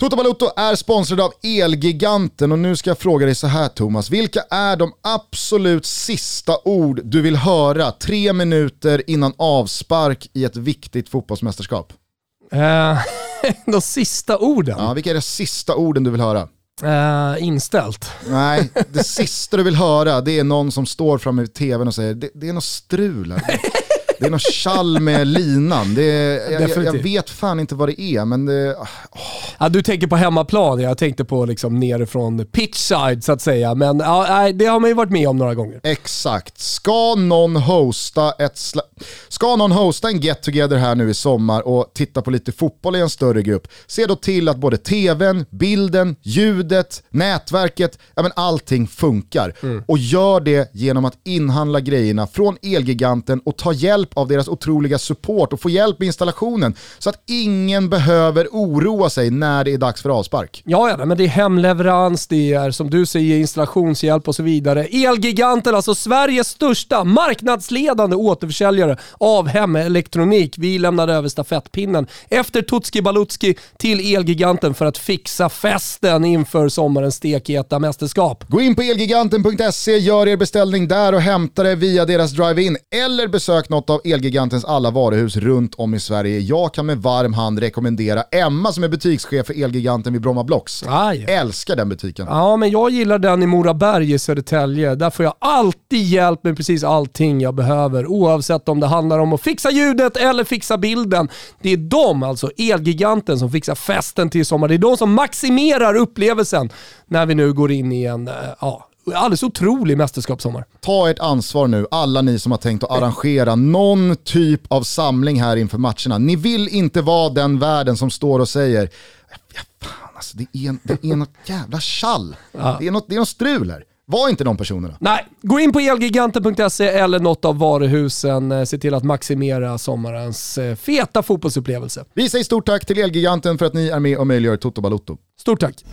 Toto Balotto är sponsrad av Elgiganten och nu ska jag fråga dig så här Thomas. Vilka är de absolut sista ord du vill höra tre minuter innan avspark i ett viktigt fotbollsmästerskap? Eh, de sista orden? Ja, vilka är de sista orden du vill höra? Eh, inställt. Nej, det sista du vill höra det är någon som står framme vid tvn och säger det, det är något strul här. Det är något tjall med linan. Det är, jag, jag, vet fan inte vad det är, men det... Oh. Ja, du tänker på hemmaplan, jag tänkte på liksom nerifrån pitchside så att säga. Men ja, det har man ju varit med om några gånger. Exakt. Ska någon hosta ett Ska någon hosta en get together här nu i sommar och titta på lite fotboll i en större grupp, se då till att både tvn, bilden, ljudet, nätverket, ja men allting funkar. Mm. Och gör det genom att inhandla grejerna från Elgiganten och ta hjälp hjälp av deras otroliga support och få hjälp med installationen så att ingen behöver oroa sig när det är dags för avspark. Ja, ja men det är hemleverans, det är som du säger installationshjälp och så vidare. Elgiganten, alltså Sveriges största marknadsledande återförsäljare av hemelektronik. Vi lämnade över stafettpinnen efter Tutski Balutski till Elgiganten för att fixa festen inför sommarens stekheta mästerskap. Gå in på elgiganten.se, gör er beställning där och hämta det via deras drive-in eller besök något av av Elgigantens alla varuhus runt om i Sverige. Jag kan med varm hand rekommendera Emma som är butikschef för Elgiganten vid Bromma Blocks. Aj. Älskar den butiken. Ja, men jag gillar den i Moraberg i Södertälje. Där får jag alltid hjälp med precis allting jag behöver. Oavsett om det handlar om att fixa ljudet eller fixa bilden. Det är de, alltså Elgiganten, som fixar festen till sommar. Det är de som maximerar upplevelsen när vi nu går in i en, eh, ja, alldeles otrolig mästerskapssommar. Ta ert ansvar nu, alla ni som har tänkt att arrangera någon typ av samling här inför matcherna. Ni vill inte vara den världen som står och säger ja, fan alltså, det, är en, det är något jävla tjall. Ja. Det, är något, det är något strul här. Var inte de personerna. Nej, gå in på elgiganten.se eller något av varuhusen. Eh, se till att maximera sommarens eh, feta fotbollsupplevelse. Vi säger stort tack till Elgiganten för att ni är med och möjliggör Toto Balotto. Stort tack.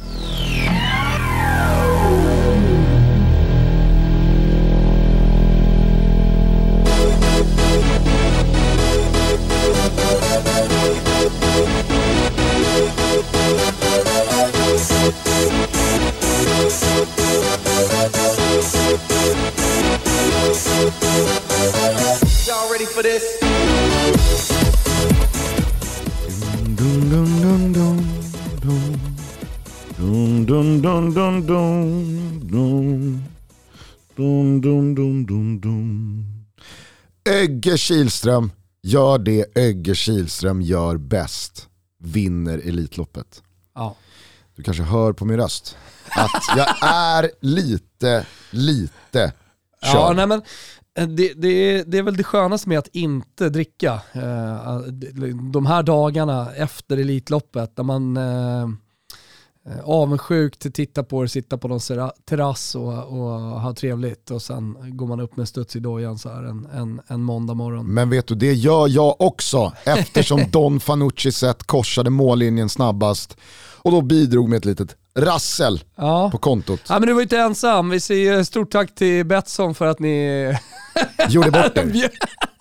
Dun, dun. Ögge Kihlström gör det Ögge Kihlström gör bäst. Vinner Elitloppet. Ja. Du kanske hör på min röst att jag är lite, lite körd. Ja, nej men, Eh, det, det, det, är väl det skönaste med att inte dricka. Eh, de här dagarna efter Elitloppet, där man eh, avundsjukt tittar på det, sitta på någon terrass och, och ha trevligt och sen går man upp med studs i dojan så här en, en, en måndag morgon. Men vet du, det gör jag också eftersom Don Fanucci sett korsade mållinjen snabbast och då bidrog med ett litet rassel ja. på kontot. Ja, men du var inte ensam. Vi säger stort tack till Betsson för att ni gjorde bort er.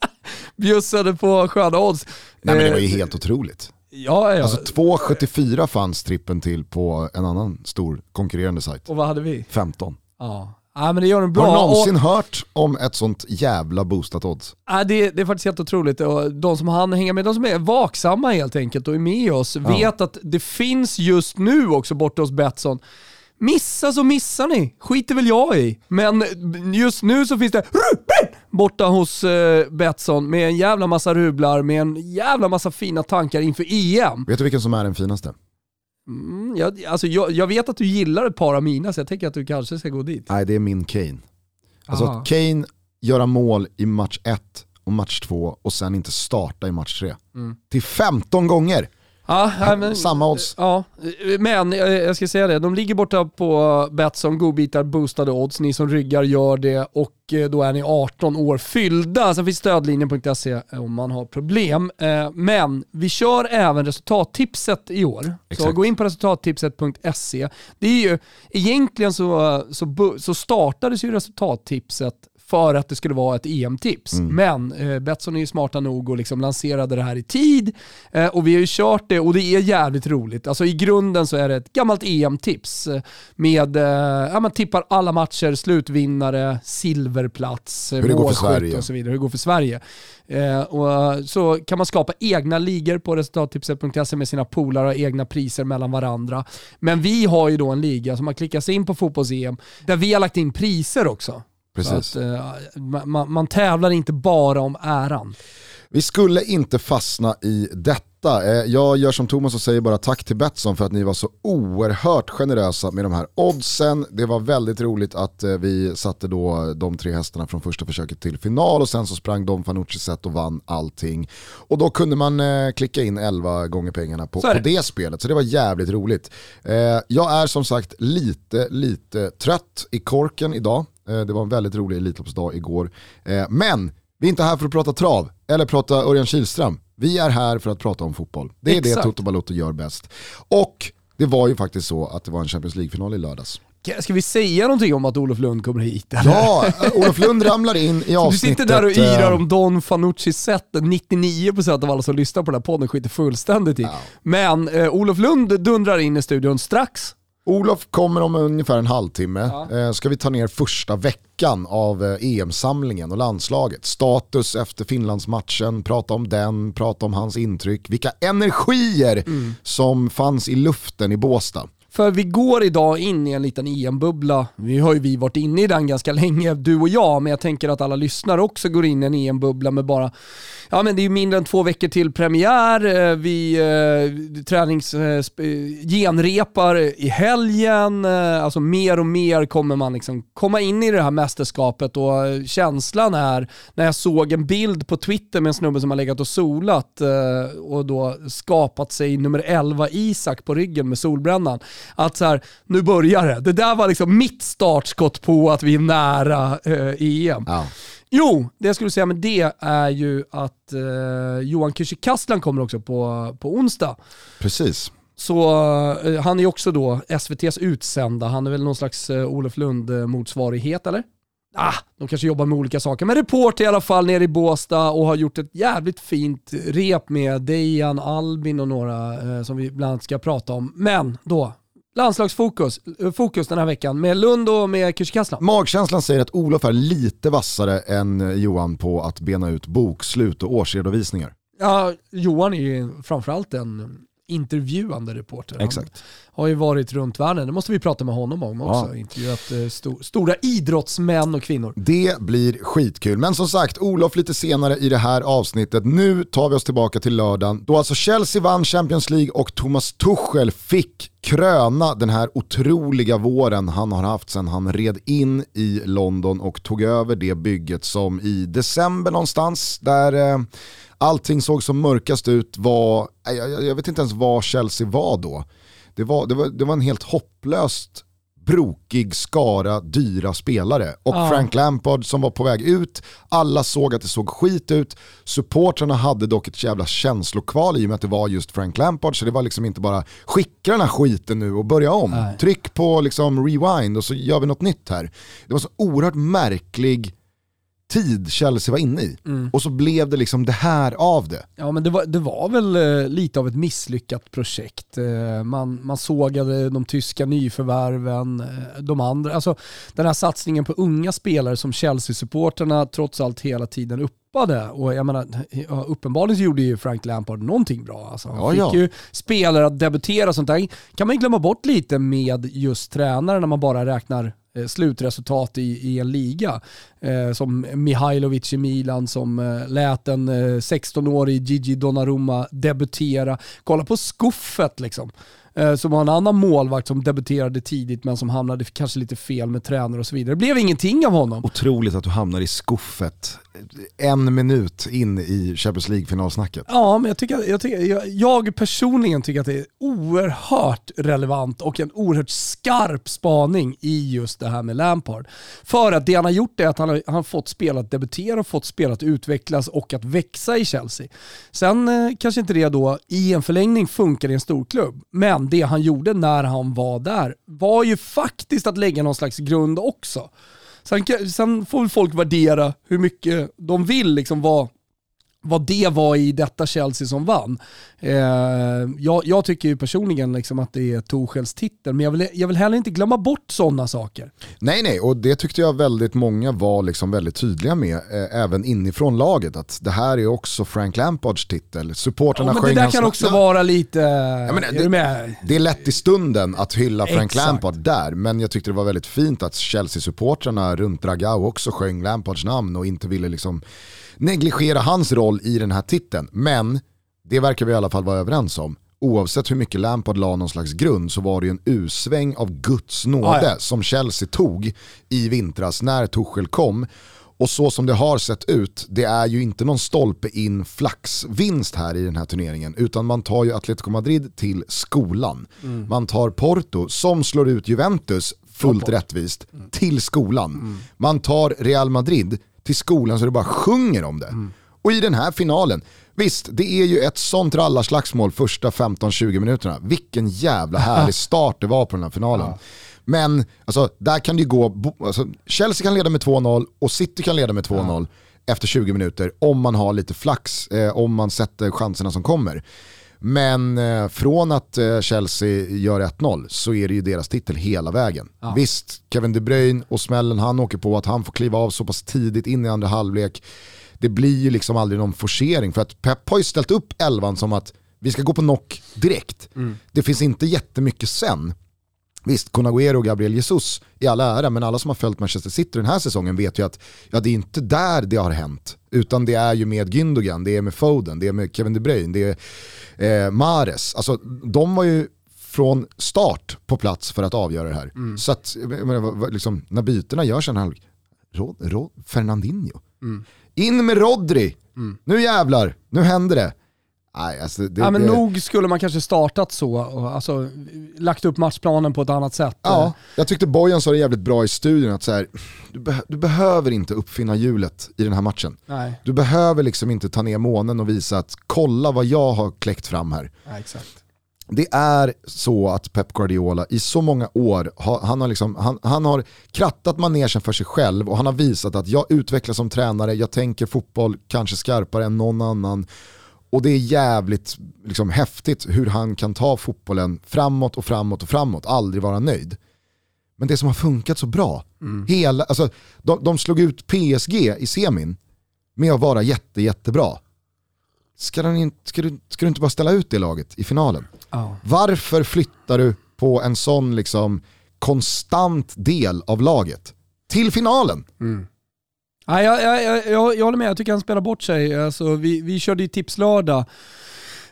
Bjussade på sköna odds. Nej men det var ju eh, helt otroligt. Ja, ja. Alltså 2,74 fanns trippen till på en annan stor konkurrerande sajt. Och vad hade vi? 15. Ja. Ja, men det gör den bra. Har du någonsin och... hört om ett sånt jävla boostat odds? Ja, det, det är faktiskt helt otroligt. Och de som han hänger med, de som är vaksamma helt enkelt och är med oss, ja. vet att det finns just nu också borta hos Betsson Missa så missar ni, skiter väl jag i. Men just nu så finns det Ruben borta hos eh, Betsson med en jävla massa rublar, med en jävla massa fina tankar inför EM. Vet du vilken som är den finaste? Mm, jag, alltså jag, jag, vet att du gillar ett par av mina så jag tänker att du kanske ska gå dit. Nej, det är min Kane. Alltså att Kane göra mål i match 1 och match 2 och sen inte starta i match 3. Mm. Till 15 gånger. Ja, men, Samma odds. Ja, men jag ska säga det, de ligger borta på Betsson, godbitar, boostade odds. Ni som ryggar gör det och eh, då är ni 18 år fyllda. Sen finns stödlinjen.se om man har problem. Eh, men vi kör även resultattipset i år. Exakt. Så gå in på resultattipset.se. Det är ju, egentligen så, så, så startades ju resultattipset för att det skulle vara ett EM-tips. Mm. Men eh, Betsson är ju smarta nog och liksom lanserade det här i tid eh, och vi har ju kört det och det är jävligt roligt. Alltså i grunden så är det ett gammalt EM-tips med, eh, ja man tippar alla matcher, slutvinnare, silverplats, målskytt Sverige. och så vidare. Hur det går för Sverige. Eh, och, eh, så kan man skapa egna ligor på resultattipset.se med sina polare och egna priser mellan varandra. Men vi har ju då en liga som har klickats in på fotbolls-EM där vi har lagt in priser också. Precis. Att, eh, man- man, tävlar inte bara om äran. Vi skulle inte fastna i detta. Eh, Jag gör som Thomas och säger bara tack till Betsson för att ni var så oerhört generösa med de här oddsen. Det var väldigt roligt att eh, vi satte då de tre hästarna från första försöket till final och sen så sprang Dom Fanucci set och vann allting. Och då kunde man klicka in 11 gånger pengarna på, på det. spelet, så det var jävligt roligt. Jag är som sagt lite, lite trött i korken idag. Eh, Det var en väldigt rolig Elitloppsdag igår. Eh, Men vi är inte här för att prata trav eller prata Örjan Kihlström. Vi är här för att prata om fotboll. Det är det Exakt. Toto Balotto gör bäst. Och det var ju faktiskt så att det var en Champions League-final i lördags. Ska vi säga någonting om att Olof Lund kommer hit? eller? Ja, eh, Olof Lund ramlar in i Du avsnittet. sitter där och yrar om Don Fanuccis sätt. 99% av alla som lyssnar på den här podden skiter fullständigt i. Men eh, Olof Lund dundrar in i studion strax. Olof kommer om ungefär en halvtimme. Eh, ska vi ta ner första veckan av eh, EM-samlingen och landslaget. Status efter Finlandsmatchen, prata om den, prata om hans intryck. Vilka energier Mm. som fanns i luften i Båstad. För vi går idag in i en liten EM-bubbla. Vi har ju vi varit inne i den ganska länge, du och jag, men jag tänker att alla lyssnare också går in i en EM-bubbla med bara, ja men det är ju mindre än två veckor till premiär, eh, vi eh, tränings, eh, eh genrepar i helgen, eh, alltså mer och mer kommer man liksom komma in i det här mästerskapet och känslan är, när jag såg en bild på Twitter med en snubbe som har legat och solat eh, och då skapat sig nummer 11 Isak på ryggen med solbrännan, att så här, nu börjar det. Det där var liksom mitt startskott på att vi är nära eh, EM. Ja. Jo, det jag skulle säga med det är ju att eh, Johan Kücükaslan kommer också på, på onsdag. Precis. Så eh, han är också då SVTs utsända, han är väl någon slags eh, Olof Lund-motsvarighet eller? Ah, de kanske jobbar med olika saker. Men reporter i alla fall nere i Båstad och har gjort ett jävligt fint rep med Dejan, Albin och några eh, som vi bland annat ska prata om. Men då, landslagsfokus eh, fokus den här veckan med Lund och med Kücükaslan. Magkänslan säger att Olof är lite vassare än eh, Johan på att bena ut bokslut och årsredovisningar. Ja, Johan är ju framförallt en intervjuande reporter. Han Exakt. har ju varit runt världen, det måste vi prata med honom om också. Ja. Intervjuat eh, sto- stora idrottsmän och kvinnor. Det blir skitkul. Men som sagt, Olof lite senare i det här avsnittet. Nu tar vi oss tillbaka till lördagen då alltså Chelsea vann Champions League och Thomas Tuchel fick kröna den här otroliga våren han har haft sedan han red in i London och tog över det bygget som i december någonstans, där eh, allting såg som mörkast ut, var, jag, jag vet inte ens var Chelsea var då. Det var, det var, det var en helt hopplöst brokig skara dyra spelare. Och Ja. Frank Lampard som var på väg ut, alla såg att det såg skit ut. Supportrarna hade dock ett jävla känslokval i och med att det var just Frank Lampard, så det var liksom inte bara skicka den här skiten nu och börja om. Nej. Tryck på liksom rewind och så gör vi något nytt här. Det var så oerhört märklig tid Chelsea var inne i. Mm. Och så blev det liksom det här av det. Ja men det var, det var väl eh, lite av ett misslyckat projekt. Eh, man, man sågade de tyska nyförvärven, eh, de andra, alltså den här satsningen på unga spelare som Chelsea-supporterna trots allt hela tiden uppade. Och jag menar, uppenbarligen så gjorde ju Frank Lampard någonting bra. Alltså, han Ja, fick ja. ju spelare att debutera och sånt där. kan man glömma bort lite med just tränare när man bara räknar Eh, slutresultat i, i en liga. Eh, som Mihailovic i Milan som eh, lät en eh, 16-årig Gigi Donnarumma debutera. Kolla på skuffet liksom. Eh, som har en annan målvakt som debuterade tidigt men som hamnade kanske lite fel med tränare och så vidare. Det blev ingenting av honom. Otroligt att du hamnar i skuffet en minut in i Champions League-finalsnacket. Ja, men jag, tycker, jag, tycker, jag, jag personligen tycker att det är oerhört relevant och en oerhört skarp spaning i just det här med Lampard. För att det han har gjort är att han har, han har fått spela att debutera, fått spela att utvecklas och att växa i Chelsea. Sen eh, kanske inte det då i en förlängning funkar i en storklubb, men det han gjorde när han var där var ju faktiskt att lägga någon slags grund också. Sen, sen får väl folk värdera hur mycket de vill liksom vara vad det var i detta Chelsea som vann. Eh, jag, jag tycker ju personligen liksom att det är Torshälls titel, men jag vill, jag vill heller inte glömma bort sådana saker. Nej, nej, och det tyckte jag väldigt många var liksom väldigt tydliga med, eh, även inifrån laget, att det här är också Frank Lampards titel. Supportrarna Ja, men det där kan också Ja, vara lite... men är det- du med? Det är lätt i stunden att hylla Frank Exakt. Lampard där, men jag tyckte det var väldigt fint att Chelsea-supportrarna runt Dragao också sjöng Lampards namn och inte ville liksom negligera hans roll i den här titeln. Men det verkar vi i alla fall vara överens om. Oavsett hur mycket Lampard la någon slags grund så var det ju en usväng av Guds nåde Ah, ja. som Chelsea tog i vintras när Tuchel kom. Och så som det har sett ut, det är ju inte någon stolpe in flaxvinst här i den här turneringen, utan man tar ju Atletico Madrid till skolan. Man tar Porto, som slår ut Juventus, fullt rättvist, till skolan. Man tar Real Madrid till skolan så det bara sjunger om det. Och i den här finalen, visst det är ju ett sånt rallarslagsmål första 15-20 minuterna. Vilken jävla härlig start det var på den här finalen. Men alltså, där kan det ju gå, alltså, Chelsea kan leda med 2-0 och City kan leda med 2-0 efter 20 minuter om man har lite flax, eh, om man sätter chanserna som kommer. Men eh, från att eh, Chelsea gör 1-0 så är det ju deras titel hela vägen. Visst, Kevin De Bruyne och smällen han åker på att han får kliva av så pass tidigt in i andra halvlek. Det blir ju liksom aldrig någon forcering för att Pep har ju ställt upp elvan som att vi ska gå på knock direkt. Det finns inte jättemycket sen. Visst, Kun Agüero och Gabriel Jesus i alla ära, men alla som har följt Manchester City den här säsongen vet ju att ja, det är inte där det har hänt. Utan det är ju med Gündogan, det är med Foden, det är med Kevin De Bruyne, det är eh, Mares. Alltså de var ju från start på plats för att avgöra det här. Så att, menar, liksom, när bytena görs en halv... Rod, Rod, Fernandinho. In med Rodri, nu jävlar, nu händer det. Nej, alltså, det, Ja, men det, nog skulle man kanske startat så, och, alltså lagt upp matchplanen på ett annat sätt. Ja, jag tyckte Bojan sa det jävligt bra i studion att så här, du, beh- du behöver inte uppfinna hjulet i den här matchen. Nej, Du behöver liksom inte ta ner månen och visa att kolla vad jag har kläckt fram här. nej, exakt. Det är så att Pep Guardiola i så många år, han, har liksom, han, han har krattat manegen för sig själv och han har visat att jag utvecklas som tränare, jag tänker fotboll kanske skarpare än någon annan. Och det är jävligt liksom, häftigt hur han kan ta fotbollen framåt och framåt och framåt, aldrig vara nöjd. Men det som har funkat så bra, hela, alltså, de, de slog ut PSG i semin med att vara jätte, jättebra. Ska, den in, ska, du, ska du inte bara ställa ut det laget i finalen? Ja. Varför flyttar du på en sån liksom konstant del av laget till finalen? Nej, jag, jag, jag, jag, håller med, jag tycker han spelar bort sig. Alltså, vi, vi körde ju tipslördag,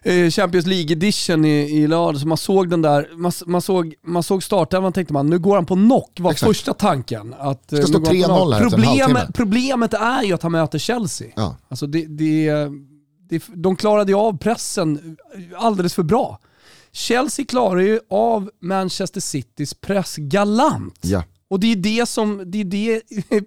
eh, Champions League edition i, i lördag, så man såg den där, man, man såg, man såg startelvan tänkte man, nu går han på knock, var Exakt. första tanken. Att, eh, Ska stå han på 3-0 knock. här problemet, problemet är ju att han möter Chelsea. Ja. Alltså det, det, det, de klarade ju av pressen alldeles för bra. Chelsea klarar ju av Manchester Citys press galant. Ja. Och det är det som det är det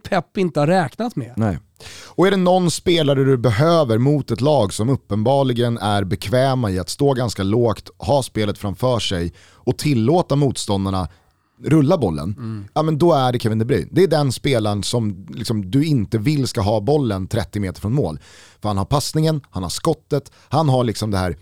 Pep inte har räknat med. Nej. Och är det någon spelare du behöver mot ett lag som uppenbarligen är bekväma i att stå ganska lågt, ha spelet framför sig och tillåta motståndarna rulla bollen, ja men då är det Kevin De Bruyne. Det är den spelaren som liksom, du inte vill ska ha bollen 30 meter från mål. För han har passningen, han har skottet, han har liksom det här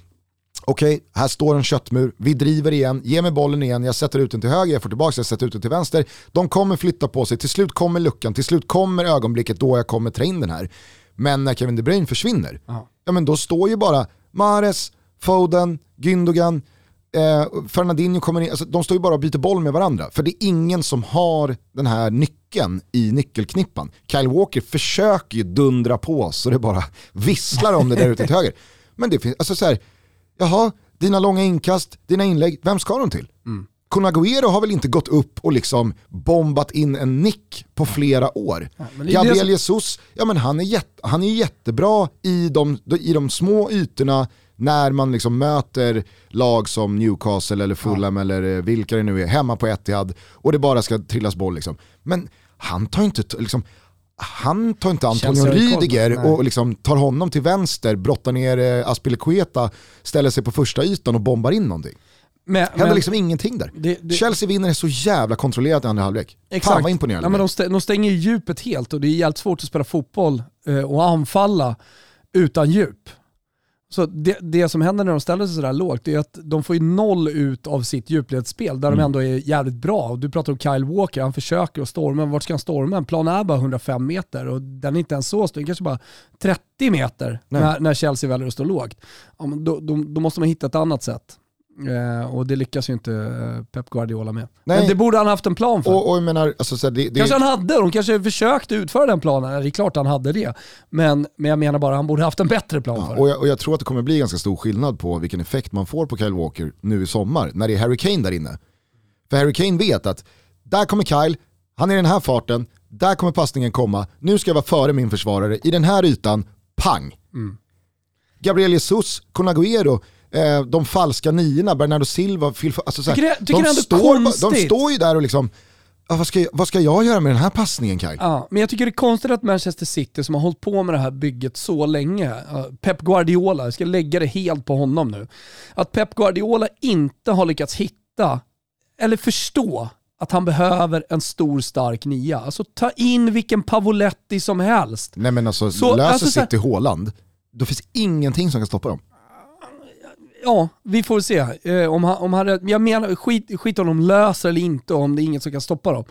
Okej, här står en köttmur, vi driver igen, ge mig bollen igen, jag sätter ut den till höger, jag får tillbaka, jag sätter ut den till vänster. De kommer flytta på sig, till slut kommer luckan, till slut kommer ögonblicket då jag kommer ta in den här. Men när Kevin De Bruyne försvinner, Ja. ja men då står ju bara Mares, Foden, Gündogan, eh, Fernandinho kommer in, alltså, de står ju bara och byter boll med varandra. För det är ingen som har den här nyckeln i nyckelknippan. Kyle Walker försöker ju dundra på så det bara visslar om det där ute till höger. Men det finns, alltså så här, jaha, dina långa inkast, dina inlägg, vem ska de till? Mm. Kun Agüero har väl inte gått upp och liksom bombat in en nick på flera år. är Gabriel som- Jesus, ja men han är, jätte, han är jättebra i de, i de små ytorna när man liksom möter lag som Newcastle eller Fulham eller eh, vilka det nu är, hemma på Etihad och det bara ska trillas boll liksom. Men han tar inte, liksom, han tar inte Antonio Rydiger och liksom tar honom till vänster, brottar ner eh, Aspilicueta, ställer sig på första ytan och bombar in någonting. Men, Händer men, liksom ingenting där. det, det, Chelsea vinner så jävla kontrollerat i andra halvlek. Exakt. Fan vad imponerande. Ja, men de, stä- de stänger ju djupet helt och det är jävligt svårt att spela fotboll eh, och anfalla utan djup. Så det, det som händer när de ställer sig sådär lågt är att de får ju noll ut av sitt djupledsspel där Mm. de ändå är jävligt bra. Du pratar om Kyle Walker, han försöker att storma, vart ska han storma? En plan är bara 105 meter och den är inte ens så stor, den kanske bara 30 meter när, när Chelsea väljer att stå lågt. Ja, men då, då, då måste man hitta ett annat sätt. Eh, och det lyckas ju inte eh, Pep Guardiola med. Nej. Men det borde han haft en plan för. och, och jag menar, alltså, så det, det, Kanske han hade, de kanske försökte utföra den planen. Det är klart han hade det. Men, men jag menar bara, han borde haft en bättre plan Ja, för och, jag, och jag tror att det kommer bli ganska stor skillnad på vilken effekt man får på Kyle Walker nu i sommar när det är Harry Kane där inne. För Harry Kane vet att där kommer Kyle, han är i den här farten, där kommer passningen komma, nu ska jag vara före min försvarare, i den här ytan, pang. Mm. Gabriel Jesus, Kun Agüero, eh, de falska niorna, Bernardo Silva, Phil, alltså så här, Tycker tycker de, står, de står ju där och liksom, ja, vad, ska jag, vad ska jag göra med den här passningen Kyle? Ja, men jag tycker det är konstigt att Manchester City som har hållit på med det här bygget så länge, Pep Guardiola, jag ska lägga det helt på honom nu, att Pep Guardiola inte har lyckats hitta, eller förstå, att han behöver en stor stark nia. Alltså ta in vilken Pavoletti som helst. Nej men alltså, Så, löser alltså, City Haaland, då finns ingenting som kan stoppa dem. Ja, vi får se. Eh, om han, om han, jag menar, skit, skit om de löser eller inte, om det är inget som kan stoppa dem.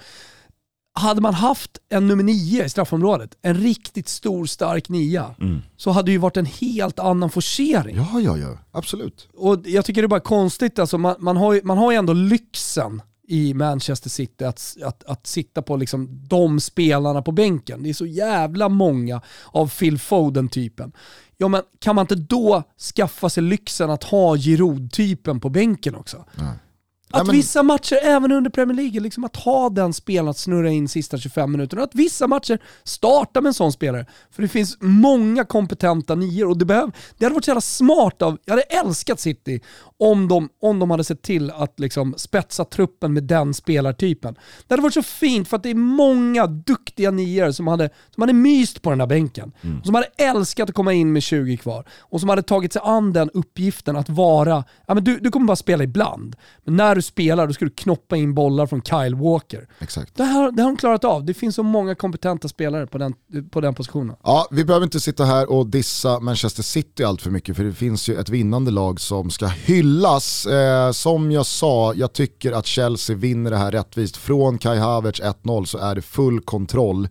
Hade man haft en nummer nio i straffområdet, en riktigt stor stark nia, så hade det ju varit en helt annan forcering. Ja, ja, ja, absolut. Och jag tycker det är bara konstigt, alltså, man, man, har ju, man har ju ändå lyxen i Manchester City att, att, att sitta på liksom de spelarna på bänken. Det är så jävla många av Phil Foden-typen. Ja men kan man inte då skaffa sig lyxen att ha Giroud-typen på bänken också? Mm. Att men- vissa matcher, även under Premier League, liksom att ha den spelaren att snurra in sista 25 minuterna. Att vissa matcher starta med en sån spelare. För det finns många kompetenta nior och det, behöv, det hade varit så jävla smart av, jag hade älskat City om de, om de hade sett till att liksom spetsa truppen med den spelartypen. Det hade varit så fint för att det är många duktiga nior som hade, som hade myst på den där bänken. Och som hade älskat att komma in med 20 kvar. Och som hade tagit sig an den uppgiften att vara, ja men du, du kommer bara spela ibland. Men när du spelar då ska du knoppa in bollar från Kyle Walker. Exakt. Det här, det har de klarat av. Det finns så många kompetenta spelare på den, på den positionen. Ja, vi behöver inte sitta här och dissa Manchester City allt för mycket för det finns ju ett vinnande lag som ska hyllas. Eh, som jag sa, jag tycker att Chelsea vinner det här rättvist. Från Kai Havertz 1-0 så är det full kontroll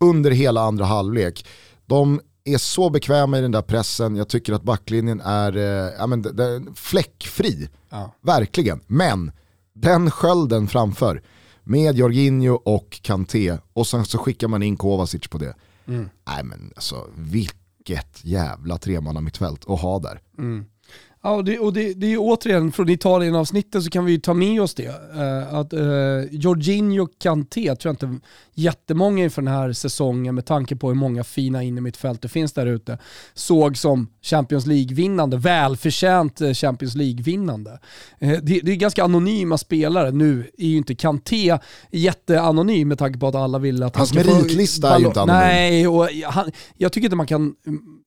under hela andra halvlek. De är så bekväma i den där pressen, jag tycker att backlinjen är, eh, ja, men, den är fläckfri. Ja. Verkligen. Men den skölden framför med Jorginho och Kanté och sen så skickar man in Kovacic på det. Nej men alltså vilket jävla tremanna mittfält att ha där. Ja, och det, och det, det är ju återigen från Italien-avsnittet så kan vi ju ta med oss det. Eh, att uh, Jorginho Kanté tror jag inte jättemånga inför den här säsongen med tanke på hur många fina innermittfält det finns där ute såg som Champions League-vinnande, välförtjänt eh, Champions League-vinnande. Eh, det, det är ganska anonyma spelare. Nu är ju inte Kanté jätteanonym med tanke på att alla vill att Hans han ska få meritlista är ju inte anonym. Nej, och han, jag tycker inte man kan...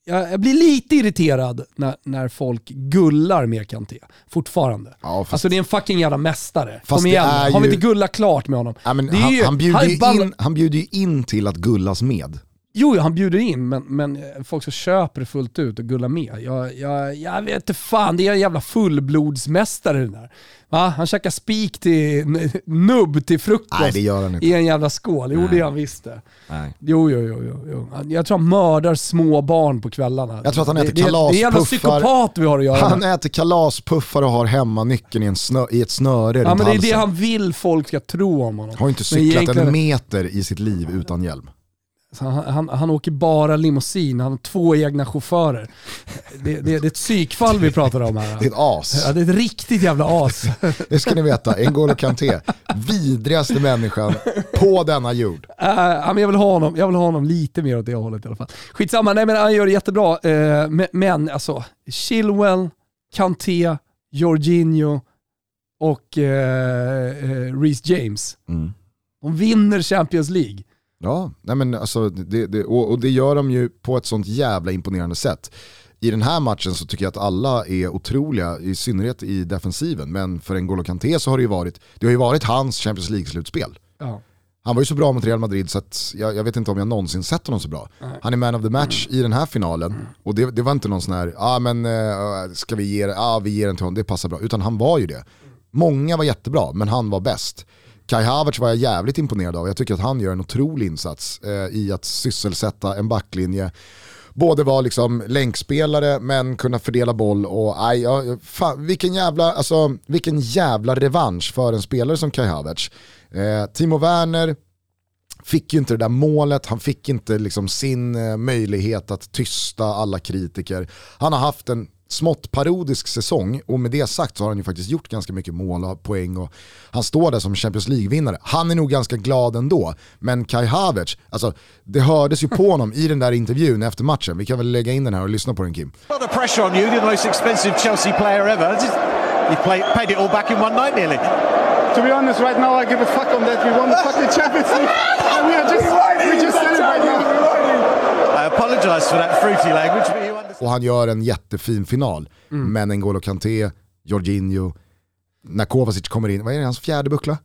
Jag, blir lite irriterad när, när folk gullar med Kanté, fortfarande. Ja, fast, Alltså det är en fucking jävla mästare. Kom igen, har vi ju- inte gullat klart med honom? ja, han, ju- han, bjuder han ju in, han bjuder ju in till att gullas med. Jo, han bjuder in, men, men folk som köper det fullt ut och gullar med. Jag, jag, jag vet inte fan, det är en jävla fullblodsmästare den där. Va? Han käkar spik till nubb till frukost Nej det gör han inte. i en jävla skål. Jo, Nej. det är han visst det. Nej. Jo, jo, jo, jo, jo. Jag tror han mördar små barn på kvällarna. Jag tror att han äter det, det är en jävla kalaspuffar. psykopat vi har att göra Han med. äter kalaspuffar och har hemmanyckeln i, en snö, i ett snöre Ja, men det är halsen. det han vill folk ska tro om honom. Har inte cyklat egentligen- en meter i sitt liv utan hjälm. Han, han, han åker bara limousin, han har två egna chaufförer. Det, det, det är ett psykfall vi pratar om här. Det är ett as. Ja, det är ett riktigt jävla as. Det ska ni veta, N'Golo Kanté, vidrigaste människan på denna jord. Uh, men jag, vill ha honom, jag vill ha honom lite mer åt det hållet i alla fall. Skitsamma, nej men han gör det jättebra. Eh, men, men alltså, Chilwell, Kanté, Jorginho och uh, Reece James. Mm. De vinner Champions League. Ja, nej men alltså, det, det, och, och det gör de ju på ett sånt jävla imponerande sätt. I den här matchen så tycker jag att alla är otroliga, i synnerhet i defensiven. Men för N'Golo Kanté så har det ju varit, det har ju varit hans Champions League-slutspel. Ja. Han var ju så bra mot Real Madrid så att jag, jag vet inte om jag någonsin sett honom så bra. Han är man of the match i den här finalen och det, det var inte någon sån här, ja ah, men uh, ska vi ge, ah, vi ger den till honom, det passar bra. Utan han var ju det. Många var jättebra, men han var bäst. Kai Havertz var jag jävligt imponerad av. Jag tycker att han gör en otrolig insats eh, i att sysselsätta en backlinje. Både vara liksom länkspelare men kunna fördela boll och aj, ja, fan, vilken, jävla, alltså, vilken jävla revansch för en spelare som Kai Havertz. Eh, Timo Werner fick ju inte det där målet, han fick inte liksom sin eh, möjlighet att tysta alla kritiker. Han har haft en smått parodisk säsong och med det sagt så har han ju faktiskt gjort ganska mycket mål och poäng och han står där som Champions League-vinnare. Han är nog ganska glad ändå, men Kai Havertz, alltså det hördes ju på honom i den där intervjun efter matchen. Vi kan väl lägga in den här och lyssna på den Kim. A lot of pressure on you, you're the most expensive Chelsea player ever. You play, paid it all back in one night nearly. To be honest, right now I give a fuck on that. We won the fucking Champions League. And we are just, we just celebrate now. I apologise for that fruity language, but you understand. Och han gör en jättefin final. Mm. Men N'Golo Kanté, Jorginho, när Kovacic kommer in, vad är det, hans fjärde buckla?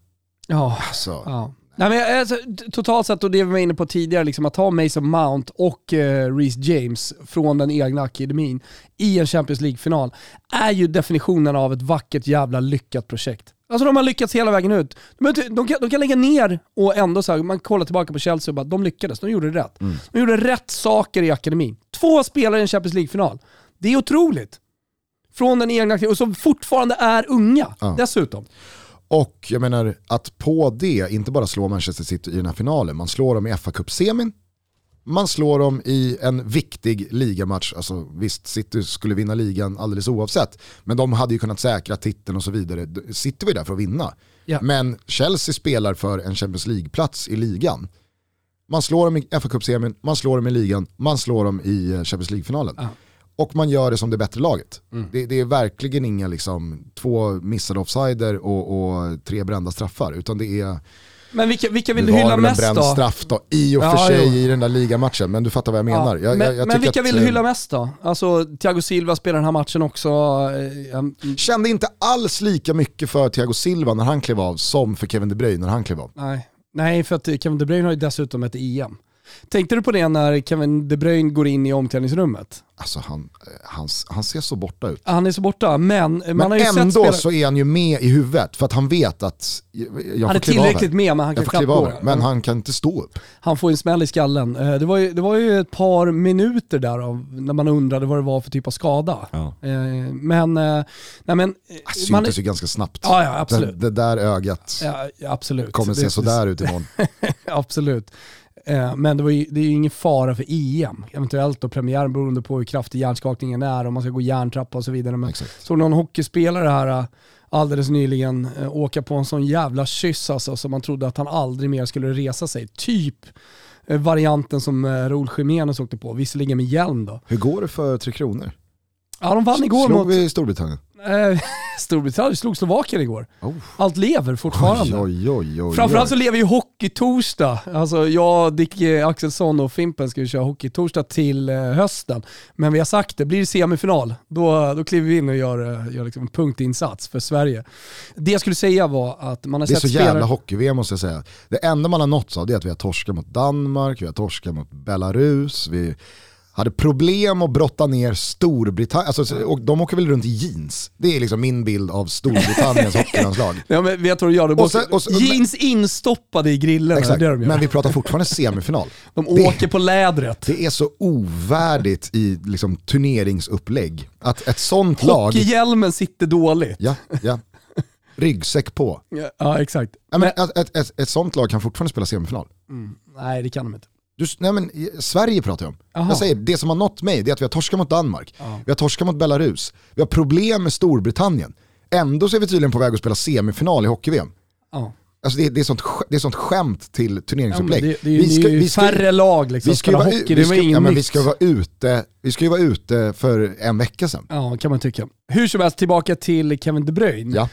Ja. Alltså, Ja. Nej, men alltså, totalt sett, och det vi var inne på tidigare, liksom, att ha Mason Mount och uh, Reece James från den egna akademin i en Champions League-final är ju definitionen av ett vackert jävla lyckat projekt. Alltså de har lyckats hela vägen ut. De, de, kan, de kan lägga ner och ändå så här, man kollar tillbaka på Chelsea och bara, de lyckades, de gjorde rätt. De gjorde rätt saker i akademin. Två spelare i en Champions League-final. Det är otroligt. Från den egna och som fortfarande är unga Ja. dessutom. Och jag menar att på det inte bara slå Manchester City i den här finalen, man slår dem i fa Cup-semin, man slår dem i en viktig ligamatch, alltså visst City skulle vinna ligan alldeles oavsett, men de hade ju kunnat säkra titeln och så vidare. City var ju där för att vinna. Ja. Men Chelsea spelar för en Champions League-plats i ligan. Man slår dem i fa Cup-semin, man slår dem i ligan, man slår dem i eh, Champions League-finalen. Ja. Och man gör det som det bättre laget. Mm. Det, det är verkligen inga liksom, två missade offsider och, och tre brända straffar, utan det är Men vilka, vilka vill du hylla mest då? straff då, i och för Ja, sig jo. i den där ligamatchen, men du fattar vad jag menar. Ja, Jag, men jag, jag men vilka att, vill du eh, hylla mest då? Alltså Thiago Silva spelar den här matchen också. eh, um, Kände inte alls lika mycket för Thiago Silva när han klev av som för Kevin De Bruyne när han klev av. nej. nej, för att Kevin De Bruyne har ju dessutom ett EM. Tänkte du på det när Kevin De Bruyne går in i omklädningsrummet? Alltså han, eh, han, han ser så borta ut. Han är så borta, men, man Men har ju ändå spelare... så är han ju med i huvudet för att han vet att jag, Han får är kliva av tillräckligt här. med, men han kan knappt gå. av men han kan inte stå upp. Han får en smäll i skallen. Eh, Det var, ju, det var ju ett par minuter där av, när man undrade vad det var för typ av skada. Ja. Eh, Men, nej men... Det man- syntes ju ganska snabbt. Ja, ja, absolut. Det, det där ögat Ja, absolut. kommer se sådär ut imorgon. Absolut. Eh, Men det, var ju, det är ju ingen fara för EM. Eventuellt då premiär beroende på hur kraftig hjärnskakningen är, om man ska gå järntrappa och så vidare. Men Exakt. såg någon hockeyspelare här eh, alldeles nyligen eh, åka på en sån jävla kyss alltså, så man trodde att han aldrig mer skulle resa sig. Typ varianten som Raúl Jiménez åkte på, visserligen med hjälm då. Hur går det för Tre Kronor? Ja, de vann igår Slog mot vi Storbritannien? eh, Storbritannien, slog Slovakien igår. Oh. Allt lever fortfarande. Oj, oj, oj. Framförallt så lever ju hockey-torsdag. Alltså jag, Dick eh, Axelsson och Fimpen ska ju köra hockey-torsdag till eh, hösten. Men vi har sagt det, blir det semifinal, då, då kliver vi in och gör, eh, gör liksom en punktinsats för Sverige. Det jag skulle säga var att man har Det är sett så spelare... jävla hockey-VM måste jag säga. Det enda man har nåtts av det är att vi har torskat mot Danmark, vi har torskat mot Belarus, vi hade problem att brotta ner Storbritannien, alltså, och de åker väl runt i jeans. Det är liksom min bild av Storbritanniens hockeylandslag. Ja, men vet du vad de gör? De Och sen- åker- och sen- jeans instoppade i grillen. Exakt, Det det men vi pratar fortfarande semifinal. de det- åker på lädret. Det är så ovärdigt i liksom, turneringsupplägg. Att ett sånt lag, Hockeyhjälmen sitter dåligt. ja, ja, ryggsäck på. Ja, Ja, exakt. Ja, men Men, ett, ett, ett, ett sånt lag kan fortfarande spela semifinal. nej, det kan de inte. Du, nej men, Sverige pratar jag om. Jaha. Jag säger, det som har nått mig det är att vi har torskat mot Danmark, vi har torskat mot Belarus, vi har problem med Storbritannien. Ändå så är vi tydligen på väg att spela semifinal i hockey-VM. Ja. Alltså det, det, är sånt, det är sånt skämt till Ja, turneringsupplägg. det, det är ju, det är ju färre lag liksom. vi ska, vara, hockey, vi, ska, ja, men vi ska vara ute, vi ska ju vara ute för en vecka sedan. Ja, kan man tycka. Hur som helst, tillbaka till Kevin De Bruyne. Ja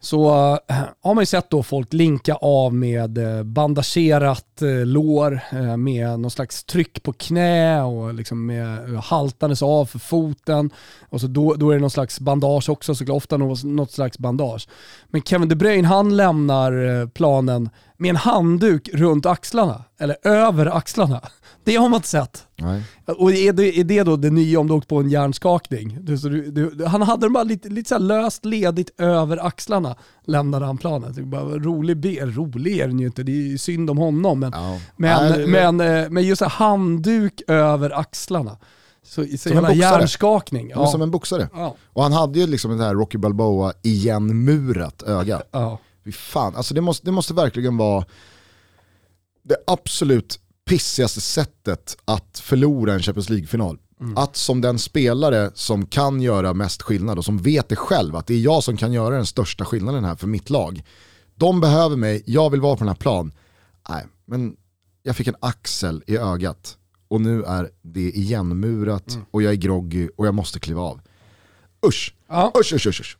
så eh, har man ju sett då folk linka av med eh, bandagerat eh, lår med någon slags tryck på knä och liksom med haltandes av för foten. Och så då, då är det någon slags bandage också, så ofta något, något slags bandage. Men Kevin De Bruyne han lämnar planen med en handduk runt axlarna, eller över axlarna. Det har man inte sett. Nej. Och är det, är det då det nya om du åkt på en hjärnskakning? Du, du, du, han hade dem bara lite, lite så löst ledigt över axlarna, lämnade han planen. Det bara, rolig, be, rolig är den ju inte, det är ju synd om honom. Men, Ja. men, Nej, men, eh, men just så handduk över axlarna. Så, så Som en hjärnskakning. Var som en boxare. ja. Och han hade ju liksom det här Rocky Balboa igenmurat öga. Ja. Fan, alltså det måste, det måste verkligen vara det absolut pissigaste sättet att förlora en Champions League-final. Att som den spelare som kan göra mest skillnad och som vet det själv, att det är jag som kan göra den största skillnaden här för mitt lag. De behöver mig, jag vill vara på den här plan. Nej, men jag fick en axel i ögat och nu är det igenmurat och jag är groggy och jag måste kliva av. Usch, Ja. usch, usch, usch. usch.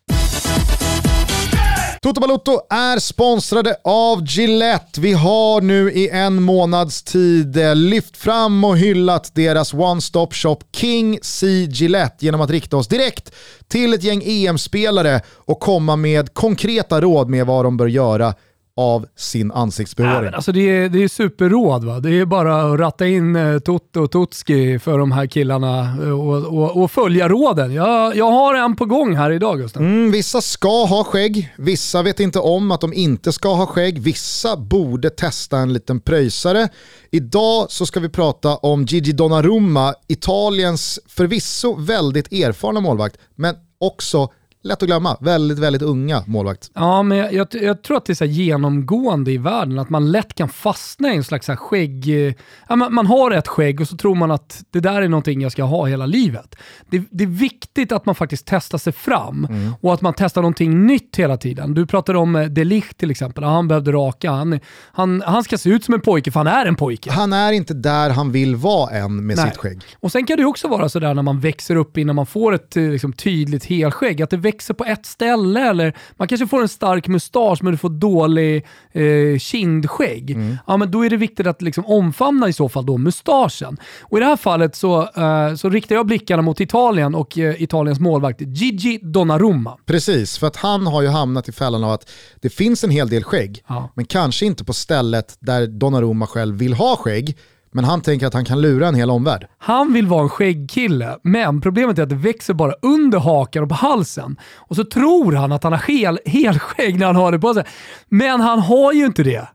Toto Balotto är sponsrade av Gillette. Vi har nu i en månads tid eh, lyft fram och hyllat deras one-stop shop King C Gillette genom att rikta oss direkt till ett gäng EM-spelare och komma med konkreta råd med vad de bör göra av sin ansiktsbehåring. alltså det, är, det är superråd. Va? Det är bara att ratta in eh, Toto och Tutski för de här killarna eh, och, och, och följa råden. Jag, jag har en på gång här idag Gustav. Mm, vissa ska ha skägg, vissa vet inte om att de inte ska ha skägg, vissa borde testa en liten pröjsare. Idag så ska vi prata om Gigi Donnarumma, Italiens förvisso väldigt erfarna målvakt, men också lätt att glömma, väldigt, väldigt unga målvakt. Ja, men jag, jag, jag tror att det är så genomgående i världen, att man lätt kan fastna i en slags så skägg... eh, Ja, man, man har ett skägg och så tror man att det där är någonting jag ska ha hela livet. Det, det är viktigt att man faktiskt testar sig fram och att man testar någonting nytt hela tiden. Du pratade om eh, De Ligt till exempel, han behövde raka. Han, han, han ska se ut som en pojke för han är en pojke. Han är inte där han vill vara än med Nej. sitt skägg. Och sen kan det också vara sådär när man växer upp innan man får ett eh, liksom, tydligt helskägg, att det växer på ett ställe eller man kanske får en stark mustasch men du får dålig eh, kindskägg. Ja, men då är det viktigt att liksom, omfamna i så fall då mustaschen. Och i det här fallet så, eh, så riktar jag blickarna mot Italien och eh, Italiens målvakt Gigi Donnarumma. Precis, för att han har ju hamnat i fällan av att det finns en hel del skägg, Ja. men kanske inte på stället där Donnarumma själv vill ha skägg, men han tänker att han kan lura en hel omvärld. Han vill vara en skäggkille, men problemet är att det växer bara under hakan och på halsen. Och så tror han att han har hel, helskägg när han har det på sig. Men han har ju inte det.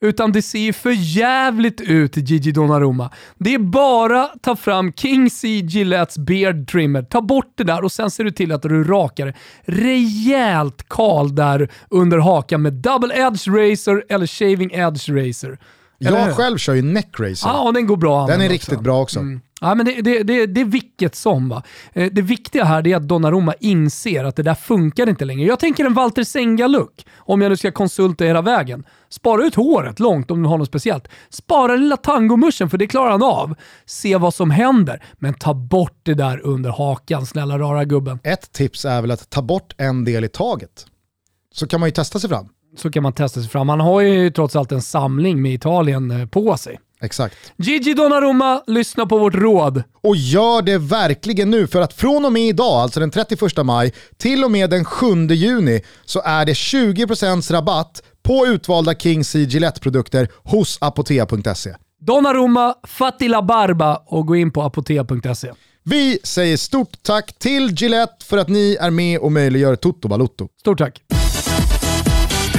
Utan det ser ju för jävligt ut Gigi Donnarumma. Det är bara ta fram King C Gillettes beard trimmer, ta bort det där och sen ser du till att du rakar rejält kal där under hakan med double edge razor eller shaving edge razor. Eller hur? Jag själv kör ju neckracer. Ja, den går bra Den är riktigt också. bra också. Mm. Ja, men det, det, det, det är vilket som. Va? Eh, Det viktiga här är att Donnarumma inser att det där funkar inte längre. Jag tänker en Walter Senga-look, om jag nu ska konsulta hela vägen. Spara ut håret långt om du har något speciellt. Spara lilla tangomuschen för det klarar han av. Se vad som händer, men ta bort det där under hakan, snälla rara gubben. Ett tips är väl att ta bort en del i taget. Så kan man ju testa sig fram. Så kan man testa sig fram. Han har ju trots allt en samling med Italien eh, på sig. Exakt. Gigi Donnarumma, lyssna på vårt råd. Och gör det verkligen nu för att från och med idag, alltså den 31 maj, till och med den 7 juni så är det 20% rabatt på utvalda King C Gillette-produkter hos apotea.se. Donnarumma, fatti la barba och gå in på apotea.se. Vi säger stort tack till Gillette för att ni är med och möjliggör Toto Balotto. Stort tack.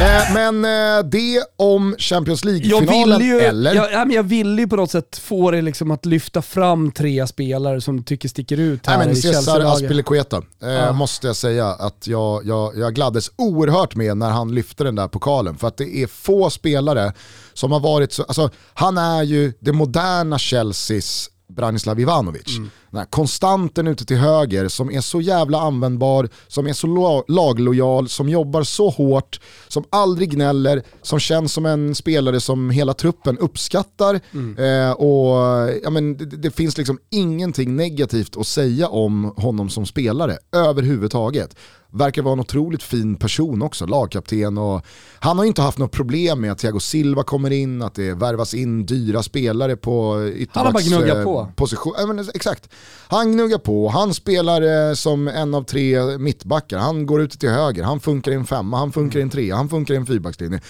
Eh, men eh, det om Champions League-finalen, ju, eller? jag, ja, men jag ville ju på något sätt få dig liksom att lyfta fram tre spelare som tycker sticker ut här Nej, men i Cesar. Aspilicueta eh, måste jag säga att jag, jag, jag gladdes oerhört med när han lyfte den där pokalen. För att det är få spelare som har varit så, alltså han är ju det moderna Chelseas Branislav Ivanovic. Den här konstanten ute till höger som är så jävla användbar, som är så lo- laglojal, som jobbar så hårt, som aldrig gnäller, som känns som en spelare som hela truppen uppskattar. Eh, och ja, men det, det finns liksom ingenting negativt att säga om honom som spelare överhuvudtaget. Verkar vara en otroligt fin person också, lagkapten. Och han har inte haft något problem med att Thiago Silva kommer in, att det värvas in dyra spelare på Han har bara gnuggat på. eh, men, exakt. Han gnuggar på, han spelar eh, som en av tre mittbackar, han går ut till höger, han funkar i en femma, han funkar i en trea, han funkar i en fyrbackslinje.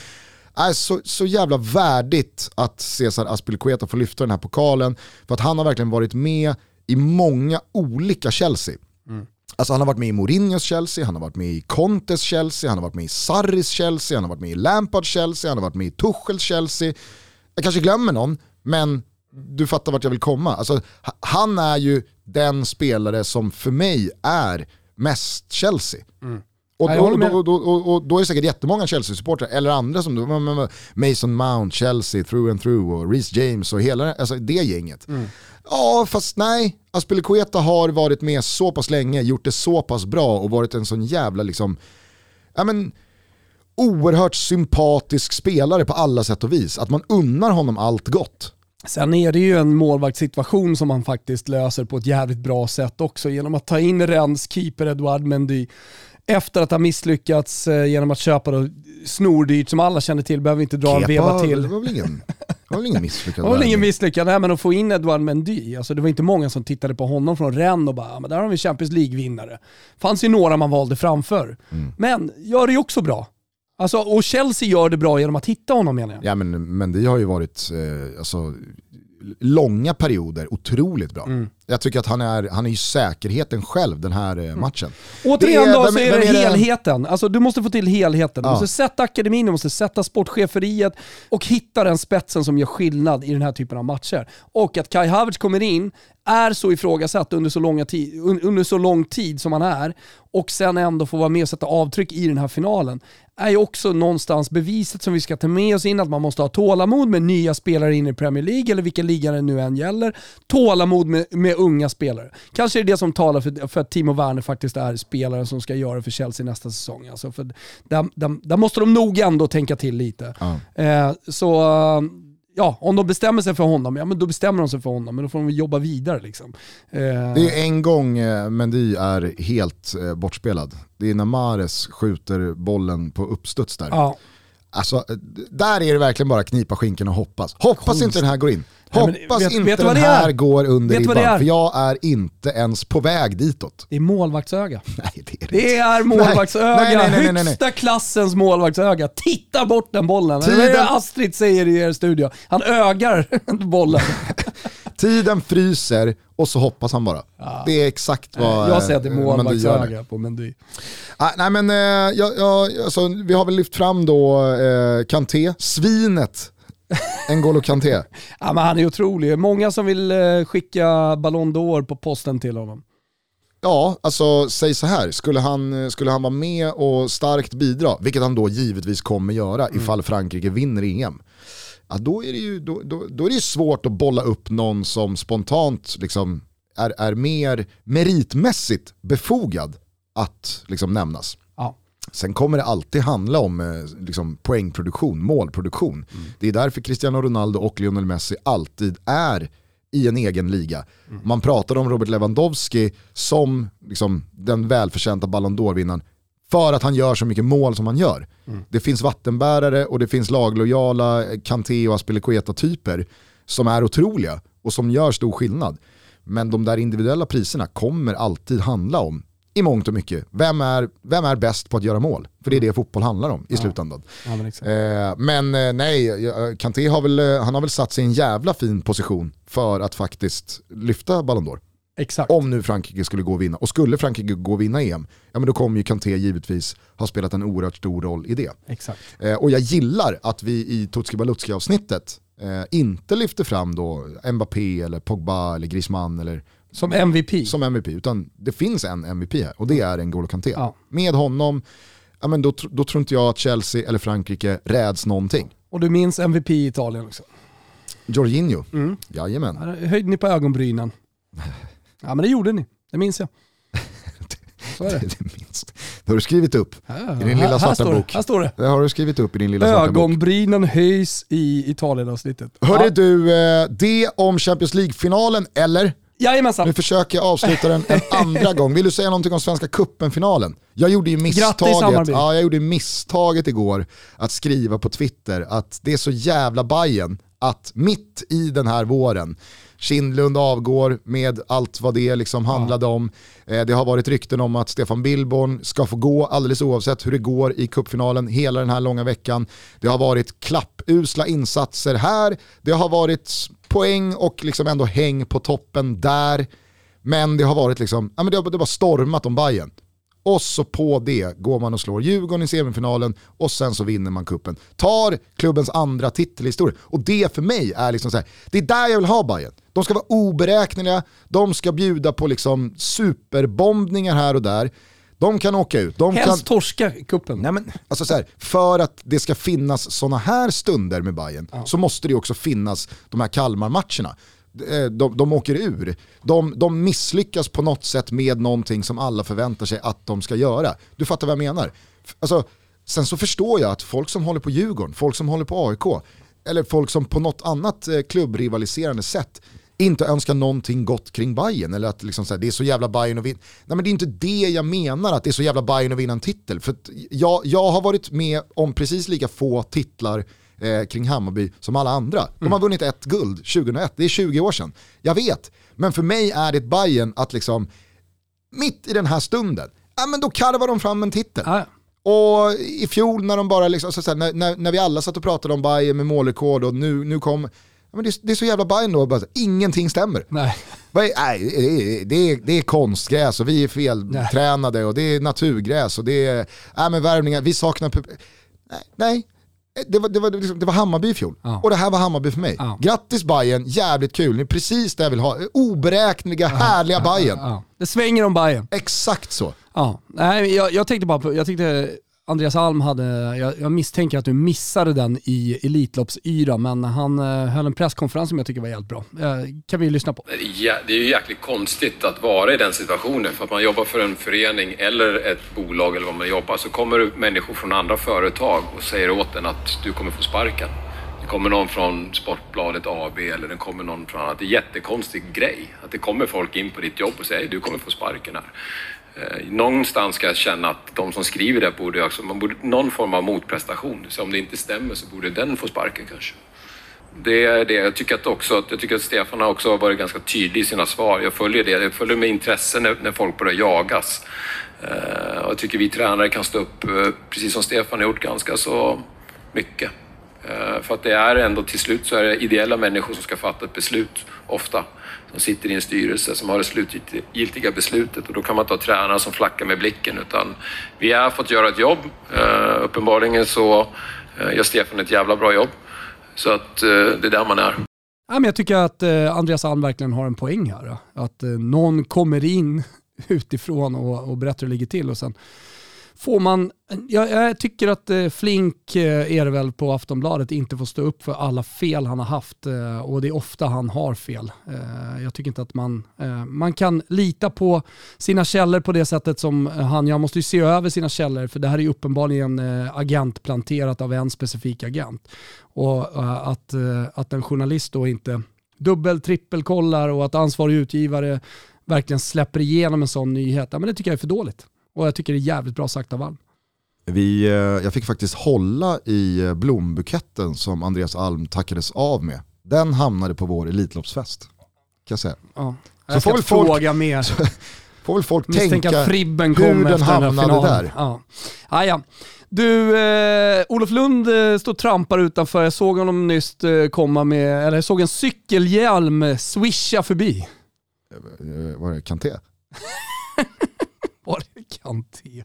Äh, så, så jävla värdigt att Cesar Aspilicueta får lyfta den här pokalen, för att han har verkligen varit med i många olika Chelsea. Alltså han har varit med i Mourinhos Chelsea, han har varit med i Contes Chelsea, han har varit med i Sarris Chelsea, han har varit med i Lampards Chelsea, han har varit med i Tuchels Chelsea. Jag kanske glömmer någon, men du fattar vart jag vill komma. Alltså, ha- han är ju den spelare som för mig är mest Chelsea. Och, Ja, jag då, då, då, och, och då är det säkert jättemånga Chelsea-supportrar, eller andra som Mason Mount, Chelsea, through and through och Reece James och hela alltså det gänget. Mm. Ja, fast nej. Aspilicueta har varit med så pass länge, gjort det så pass bra och varit en sån jävla liksom, ja men, oerhört sympatisk spelare på alla sätt och vis. Att man unnar honom allt gott. Sen är det ju en målvaktssituation som han faktiskt löser på ett jävligt bra sätt också genom att ta in Rennes keeper Edouard Mendy efter att ha misslyckats eh, genom att köpa då snordyrt som alla känner till, behöver inte dra en veva till. Det var väl ingen, det var väl ingen misslyckad Det var väl ingen värvning. misslyckande, Nej, men att få in Edouard Mendy, alltså det var inte många som tittade på honom från Rennes och bara, "Ja, men där har vi Champions League-vinnare. fanns ju några man valde framför. Mm. Men gör det ju också bra. Alltså, och Chelsea gör det bra genom att hitta honom menar jag. Ja men, men det har ju varit eh, alltså, långa perioder otroligt bra. Mm. Jag tycker att han är, han är ju säkerheten själv den här eh, matchen. Återigen då så är det helheten. Alltså, du måste få till helheten. Du Ja. måste sätta akademin, du måste sätta sportcheferiet och hitta den spetsen som gör skillnad i den här typen av matcher. Och att Kai Havertz kommer in, är så ifrågasatt under så, långa tid, un- under så lång tid som han är och sen ändå få vara med och sätta avtryck i den här finalen är ju också någonstans beviset som vi ska ta med oss in att man måste ha tålamod med nya spelare in i Premier League eller vilken liga det nu än gäller. Tålamod med, med unga spelare. Kanske är det det som talar för, för att Timo Werner faktiskt är spelaren som ska göra för Chelsea nästa säsong. Alltså för där, där, där måste de nog ändå tänka till lite. Ja. Eh, så ja, om de bestämmer sig för honom, ja men då bestämmer de sig för honom, men då får de jobba vidare liksom. Eh, Det är en gång eh, Mendy är helt eh, bortspelad. Det är när Mares skjuter bollen på uppstuds där. ja. Alltså, eh, där är det verkligen bara knipa skinken och hoppas. Hoppas inte den här går in. Nej, Hoppas vet- inte vet den det här är? går under Vet ribban, för jag är inte ens på väg ditåt. Det är målvaktsöga. Nej det är det Det är målvaktsöga, Nej, nej, nej, nej, nej, nej. högsta klassens målvaktsöga. Titta bort den bollen. Det är Tiden- det Astrid säger i er studio. Han ögar bollen. Tiden fryser och så hoppas han bara. Det är exakt vad Jag säger att det är eh, målvaktsöga på Mendy. Ah, nej men eh, ja, ja, alltså, vi har väl lyft fram då eh, Kanté, svinet N'Golo Kanté. Ja, men han är otrolig. Många som vill eh, skicka Ballon d'Or på posten till honom. Ja, alltså säg så här, skulle han, skulle han vara med och starkt bidra, vilket han då givetvis kommer göra ifall Frankrike vinner EM, ja, då, är det ju, då, då, då är det svårt att bolla upp någon som spontant liksom, är, är mer meritmässigt befogad att liksom, nämnas. Ja. Sen kommer det alltid handla om eh, liksom, poängproduktion, målproduktion. Det är därför Cristiano Ronaldo och Lionel Messi alltid är i en egen liga. Man pratar om Robert Lewandowski som liksom, den välförtjänta Ballon d'Or-vinnaren för att han gör så mycket mål som han gör. Det finns vattenbärare och det finns laglojala Kanté och Aspilicueta-typer som är otroliga och som gör stor skillnad. Men de där individuella priserna kommer alltid handla om, i mångt och mycket, vem är, vem är bäst på att göra mål? För det är det fotboll handlar om i slutändan. Ja, men. Eh, men eh, nej, Kanté har väl, eh, han har väl satt sig i en jävla fin position för att faktiskt lyfta Ballon d'Or. Exakt. Om nu Frankrike skulle gå och vinna. Och skulle Frankrike gå och vinna EM, ja men då kommer ju Kanté givetvis ha spelat en oerhört stor roll i det. Exakt. Eh, och jag gillar att vi i Tutski Balutski avsnittet eh, inte lyfter fram då Mbappé eller Pogba eller Griezmann eller Som MVP. som MVP, utan det finns en MVP här och det är N'Golo Kanté. Ja. Med honom, ja, men då, då tror inte jag att Chelsea eller Frankrike räds någonting. Och du minns MVP i Italien också. Jorginho, Mm. jajamän. Höjde ni på ögonbrynen. Ja men det gjorde ni, det minns jag. Så är det. Det är minst. Det har du skrivit upp Ja, i din lilla här, svarta står bok. Det, här står det. Det har du skrivit upp i din lilla svarta bok. Ögonbrynen höjs i Italien-avsnittet. Hörde Ja. du, eh, det om Champions League-finalen eller? Jajamensan. Nu försöker jag avsluta den en andra gång. Vill du säga någonting om Svenska Cupen-finalen? Jag gjorde ju misstaget, ja, jag gjorde misstaget igår att skriva på Twitter att det är så jävla Bajen att mitt i den här våren, Kindlund avgår med allt vad det liksom handlade om. Eh, Det har varit rykten om att Stefan Billborn ska få gå alldeles oavsett hur det går i cupfinalen hela den här långa veckan. Det har varit klappusla insatser här, det har varit poäng och liksom ändå häng på toppen där. Men det har varit liksom, ja men det har, det har bara stormat om Bayern. Och så på det går man och slår Djurgården i semifinalen och sen så vinner man kuppen. Tar klubbens andra titel i historien. Och det för mig är liksom så här, det är där jag vill ha Bayern. De ska vara oberäkneliga, de ska bjuda på liksom superbombningar här och där. De kan åka ut. De kan... Helst torska kuppen. Nej, men, alltså så här, för att det ska finnas sådana här stunder med Bayern så måste det också finnas de här Kalmar-matcherna. Eh, De, de åker ur. De, de misslyckas på något sätt med någonting som alla förväntar sig att de ska göra. Du fattar vad jag menar? Alltså, sen så förstår jag att folk som håller på Djurgården, folk som håller på AIK, eller folk som på något annat eh, klubbrivaliserande sätt inte önskar någonting gott kring Bayern eller att liksom så här, det är så jävla Bayern att vinna. Nej men det är inte det jag menar att det är så jävla Bayern att vinna en titel. För jag, jag har varit med om precis lika få titlar eh, kring Hammarby som alla andra. De har vunnit ett guld 2001, det är 20 år sedan. Jag vet, men för mig är det Bayern att liksom mitt i den här stunden, ja men då karvar de fram en titel. Ja. Och i fjol när de bara liksom, så så här, när, när, när vi alla satt och pratade om Bayern med målrekord och nu, nu kom, men det, är- det är så jävla Bayern då, ingenting stämmer. Nej. Nej, det är, det, är, det är konstgräs och vi är feltränade och det är naturgräs och det är, nej men värvningar, vi saknar Nej, nej. Det var, det, var, liksom, det var Hammarby i fjol. Ja. Och det här var Hammarby för mig. Ja. Grattis Bayern, jävligt kul. Ni är precis det jag vill ha. Oberäkneliga, härliga Bayern. Ja. Det svänger om Bayern. Exakt så. Ja. Nej, jag, jag tänkte bara på, jag tyckte Andreas Alm hade, jag, jag misstänker att du missade den i Elitloppsyra, men han eh, höll en presskonferens som jag tycker var jävligt bra. Eh, kan vi lyssna på. Det är Det är ju jäkligt konstigt att vara i den situationen. För att man jobbar för en förening eller ett bolag eller vad man jobbar så kommer det människor från andra företag och säger åt en att du kommer få sparken. Det kommer någon från Sportbladet AB eller det kommer någon från annat. Det är en jättekonstig grej. Att det kommer folk in på ditt jobb och säger du kommer få sparken här. Eh, Någonstans ska jag känna att de som skriver det borde också, man borde någon form av motprestation. Så om det inte stämmer så borde den få sparken kanske. Det är det. Jag tycker att, också, jag tycker att Stefan har också varit ganska tydlig i sina svar. Jag följer det. Jag följer med intresse när, när folk börjar jagas. Eh, och jag tycker vi tränare kan stå upp, eh, precis som Stefan har gjort, ganska så mycket. Eh, för att det är ändå till slut så är det ideella människor som ska fatta ett beslut, ofta. De sitter i en styrelse som har det slutgiltiga beslutet och då kan man inte ha tränare som flackar med blicken utan vi har fått göra ett jobb. Uh, uppenbarligen så eh, gör Stefan ett jävla bra jobb. Så att eh, det är där man är. Ja, men jag tycker att Andreas Alm verkligen har en poäng här. då. Att någon kommer in utifrån och, och berättar hur det ligger till och sen får man, jag, jag tycker att eh, Flink eh, är det väl på Aftonbladet inte får stå upp för alla fel han har haft eh, och det är ofta han har fel. Eh, jag tycker inte att man, eh, man kan lita på sina källor på det sättet som eh, han, jag måste ju se över sina källor för det här är ju uppenbarligen agentplanterat av en specifik agent. Och att, att en journalist då inte dubbel, trippelkollar och att ansvarig utgivare verkligen släpper igenom en sån nyhet, ja, men det tycker jag är för dåligt. Och jag tycker det är jävligt bra sagt av Alm. Vi, eh, jag fick faktiskt hålla i eh, blombuketten som Andreas Alm tackades av med. Den hamnade på vår Elitloppsfest. Kan jag säga. Ja. Så Jag får ska väl folk- fråga mer. Får väl folk Misstänka tänka att Fribben hur kom den efter den hamnade finalen. där. Ja. Ah, ja. Du, eh, Olof Lund eh, står och trampar utanför. Jag såg honom nyss eh, komma med, eller jag såg en cykelhjälm swisha förbi. Eh, Var det Kanté? Kanté?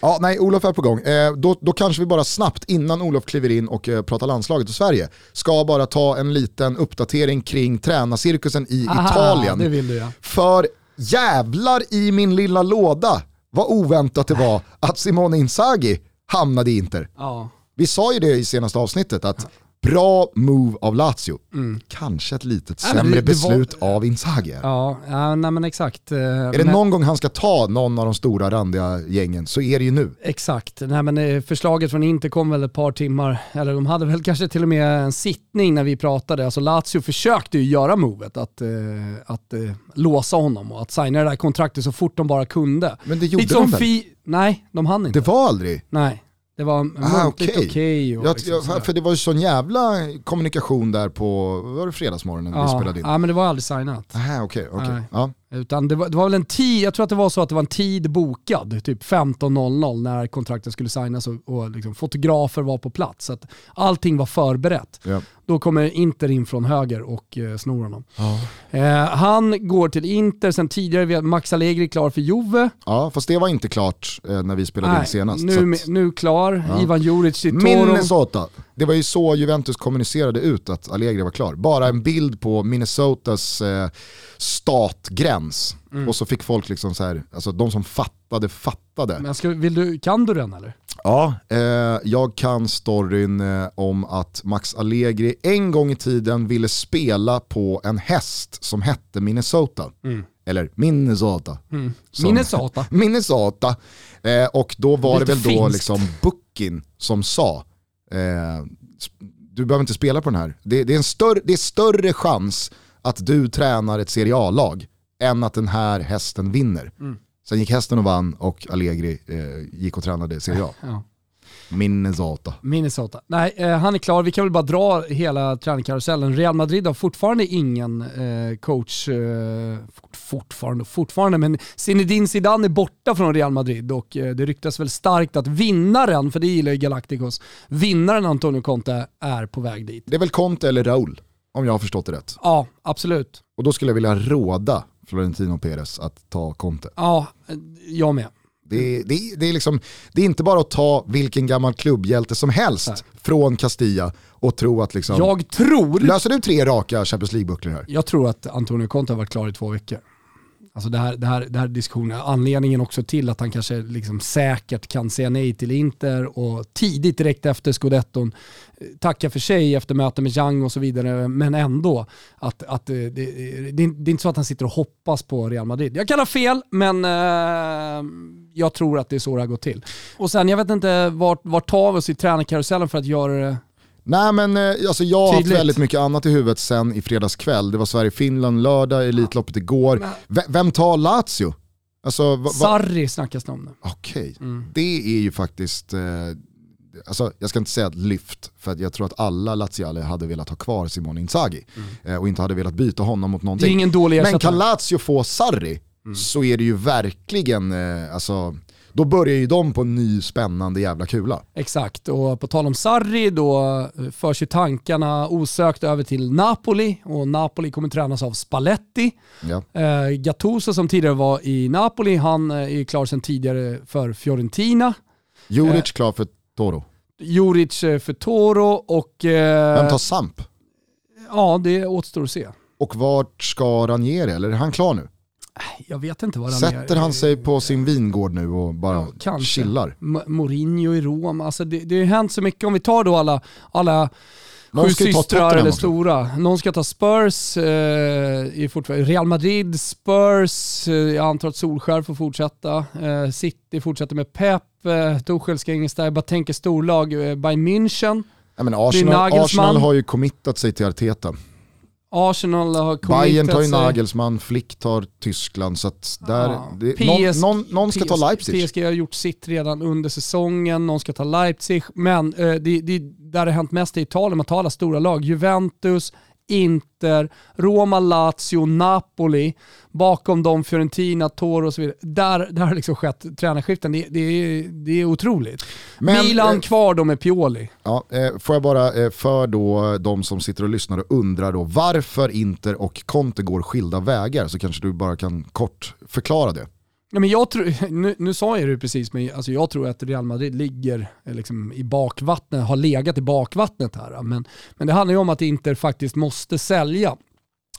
Ja, nej, Olof är på gång. Eh, då, då kanske vi bara snabbt, innan Olof kliver in och eh, pratar landslaget och Sverige, ska bara ta en liten uppdatering kring tränarcirkusen i Aha, Italien. Det vill du ja. För jävlar i min lilla låda vad oväntat det var att Simone Inzaghi hamnade i Inter. Ja. Vi sa ju det i senaste avsnittet att bra move av Lazio. Kanske ett litet Mm. Sämre det- det var- beslut av Inzaghi. Ja, ja nej men exakt. Är det någon gång han ska ta någon av de stora randiga gängen så är det ju nu. Exakt. Nej, men eh, förslaget från Inter kom väl ett par timmar, eller de hade väl kanske till och med en sittning när vi pratade. Alltså Lazio försökte ju göra movet att, eh, att eh, låsa honom och att signa det där kontraktet så fort de bara kunde. Men det gjorde Lite som de väl? Fi- Nej, de hann inte. Det var aldrig? Nej, det var Ah, muntligt okej. okej. Jag- liksom för det var ju sån jävla kommunikation där på, var det fredagsmorgonen vi ja, spelade in? ja, men det var aldrig signat. Aha, okej, okej. Nej. Ja. Utan det var, det var väl en tid, jag tror att det var så att det var en tid bokad, typ 15.00 när kontraktet skulle signas och, och liksom fotografer var på plats. Så att allting var förberett. Ja. Då kommer Inter in från höger och eh, snor honom. Eh, han går till Inter, sen tidigare Max Allegri klar för Juve. ja, fast det var inte klart eh, när vi spelade in senast. nu, att- nu klar. Ivan Juric till Toro. Minnesota. Det var ju så Juventus kommunicerade ut att Allegri var klar. Bara en bild på Minnesotas eh, statgräns. Mm. Och så fick folk liksom så här, alltså de som fattade fattade. Men ska, vill du, kan du den eller? Ja, eh, jag kan storyn eh, om att Max Allegri en gång i tiden ville spela på en häst som hette Minnesota. Eller Minnesota. Som- Mm. Minnesota. Minnesota. Eh, och då var Lite det väl då finskt. liksom Buckin som sa, eh, du behöver inte spela på den här. Det, det, är en större, det är större chans att du tränar ett Serie A-lag än att den här hästen vinner. Mm. Sen gick hästen och vann och Allegri eh, gick och tränade Serie A. Ja. Minnesota. Minnesota. Nej, eh, han är klar. Vi kan väl bara dra hela tränarkarusellen. Real Madrid har fortfarande ingen eh, coach, eh, fort, fortfarande, fortfarande, men Zinedine Zidane är borta från Real Madrid och eh, det ryktas väl starkt att vinnaren, för det gillar ju Galacticos, vinnaren Antonio Conte är på väg dit. Det är väl Conte eller Raul, om jag har förstått det rätt. Ja, absolut. Och då skulle jag vilja råda Florentino Perez att ta Conte. Ja, eh, jag med. Det, det, det, är liksom, det är inte bara att ta vilken gammal klubbhjälte som helst från Castilla och tro att liksom, Jag tror, löser du tre raka Champions League-bucklor här? jag tror att Antonio Conte har varit klar i två veckor. Alltså det här, det här, det här diskussionen, anledningen också till att han kanske liksom säkert kan säga nej till Inter och tidigt direkt efter scudetton tacka för sig efter möte med Young och så vidare, men ändå att, att eh, det, det, det är inte så att han sitter och hoppas på Real Madrid. Jag kan ha fel, men eh, jag tror att det är så det har gått till. Och sen, jag vet inte vart, vart tar vi oss i tränarkarusellen för att göra det Nej men eh, alltså jag har haft väldigt mycket annat i huvudet sen i fredags kväll. Det var Sverige-Finland lördag, Elitloppet igår. V- vem tar Lazio? Alltså, va, va? Sarri snackas det om nu. Okej, Mm. det är ju faktiskt, eh, alltså, jag ska inte säga ett lyft, för jag tror att alla laziale hade velat ha kvar Simone Inzaghi eh, och inte hade velat byta honom mot Mm. Det är någonting. ingen dålig Men ersättare. kan Lazio få Sarri så är det ju verkligen, eh, alltså, då börjar ju de på en ny spännande jävla kula. Exakt, och på tal om Sarri då eh, förs ju tankarna osökt över till Napoli och Napoli kommer tränas av Spalletti. Ja. Eh, Gattuso som tidigare var i Napoli, han eh, är ju klar sedan tidigare för Fiorentina. Juric klar för Toro. Juric eh, för Toro och eh, Vem tar Samp? ja, det återstår att se. Och vart ska Ranieri, eller är han klar nu? Jag vet inte vad han Sätter är. han sig på sin vingård nu och bara Kanske. chillar? M- Mourinho i Rom, alltså det, det har hänt så mycket. Om vi tar då alla, alla Någon sju systrar eller stora. Någon ska ta Spurs, eh, i fortfarande, Real Madrid, Spurs, eh, jag antar att Solskär får fortsätta. Eh, City fortsätter med Pep, eh, Tuchel ska ingenstans, jag bara tänker storlag, eh, Bayern München. Ja, men Arsenal. Arsenal har ju committat sig till Arteta. Arsenal har Bayern tar ju sig. Nagelsmann, Flick tar Tyskland. Så där, Ja. det, PS någon, någon, någon ska ta PS Leipzig. PSG har gjort sitt redan under säsongen, någon ska ta Leipzig. Men eh, det, det, där det har hänt mest i Italien, man tar alla stora lag. Juventus, Inter, Roma, Lazio, Napoli. Bakom dem Fiorentina, Toro och så vidare. Där, där har liksom skett tränarskiften. Det, det, är, det är otroligt. Men, Milan eh, kvar då med Pioli. Ja, eh, får jag bara eh, för då de som sitter och lyssnar och undrar då varför Inter och Conte går skilda vägar så kanske du bara kan kort förklara det. Ja, men jag tror, nu, nu sa jag det precis, men alltså jag tror att Real Madrid ligger eh, liksom i bakvattnet, har legat i bakvattnet här. Men, men det handlar ju om att Inter faktiskt måste sälja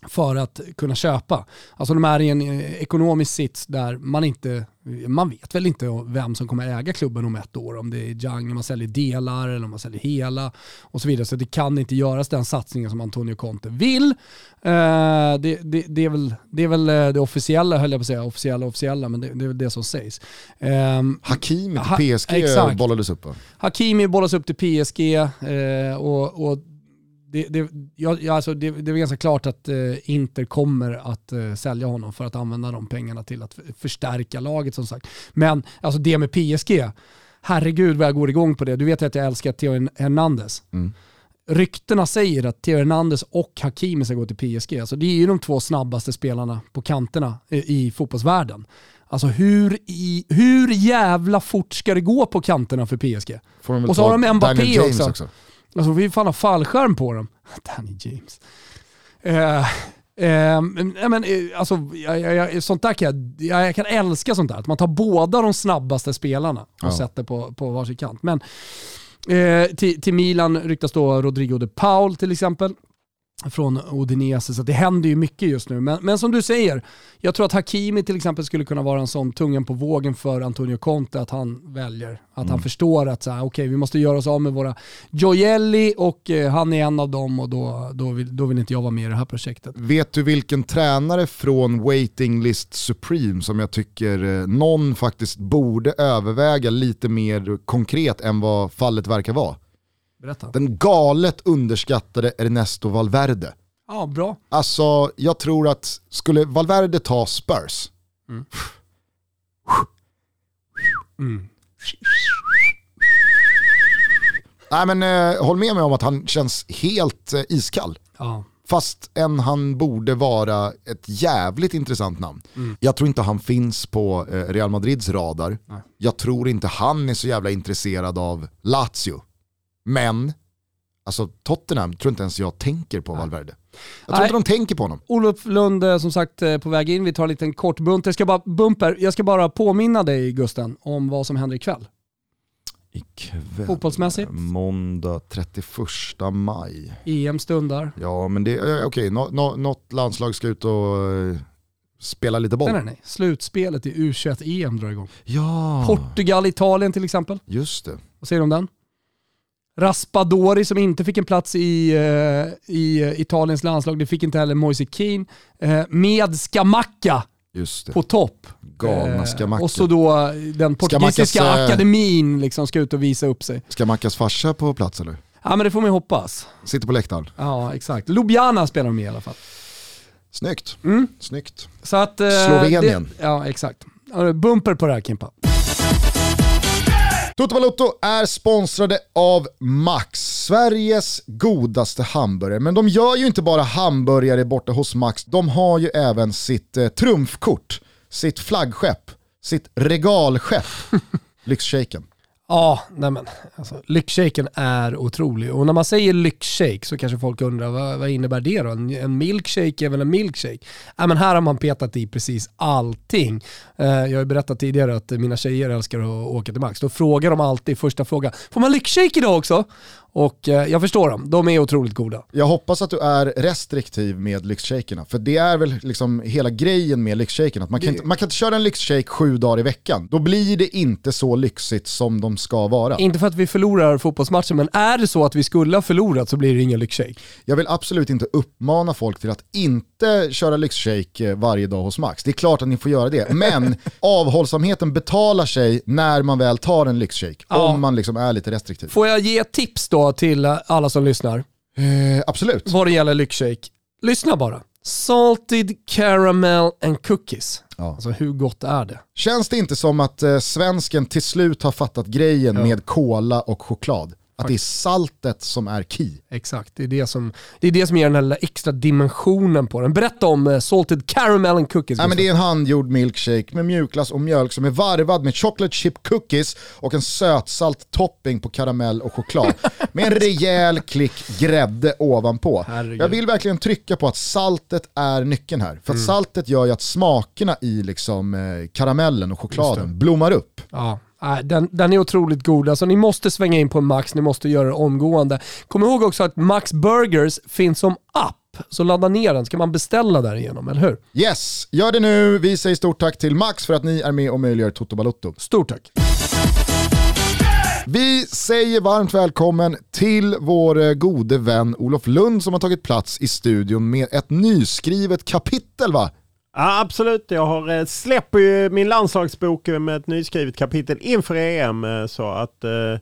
för att kunna köpa. Alltså de är i en eh, ekonomisk sits där man inte, man vet väl inte vem som kommer äga klubben om ett år. Om det är Jang, om man säljer delar eller om man säljer hela och så vidare. Så det kan inte göras den satsningen som Antonio Conte vill. Eh, det, det, det, är väl, det är väl eh, det officiella, höll jag på att säga, officiella officiella, men det, det är väl det som sägs. Eh, Hakimi Ha- till PSG exakt. bollades upp va? Hakimi bollas upp till PSG och, och det, det, ja, ja, alltså det, det är ganska klart att eh, Inter kommer att eh, sälja honom för att använda de pengarna till att förstärka laget som sagt. Men alltså det med PSG, herregud vad jag går igång på det. Du vet att jag älskar Theo Hernandez. Ryktena säger att Theo Hernandez och Hakimi ska gå till PSG. Alltså det är ju de två snabbaste spelarna på kanterna i, i fotbollsvärlden. Alltså hur, i, hur jävla fort ska det gå på kanterna för PSG? Och så har de Mbappé också. också. Alltså vi fan ha fallskärm på dem. Danny James. Eh, eh, men, eh, alltså, jag, jag, sånt där kan jag, jag, jag kan älska sånt där. Att man tar båda de snabbaste spelarna och Ja. sätter på, på varsin kant. Men eh, till, till Milan ryktas då Rodrigo de Paul till exempel från Udinese, så det händer ju mycket just nu. Men, men som du säger, jag tror att Hakimi till exempel skulle kunna vara en sån tungan på vågen för Antonio Conte, att han väljer, att han förstår att så här, okej, vi måste göra oss av med våra Gioielli och eh, han är en av dem och då, då, vill, då vill inte jag vara med i det här projektet. Vet du vilken tränare från Waiting List Supreme som jag tycker eh, någon faktiskt borde överväga lite mer konkret än vad fallet verkar vara? Berätta. Den galet underskattade Ernesto Valverde. Ja, bra. Alltså, jag tror att skulle Valverde ta Spurs, Nej men eh, håll med mig om att han känns helt eh, iskall. Ja. Fast än han borde vara ett jävligt intressant namn. Jag tror inte han finns på eh, Real Madrids radar. Jag tror inte han är så jävla intresserad av Lazio. Men, alltså Tottenham tror inte ens jag tänker på Valverde. Jag tror inte de tänker på honom. Olof Lund som sagt eh, på väg in. Vi tar en liten kort bunt. Jag ska bara, bumper. Jag ska bara påminna dig Gusten om vad som händer ikväll. Ikväll, Fotbollsmässigt? måndag 31 maj. EM stundar. Ja men det, eh, okej, nå, nå, något landslag ska ut och eh, spela lite boll. Nej, nej, nej. Slutspelet i U21-EM drar igång. Ja, Portugal, Italien till exempel. just det. Vad säger du om den? Raspadori som inte fick en plats i, eh, i Italiens landslag, det fick inte heller Moise Keane. Eh, med det. på topp. Galna Eh, Scamacca. Och så då den portugisiska Scamackas, eh, akademin liksom ska ut och visa upp sig. Ska Mackas farsa på plats eller? Ja men det får man ju hoppas. Sitter på läktaren. Ja exakt. Ljubljana spelar de i alla fall. Snyggt. Snyggt. Så att, Slovenien. Det, ja exakt. Bumper på det här Kimpa. Toto Balotto är sponsrade av Max, Sveriges godaste hamburgare. Men de gör ju inte bara hamburgare borta hos Max, de har ju även sitt eh, trumfkort, sitt flaggskepp, sitt regalskepp, Lyxshaken. Ja, nej men alltså, lyxshaken är otrolig. Och när man säger lyxshake så kanske folk undrar vad, vad innebär det då? En, en milkshake är väl en milkshake? Ja, men här har man petat i precis allting. Eh, jag har ju berättat tidigare att mina tjejer älskar att åka till Max. Då frågar de alltid första frågan, får man lyxshake idag också? Och eh, jag förstår dem, de är otroligt goda. Jag hoppas att du är restriktiv med lyxshakerna, för det är väl liksom hela grejen med lyxshaken, att man kan, Det- inte, man kan inte köra en lyxshake sju dagar i veckan. Då blir det inte så lyxigt som de ska vara. Inte för att vi förlorar fotbollsmatchen, men är det så att vi skulle ha förlorat så blir det ingen lyxshake. Jag vill absolut inte uppmana folk till att inte köra lyxshake eh, varje dag hos Max. Det är klart att ni får göra det, men avhållsamheten betalar sig när man väl tar en lyxshake. Ja. Om man liksom är lite restriktiv. Får jag ge tips då till eh, alla som lyssnar? Eh, absolut. vad det gäller lyxshake. Lyssna bara. Salted caramel and cookies. Ja. Alltså hur gott är det? Känns det inte som att eh, svensken till slut har fattat grejen Ja. med cola och choklad? Att det är saltet som är key. Exakt, det är det som, det är det som ger den här lilla extra dimensionen på den. Berätta om eh, salted caramel and cookies. Nej, men det är en handgjord milkshake med mjukglass och mjölk som är varvad med chocolate chip cookies och en sötsalt topping på karamell och choklad. med en rejäl klick grädde ovanpå. Herregud. Jag vill verkligen trycka på att saltet är nyckeln här. För att saltet gör ju att smakerna i liksom, eh, karamellen och chokladen blommar upp. Ja, den, den är otroligt god. Alltså, ni måste svänga in på Max, ni måste göra det omgående. Kom ihåg också att Max Burgers finns som app. app, så ladda ner den så kan man beställa därigenom, eller hur? Yes, gör det nu. Vi säger stort tack till Max för att ni är med och möjliggör Toto Balotto. Stort tack. Vi säger varmt välkommen till vår eh, gode vän Olof Lund som har tagit plats i studion med ett nyskrivet kapitel va? Ja, absolut. Jag har eh, släpper ju min landslagsbok med ett nyskrivet kapitel inför EM. Eh, så att eh,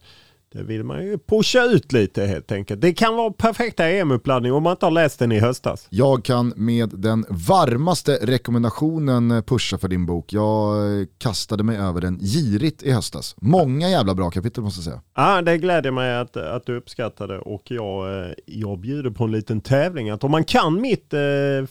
det vill man ju pusha ut lite helt enkelt. Det kan vara perfekta EM-uppladdning om man inte har läst den i höstas. Jag kan med den varmaste rekommendationen pusha för din bok. Jag kastade mig över den girigt i höstas. Många jävla bra kapitel måste jag säga. Ja, det gläder mig att, att du uppskattade och jag, eh, jag bjuder på en liten tävling. Att om man kan mitt eh,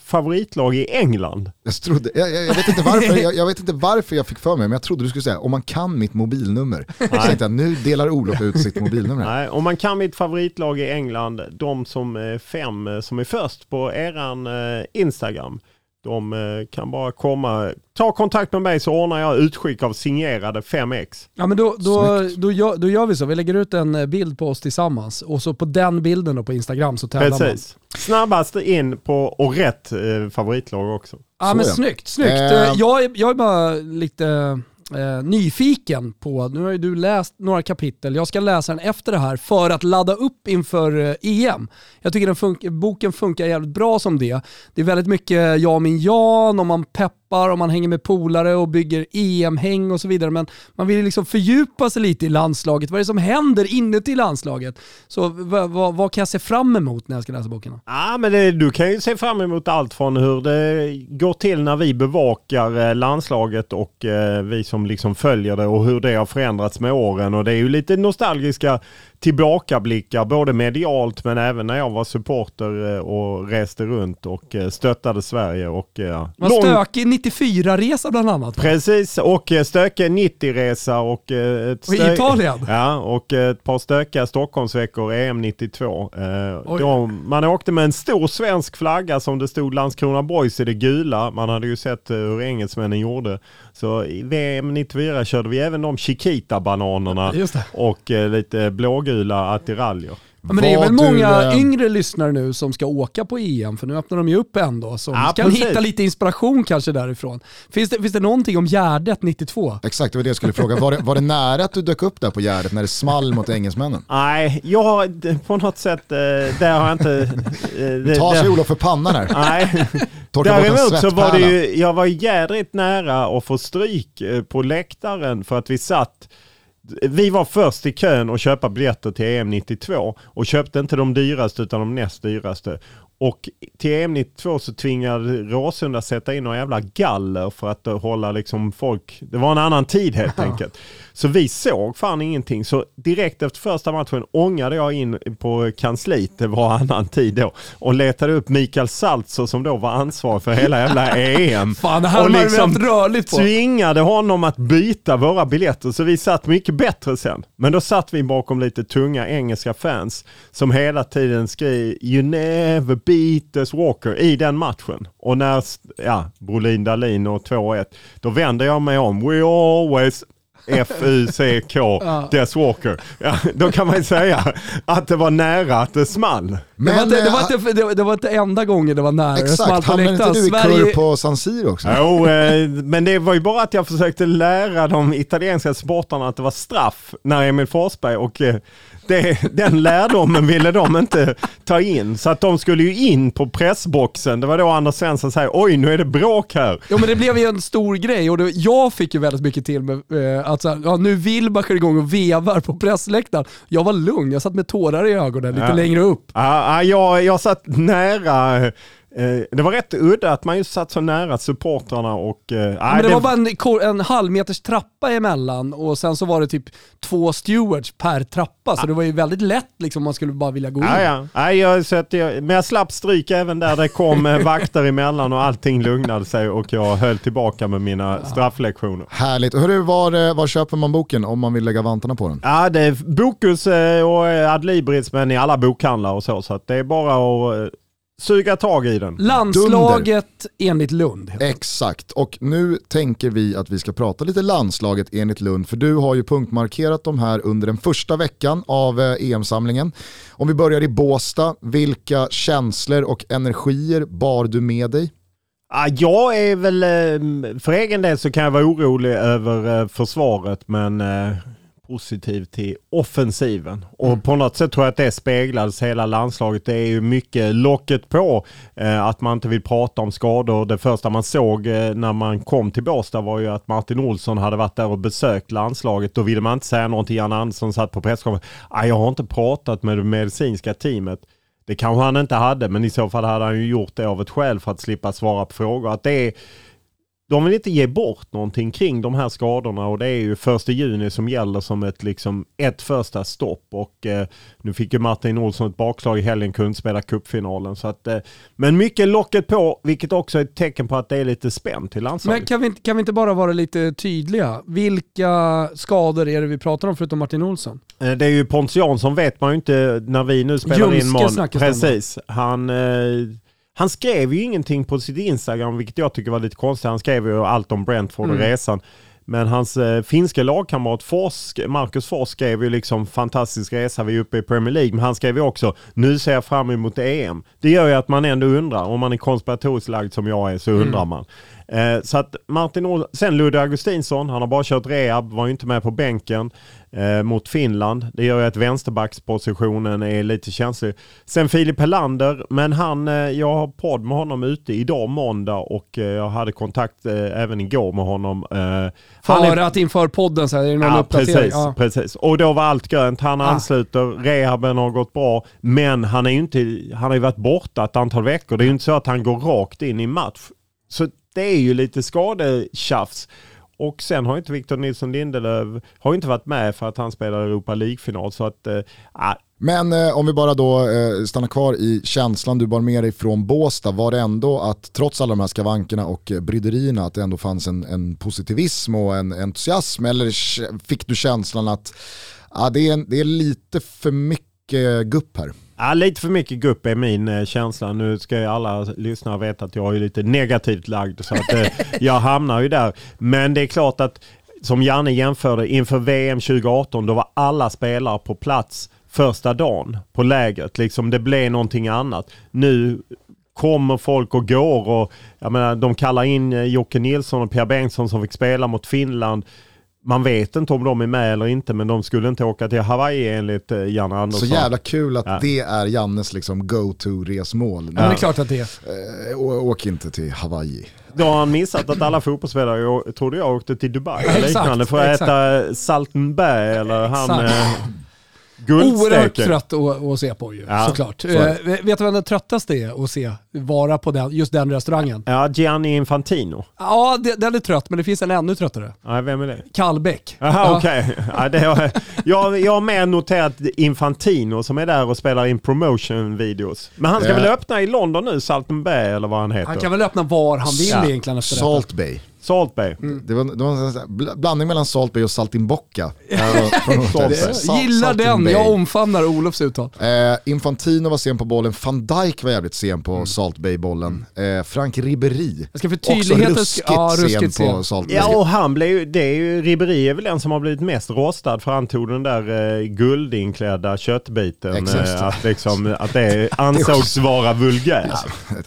favoritlag i England. Jag, trodde, jag, jag, jag, vet inte varför, jag, jag, vet inte varför jag fick för mig, men jag trodde du skulle säga om man kan mitt mobilnummer. Så tänkte jag, nu delar Olof ut sitt mobilnummer. Nej, om man kan mitt favoritlag i England, de som är fem eh, som är först på eran eh, Instagram, de eh, kan bara komma, ta kontakt med mig så ordnar jag utskick av signerade 5x. Ja men då, då, då, gör, då gör vi så, vi lägger ut en eh, bild på oss tillsammans och så på den bilden då på Instagram så tävlar man. Precis. Snabbast in på och rätt eh, favoritlag också. Ja Så men ja. snyggt, snyggt. Eh. Eh, Jag, är, jag är bara lite eh, nyfiken på, nu har ju du läst några kapitel, jag ska läsa den efter det här för att ladda upp inför eh, EM. Jag tycker den fun- boken funkar jävligt bra som det. Det är väldigt mycket jag min Jan och man peppar och man hänger med polare och bygger EM-häng och så vidare. Men man vill liksom fördjupa sig lite i landslaget. Vad är det som händer inuti landslaget? Så vad, kan jag se fram emot när jag ska läsa boken? Ja, men det, du kan ju se fram emot allt från hur det går till när vi bevakar eh, landslaget och eh, vi som liksom följer det och hur det har förändrats med åren. Och det är ju lite nostalgiska tillbakablickar, både medialt men även när jag var supporter eh, och reste runt och eh, stöttade Sverige. Och, eh, Man lång- stökig 94-resa bland annat. va? Precis, och eh, stökig 90-resa och eh, ett Och stö- Italien? Ja, och eh, ett par stökiga Stockholmsveckor EM 92. Eh, Oj. då, man åkte med en stor svensk flagga som det stod Landskrona Boys i det gula. Man hade ju sett eh, hur engelsmännen gjorde. Så i VM 94 körde vi även de Chiquita-bananerna och eh, lite blågula attiraljer. Ja, men det är väl du, många eh, yngre lyssnare nu som ska åka på EM, för nu öppnar de ju upp ändå. Så Ja, kan precis. hitta lite inspiration kanske därifrån. Finns det, finns det någonting om Gärdet 92? Exakt, det var det jag skulle fråga. Var det, var det nära att du dök upp där på Gärdet när det small mot engelsmännen? Nej, jag på något sätt, eh, där har jag inte... eh, det- Ta sig Olof för pannan här. Nej, däremot så var det ju, jag var jädrigt nära att få stryk på läktaren för att vi satt vi var först i kön att köpa biljetter till EM 92 och köpte inte de dyraste utan de näst dyraste. Och till EM 92 så tvingade Råsunda sätta in några jävla galler för att hålla liksom folk, det var en annan tid helt enkelt. Så vi såg fan ingenting. Så direkt efter första matchen ångade jag in på kansliet, det var annan tid då, och letade upp Mikael Saltzer som då var ansvarig för hela jävla EM. Fan, det här och haft rörligt på. tvingade honom att byta våra biljetter så vi satt mycket bättre sen. Men då satt vi bakom lite tunga engelska fans som hela tiden skrev You never beat us Walker i den matchen. Och när, ja, Brolin Dahlin och 2-1, då vände jag mig om. We always F-U-C-K, Des Walker. Ja, då kan man ju säga att det var nära att det small. det, var Men, inte, det, var eh, inte, det, var, det var inte enda gången det var nära. det small Exakt, på hamnade inte läktaren. du i Sverige- kurr på San Siro också? Jo, eh, men det var ju bara att jag försökte lära de italienska supportrarna att det var straff när Emil Forsberg och eh, det, den lärdomen ville de inte ta in. Så att de skulle ju in på pressboxen. Det var då Anders Svensson säger oj nu är det bråk här. Jo men det blev ju en stor grej och det, jag fick ju väldigt mycket till med eh, att så här, ja, nu Wilbacher igång och vevar på pressläktaren. Jag var lugn, jag satt med tårar i ögonen lite Ja. längre upp. Ja, ja, jag, jag satt nära det var rätt udda att man just satt så nära supportrarna och... eh, Ja, men det, var bara en, en halv meters trappa emellan och sen så var det typ två stewards per trappa så det var ju väldigt lätt liksom om man skulle bara vilja gå in. Ja, ja. Nej, jag, så att jag, men jag slapp stryk även där det kom eh, vakter emellan och allting lugnade sig och jag höll tillbaka med mina strafflektioner. Härligt. Hörru, var, eh, var köper man boken om man vill lägga vantarna på den? Ja, det är Bokus eh, och eh, Adlibris men i alla bokhandlar och så. Så att det är bara att eh, suga tag i den. Landslaget enligt Lund. Exakt, och nu tänker vi att vi ska prata lite landslaget enligt Lund, för du har ju punktmarkerat de här under den första veckan av eh, EM-samlingen. Om vi börjar i Båstad, vilka känslor och energier bar du med dig? Ja, jag är väl, eh, för egen del så kan jag vara orolig över eh, försvaret men positiv till offensiven. Och på något sätt tror jag att det speglades hela landslaget. Det är ju mycket locket på eh, att man inte vill prata om skador. Det första man såg eh, när man kom till Båstad var ju att Martin Olsson hade varit där och besökt landslaget. Då ville man inte säga någonting. Jan Andersson satt på presskonferensen. "Ah, Jag har inte pratat med det medicinska teamet. Det kanske han inte hade, men i så fall hade han ju gjort det av ett skäl för att slippa svara på frågor. Att det är, de vill inte ge bort någonting kring de här skadorna och det är ju första juni som gäller som ett, liksom, ett första stopp. Och eh, nu fick ju Martin Olsson ett bakslag i helgen, kunde spela cupfinalen. Så att, eh, men mycket locket på, vilket också är ett tecken på att det är lite spänt i landslaget. Men kan vi, inte- kan vi inte bara vara lite tydliga? Vilka skador är det vi pratar om förutom Martin Olsson? Eh, Det är ju Pontus Jansson vet man ju inte när vi nu spelar Ljungske in va? Precis. Han, eh, han skrev ju ingenting på sitt Instagram, vilket jag tycker var lite konstigt. Han skrev ju allt om Brentford och Mm. resan. Men hans eh, finska lagkamrat Fors, Marcus Fors skrev ju liksom fantastisk resa, vi är uppe i Premier League. Men han skrev ju också, nu ser jag fram emot EM. Det gör ju att man ändå undrar, om man är konspiratoriskt lagd som jag är så Mm. undrar man. Eh, så att Martin Ol- sen Ludde Augustinsson, han har bara kört rehab, var ju inte med på bänken eh, mot Finland. Det gör ju att vänsterbackspositionen är lite känslig. Sen Filip Helander, men han, eh, jag har podd med honom ute idag måndag och eh, jag hade kontakt eh, även igår med honom. Eh, han För att inför podden så här, är det någon Ja, uppdatering? precis, Ja. precis. Och då var allt grönt. Han Ah. ansluter, rehaben har gått bra. Men han, är ju inte, han har ju varit borta ett antal veckor. Det är ju inte så att han går rakt in i match. Så det är ju lite skadetjafs. Och sen har inte Victor Nilsson Lindelöf har inte varit med för att han spelar Europa League-final. Så att, eh, ah. Men eh, om vi bara då eh, stannar kvar i känslan du bar med dig från Båstad, var det ändå att trots alla de här skavankerna och eh, bryderierna att det ändå fanns en, en positivism och en entusiasm eller fick du känslan att ah, det, är det är lite för mycket gupp här? Ja, lite för mycket gupp är min eh, känsla. Nu ska ju alla lyssnare veta att jag är lite negativt lagd så att eh, jag hamnar ju där. Men det är klart att som Janne jämförde inför VM 2018 då var alla spelare på plats första dagen på lägret. Liksom det blev någonting annat. Nu kommer folk och går och jag menar, de kallar in eh, Jocke Nilsson och Pierre Bengtsson som fick spela mot Finland. Man vet inte om de är med eller inte men de skulle inte åka till Hawaii enligt eh, Janne Så Andersson. jävla kul att Ja. det är Jannes liksom go-to-resmål. Ja, det är klart att det är. Eh, å- åk inte till Hawaii. Då har han missat att alla fotbollsspelare, trodde jag åkte till Dubai eller Exakt, liknande för att exakt. äta Saltenberg eller han Exakt. eh, Oerhört trött att, att se på ju, Ja, såklart. Eh, vet du vem den tröttaste är att se vara på den, just den restaurangen? Ja, Gianni Infantino. Ja, det- den är trött, men det finns en ännu tröttare. Nej, vem är det? Kallbäck. Jaha, Ja. okej. Ja, det har- jag, jag har mer noterat Infantino som är där och spelar in promotion-videos. Men han ska Ja. väl öppna i London nu, Saltenberg eller vad han heter? Han kan väl öppna var han vill Ja. egentligen efter detta. Salt Bay. Salt Bay. Det var, det var en bl- blandning mellan Salt Bay och Saltimbocca. Gillar den, Bay. jag omfamnar Olofs uttal. Eh, Infantino var sen på bollen, van Dijk var jävligt sen på Salt Bay-bollen. Eh, Frank Ribéry, Jag ska för också ruskigt, ja, ruskigt sen på. Salt Bay. Ja, och han blev ju, det är ju, Ribéry är väl den som har blivit mest rostad för han tog den där eh, guldinklädda köttbiten. Eh, att, liksom, att det ansågs vara vulgärt.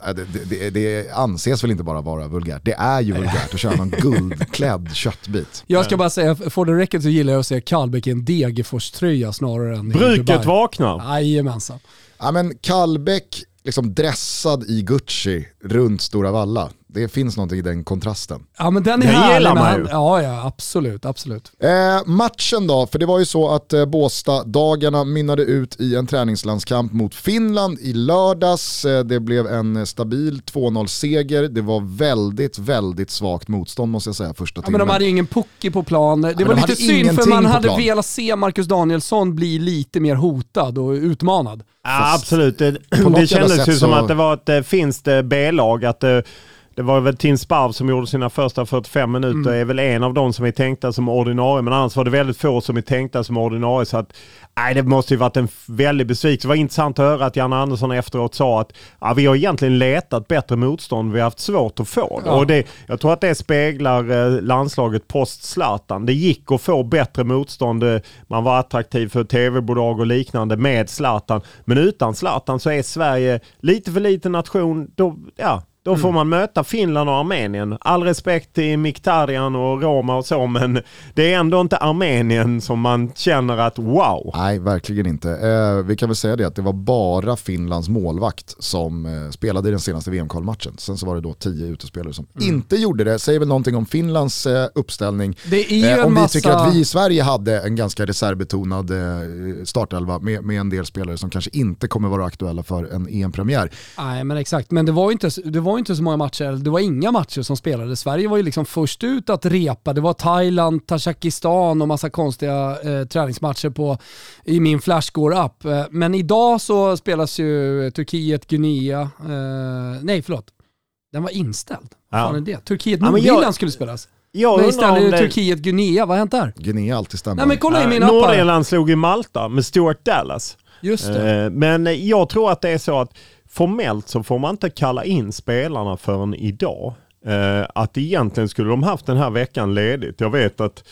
Eh, Det, det, det anses väl inte bara vara vulgärt, det är ju vulgärt att köra någon guldklädd köttbit. Jag ska bara säga, for the record så gillar jag att se Kallbäck i en Degerfors-tröja snarare än i Bruket vaknar. Jajamensan. Ja men Kallbäck, liksom dressad i Gucci runt Stora Valla. Det finns någonting i den kontrasten. Ja men den är Den härlig. gillar man ju. Ja, ja absolut, absolut. Eh, matchen då, för det var ju så att eh, Båstad-dagarna mynnade ut i en träningslandskamp mot Finland i lördags. Eh, det blev en stabil 2-0-seger. Det var väldigt, väldigt svagt motstånd måste jag säga första Ja, timmen. men de hade ju ingen pucki på plan. Det de var lite synd för man hade velat se Marcus Danielsson bli lite mer hotad och utmanad. Ja, absolut. Det, det kändes ju som så- att det var ett eh, finskt eh, B-lag. Att eh, det var väl Tim Sparv som gjorde sina första 45 minuter, Mm. är väl en av de som är tänkta som ordinarie, men annars var det väldigt få som är tänkta som ordinarie. Så att, nej, det måste ju varit en väldig besvikelse. Det var intressant att höra att Janne Andersson efteråt sa att ja, vi har egentligen letat bättre motstånd, vi har haft svårt att få det. Ja. Och det jag tror att det speglar eh, landslaget post Zlatan. Det gick att få bättre motstånd, eh, man var attraktiv för tv-bolag och liknande med Zlatan. Men utan Zlatan så är Sverige lite för liten nation. Då, ja, då får man möta Finland och Armenien. All respekt till Mkhitaryan och Roma och så, men det är ändå inte Armenien som man känner att wow. Nej, verkligen inte. Eh, vi kan väl säga det att det var bara Finlands målvakt som eh, spelade i den senaste VM-kvalmatchen. Sen så var det då tio utespelare som Mm. inte gjorde det. Säger väl någonting om Finlands eh, uppställning. Det är ju Eh, en om vi massa... tycker att vi i Sverige hade en ganska reservbetonad eh, startelva med, med en del spelare som kanske inte kommer vara aktuella för en EM-premiär. Nej men exakt, men det var ju inte, det var ju inte så många matcher, det var inga matcher som spelades. Sverige var ju liksom först ut att repa. Det var Thailand, Tadzjikistan och massa konstiga eh, träningsmatcher på, i min Flashscore-app. Eh, men idag så spelas ju Turkiet, Guinea, eh, nej förlåt, den var inställd. Vad Ja. fan är det? Turkiet, Ja, Nordirland jag- skulle spelas. Jag Men istället är det. Turkiet, Guinea, vad har hänt där? Guinea alltid stämmer. Nej men kolla i min app. Nordirland slog i Malta med Stuart Dallas. Just det. Eh, Men jag tror att det är så att formellt så får man inte kalla in spelarna förrän idag. Eh, Att egentligen skulle de haft den här veckan ledigt. Jag vet att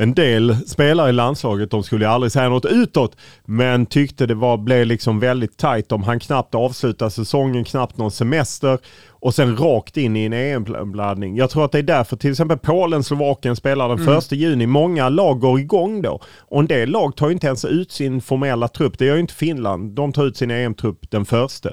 en del spelare i landslaget, de skulle aldrig säga något utåt, men tyckte det var, blev liksom väldigt tajt. De hann knappt avsluta säsongen, knappt någon semester och sen rakt in i en EM-laddning. Jag tror att det är därför till exempel Polen, Slovakien spelar den första juni. Många lag går igång då. Och en del lag tar inte ens ut sin formella trupp. Det gör ju inte Finland. De tar ut sin EM-trupp den första.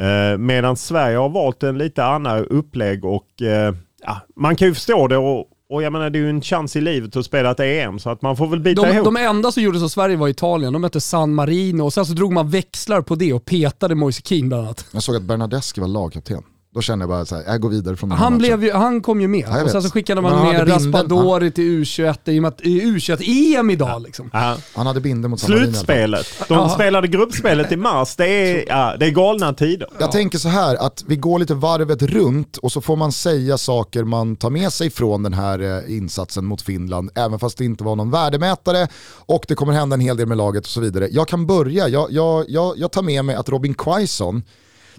Eh, medan Sverige har valt en lite annan upplägg och eh, ja, man kan ju förstå det och, och jag menar det är ju en chans i livet att spela ett EM så att man får väl bita De, ihop. de enda som gjorde så Sverige var Italien. De mötte San Marino och sen så drog man växlar på det och petade Moise Kean bland annat. Jag såg att Bernadeschi var lagkapten. Då kände jag bara så här, jag går vidare från den Han, blev ju, han kom ju med. jag och sen så skickade man med Raspadori till U21 i och med att i U21-EM idag liksom. Ja. Han hade binden mot. Slutspelet. De Ja. spelade gruppspelet i mars. Det är, ja, det är galna tider. Jag tänker så här att vi går lite varvet runt och så får man säga saker man tar med sig från den här eh, insatsen mot Finland, även fast det inte var någon värdemätare och det kommer hända en hel del med laget och så vidare. Jag kan börja, jag, jag, jag, jag tar med mig att Robin Quaison,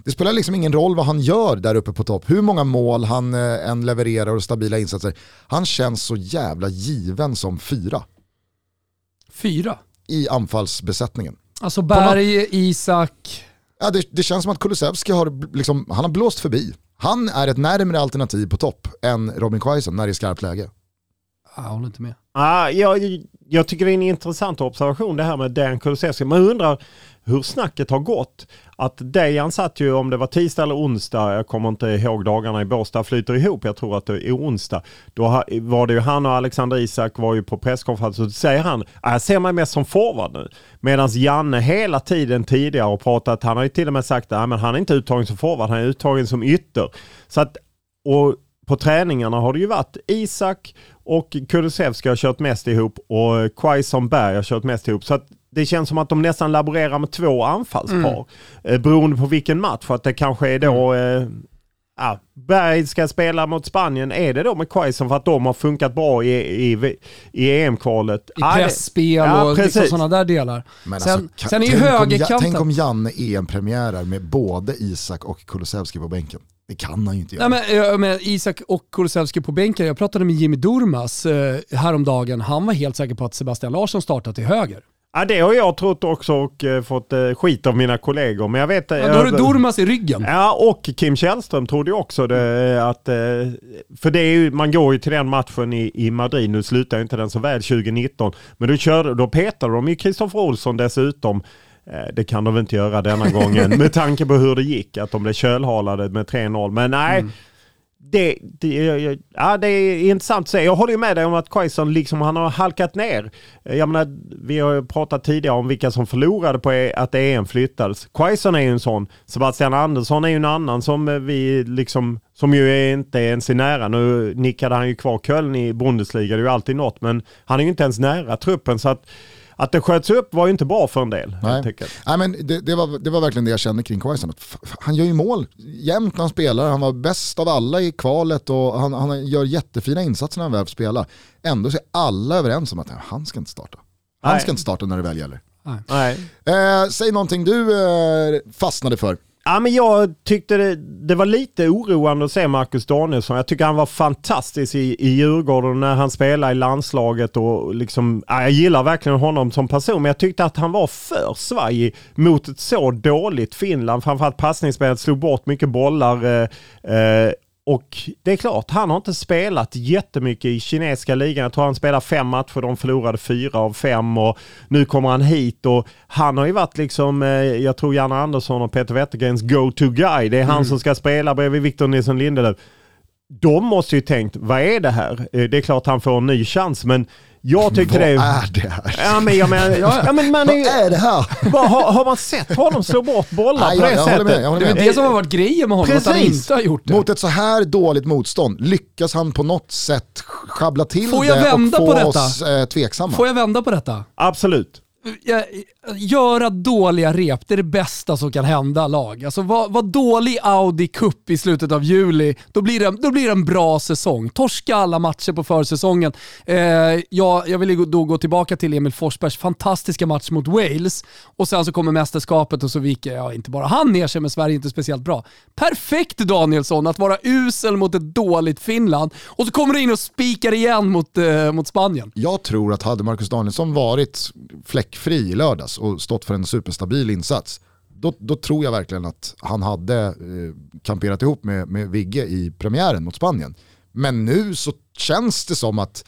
det spelar liksom ingen roll vad han gör där uppe på topp, hur många mål han eh, än levererar och stabila insatser. Han känns så jävla given som fyra Fyra. i anfallsbesättningen. Alltså Berg, Isak, Ja, det, det känns som att Kulusevski har, liksom, han har blåst förbi. Han är ett närmare alternativ på topp än Robin Quaison när det är skarpt läge jag håller inte med. Ah, jag, jag tycker det är en intressant observation det här med Dejan Kulusevski. Man undrar hur snacket har gått. Att Dejan satt ju, om det var tisdag eller onsdag, jag kommer inte ihåg dagarna i Båstad flyter ihop, jag tror att det är onsdag. Då var det ju han och Alexander Isak var ju på presskonferens och då säger han, jag ser mig mest som forward nu. Medan Janne hela tiden tidigare har pratat, han har ju till och med sagt att han är inte uttagen som forward, han är uttagen som ytter. Så att, och på träningarna har det ju varit Isak och Kulusevski har kört mest ihop och Quaison Berg har kört mest ihop. Så att det känns som att de nästan laborerar med två anfallspar. Eh, beroende på vilken match. För att det kanske är då eh, ja, Berg ska spela mot Spanien. Är det då med Quaison för att de har funkat bra i, i, i EM-kvalet? I Ja, det- pressspel Ja, och liksom precis. sådana där delar. Men sen, alltså, sen är ju tänk, om, Ja- högerkanten... tänk om Janne EM-premiärar med både Isak och Kulusevski på bänken. Det kan han ju inte göra. Nej, men, men Isak och Kulusevski på bänken, jag pratade med Jimmy Durmas eh, häromdagen, han var helt säker på att Sebastian Larsson startat till höger. Ja, det har jag trott också och eh, fått eh, skit av mina kollegor. Men jag vet... Ja, då har du Durmas i ryggen. Ja, och Kim Källström trodde också det. Att, eh, för det är ju, man går ju till den matchen i, i Madrid, nu slutar inte den så väl 2019. Men då, körde, då petade de ju Kristoffer Olsson dessutom. Eh, Det kan de väl inte göra denna gången med tanke på hur det gick, att de blev kölhalade med 3-0. Men nej, det, det, ja, det är intressant att se. Jag håller ju med dig om att Quaison liksom, han har halkat ner. Jag menar, vi har ju pratat tidigare om vilka som förlorade på e- att EM flyttades. Quaison är ju en sån. Sebastian Andersson är ju en annan som eh, vi liksom, som ju är inte ens är nära. Nu nickade han ju kvar Köln i Bundesliga, det är ju alltid något. Men han är ju inte ens nära truppen. Så att att det sköts upp var ju inte bra för en del. Nej. Nej men det, det, var, det var verkligen det jag kände kring Quaison. Han gör ju mål jämt när han spelar, han var bäst av alla i kvalet och han, han gör jättefina insatser när han väl spelar. Ändå så är alla överens om att han ska inte starta. Han Nej. ska inte starta när det väl gäller. Nej. Eh, säg någonting du eh, fastnade för. Ja, men jag tyckte det, det var lite oroande att se Marcus Danielsson. Jag tycker han var fantastisk i, i Djurgården när han spelade i landslaget. Och liksom, ja, jag gillar verkligen honom som person, men jag tyckte att han var för svajig mot ett så dåligt Finland. Framförallt passningsspelet slog bort mycket bollar. Eh, eh, och det är klart, han har inte spelat jättemycket i kinesiska ligan. Jag tror han spelar fem matcher, de förlorade fyra av fem och nu kommer han hit och han har ju varit liksom, eh, jag tror Janne Andersson och Peter Wettergrens go-to guy. Det är han som ska spela bredvid Victor Nilsson Lindelöf. De måste ju tänkt, vad är det här? Eh, Det är klart han får en ny chans, men jag tyckte Vad det... är det här? Ja men jag menar, ja, men man är, Vad är det här? Vad- har, har man sett honom slå bort bollar Nej, på det jag sättet? med, jag Det är det som har varit grejen med honom, att han Precis. inte har gjort det. Mot ett så här dåligt motstånd, lyckas han på något sätt schabbla till Får jag det vända och på få detta? oss eh, tveksamma? Får jag vända på detta? Absolut. Göra dåliga rep, det är det bästa som kan hända lag. Alltså var, var dålig Audi Cup i slutet av juli, då blir, det, då blir det en bra säsong. Torska alla matcher på försäsongen. Eh, jag, jag vill då gå tillbaka till Emil Forsbergs fantastiska match mot Wales och sen så kommer mästerskapet och så viker ja, inte bara han ner sig, men Sverige är inte speciellt bra. Perfekt Danielsson att vara usel mot ett dåligt Finland och så kommer du in och spikar igen mot, eh, mot Spanien. Jag tror att hade Marcus Danielsson varit fläckfri i lördags och stått för en superstabil insats, då, då tror jag verkligen att han hade eh, kamperat ihop med, med Vigge i premiären mot Spanien. Men nu så känns det som att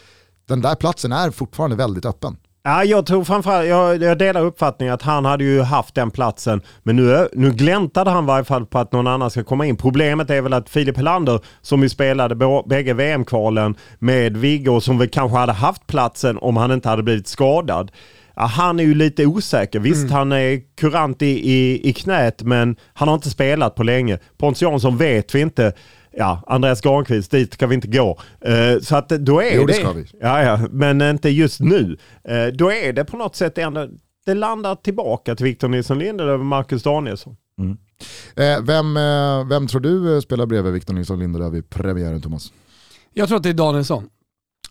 den där platsen är fortfarande väldigt öppen. Ja, jag tror framförallt, jag, jag delar uppfattningen att han hade ju haft den platsen, men nu, nu gläntade han i varje fall på att någon annan ska komma in. Problemet är väl att Filip Helander, som ju spelade bägge VM-kvalen med Viggo, och som väl kanske hade haft platsen om han inte hade blivit skadad. Ja, han är ju lite osäker. Visst, han är kurant i, i, i knät, men han har inte spelat på länge. Pontus Jansson vet vi inte. Ja, Andreas Granqvist, dit ska vi inte gå. Eh, så att då är Jo, det ska vi. Ja, ja, men inte just nu. Eh, då är det på något sätt ändå, det landar tillbaka till Victor Nilsson Lindelöf och Marcus Danielsson. Eh, vem, eh, vem tror du eh, spelar bredvid Victor Nilsson Lindelöf i premiären Thomas? Jag tror att det är Danielsson.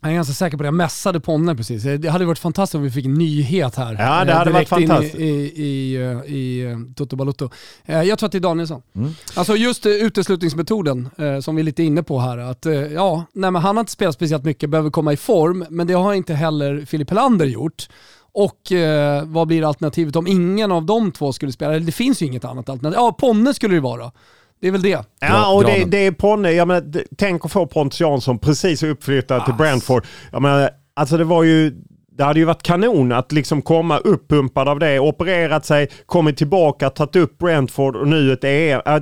Jag är ganska säker på det. Jag mässade Ponne precis. Det hade varit fantastiskt om vi fick en nyhet här. Ja, det eh, hade varit direkt in fantastiskt. I, i, i, eh, i eh, Toto Balotto. Jag tror att det är Danielsson. Mm. Alltså just uteslutningsmetoden som vi är lite inne på här. Att, ja, nej, men han har inte spelat speciellt mycket, behöver komma i form, men det har inte heller Filip Helander gjort. Och eh, vad blir alternativet om ingen av de två skulle spela? Det finns ju inget annat alternativ. Ja, Ponne skulle det vara. Det är väl det. Ja, och det, det är Ponne. Jag menar, tänk att få Pontus Jansson precis uppflyttad till Brentford. Jag menar, alltså det var ju det hade ju varit kanon att liksom komma uppumpad av det, opererat sig, kommit tillbaka, tagit upp Brentford och nu ett EM. Äh,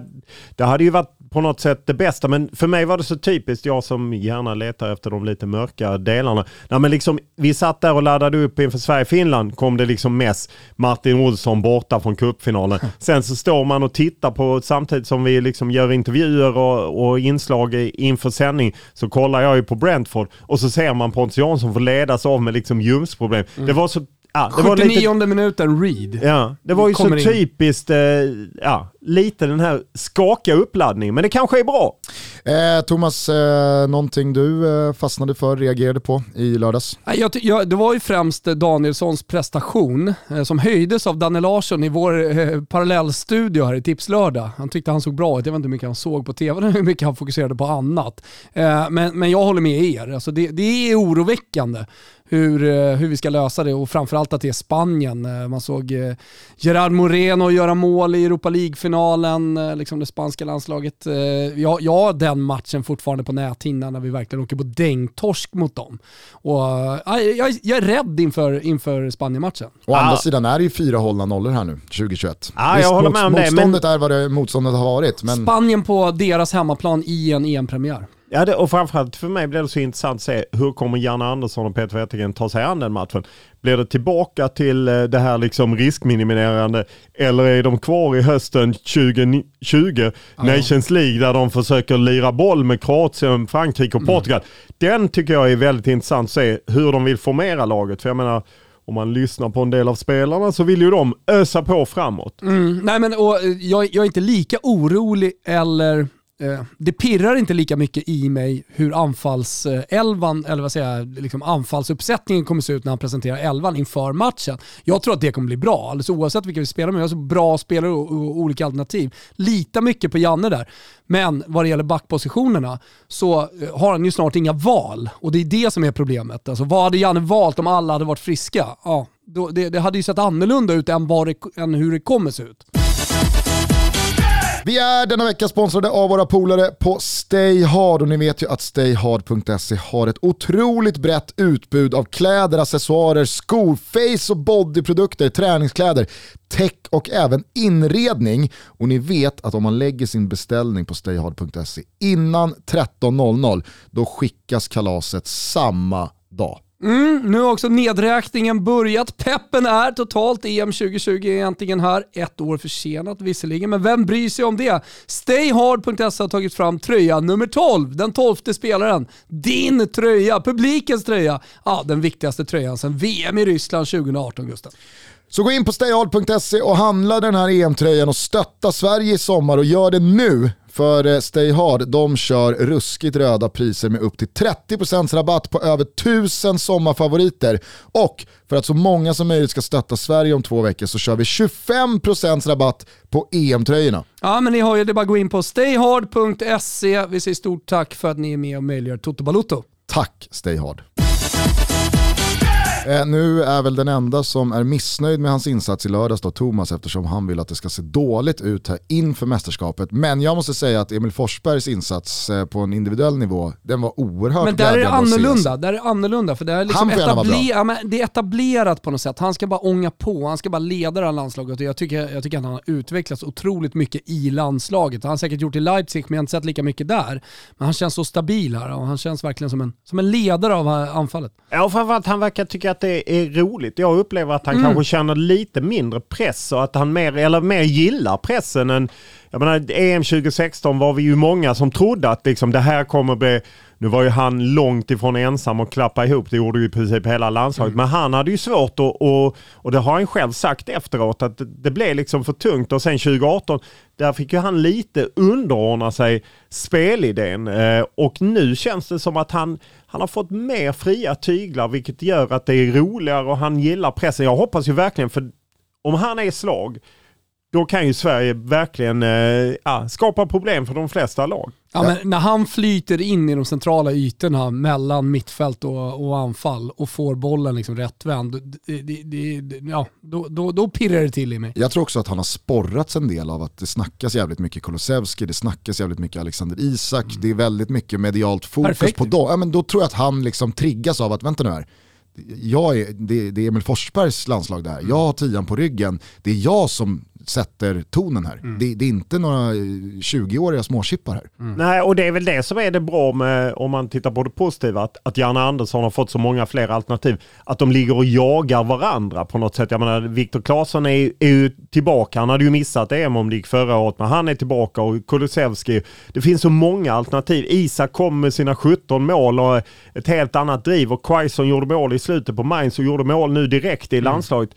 Det hade ju varit på något sätt det bästa, men för mig var det så typiskt, jag som gärna letar efter de lite mörka delarna. Nej, men liksom, vi satt där och laddade upp inför Sverige-Finland, kom det liksom mest Martin Olsson borta från cupfinalen. Sen så står man och tittar på, samtidigt som vi liksom gör intervjuer och, och inslag i- inför sändning, så kollar jag ju på Brentford och så ser man Pontus Jansson få ledas av med liksom ljumsproblem. Det var så... Ja, det var 79 lite, minuten, Reed. Ja, det var ju så in. typiskt, eh, ja, lite den här skakiga uppladdningen. Men det kanske är bra. Eh, Thomas, eh, någonting du eh, fastnade för, reagerade på i lördags? Nej, Jag, jag, det var ju främst eh, Danielssons prestation eh, som höjdes av Danne Larsson i vår eh, parallellstudio här i Tipslördag. Han tyckte han såg bra ut. Jag vet inte hur mycket han såg på tv, hur mycket han fokuserade på annat. Eh, men, men jag håller med er. Alltså det, det är oroväckande hur, eh, hur vi ska lösa det och framförallt att det är Spanien. Eh, Man såg eh, Gerard Moreno göra mål i Europa League-finalen, liksom det spanska landslaget. Eh, Ja, ja, den matchen fortfarande på näthinnan när vi verkligen åker på dängtorsk mot dem. Och, jag, jag är rädd inför, inför Spanien-matchen. Å andra Ah. sidan är det ju fyra hållna nollor här nu, 2021. Ja, jag håller med om det, Motståndet är vad det motståndet har varit, men Spanien på deras hemmaplan i en EM-premiär. Ja, det, och framförallt för mig blir det så intressant att se hur kommer Janne Andersson och Peter Wettergren ta sig an den matchen. Blir det tillbaka till eh, det här liksom riskminimerande eller är de kvar i hösten 2020 Nations League där de försöker lira boll med Kroatien, Frankrike och Portugal. Den tycker jag är väldigt intressant att se hur de vill formera laget. För jag menar, om man lyssnar på en del av spelarna så vill ju de ösa på framåt. Mm, nej men och, eh, jag, jag är inte lika orolig eller Eh, det pirrar inte lika mycket i mig hur anfallselvan, eller vad säger jag, liksom anfallsuppsättningen kommer se ut när han presenterar elvan inför matchen. Jag tror att det kommer bli bra, alldeles oavsett vilka vi spelar med. Vi har så bra spelare och, och olika alternativ. Lita mycket på Janne där. Men vad det gäller backpositionerna så eh, har han ju snart inga val och det är det som är problemet. Alltså, vad hade Janne valt om alla hade varit friska? Ja, då, det, det hade ju sett annorlunda ut än, det, än hur det kommer se ut. Vi är denna vecka sponsrade av våra polare på Stayhard och ni vet ju att stayhard.se har ett otroligt brett utbud av kläder, accessoarer, skor, face och bodyprodukter, träningskläder, tech och även inredning. Och ni vet att om man lägger sin beställning på stayhard.se innan 13.00 då skickas kalaset samma dag. Mm, nu har också nedräkningen börjat. Peppen är totalt. EM 2020 är egentligen här. Ett år försenat visserligen, men vem bryr sig om det? Stayhard.se har tagit fram tröja nummer 12, den tolfte spelaren. Din tröja, publikens tröja. Ja, den viktigaste tröjan sedan VM i Ryssland 2018, Gustav. Så gå in på stayhard.se och handla den här EM-tröjan och stötta Sverige i sommar och gör det nu. För eh, Stay Hard, de kör ruskigt röda priser med upp till 30% rabatt på över 1000 sommarfavoriter. Och för att så många som möjligt ska stötta Sverige om två veckor så kör vi 25% rabatt på EM-tröjorna. Ja, men ni har ju det bara att gå in på stayhard.se. Vi säger stort tack för att ni är med och möjliggör Toto Balotto. Tack Stay Hard. Eh, nu är väl den enda som är missnöjd med hans insats i lördags då Thomas eftersom han vill att det ska se dåligt ut här inför mästerskapet. Men jag måste säga att Emil Forsbergs insats eh, på en individuell nivå, den var oerhört Men där är det annorlunda. alltså. Där är det annorlunda för det är, liksom Han får gärna vara bra. etabler- ja, men det är etablerat på något sätt. Han ska bara ånga på, han ska bara leda det här landslaget och jag tycker, jag tycker att han har utvecklats otroligt mycket i landslaget. Han har säkert gjort det i Leipzig men jag har inte sett lika mycket där. Men han känns så stabil här och han känns verkligen som en, som en ledare av eh, anfallet. Ja, framförallt han verkar tycka att det är roligt. Jag upplever att han Mm. kanske känner lite mindre press och att han mer, eller mer gillar pressen än... Jag menar, EM 2016 var vi ju många som trodde att liksom, det här kommer bli... Nu var ju han långt ifrån ensam och klappa ihop, det gjorde ju i princip hela landslaget. Men han hade ju svårt och, och, och det har han själv sagt efteråt att det, det blev liksom för tungt. Och sen 2018, där fick ju han lite underordna sig spelidén. Eh, och nu känns det som att han, han har fått mer fria tyglar vilket gör att det är roligare och han gillar pressen. Jag hoppas ju verkligen, för om han är i slag, då kan ju Sverige verkligen eh, ja, skapa problem för de flesta lag. Ja, men när han flyter in i de centrala ytorna mellan mittfält och, och anfall och får bollen liksom rättvänd, det, det, det, ja, då, då, då pirrar det till i mig. Jag tror också att han har sporrats en del av att det snackas jävligt mycket Kulusevski, det snackas jävligt mycket Alexander Isak, det är väldigt mycket medialt fokus Perfekt. på dem. Ja, men då tror jag att han liksom triggas av att, vänta nu här, jag är, det, det är Emil Forsbergs landslag det här, jag har tian på ryggen, det är jag som sätter tonen här. Det, det är inte några eh, 20-åriga småchippar här. Nej, och det är väl det som är det bra med, om man tittar på det positiva, att, att Janne Andersson har fått så många fler alternativ. Att de ligger och jagar varandra på något sätt. Jag menar, Viktor Claesson är, är ju tillbaka. Han hade ju missat EM om det gick förra året, men han är tillbaka och Kulusevski. Det finns så många alternativ. Isak kom med sina 17 mål och ett helt annat driv och Quaison gjorde mål i slutet på Mainz och gjorde mål nu direkt i landslaget.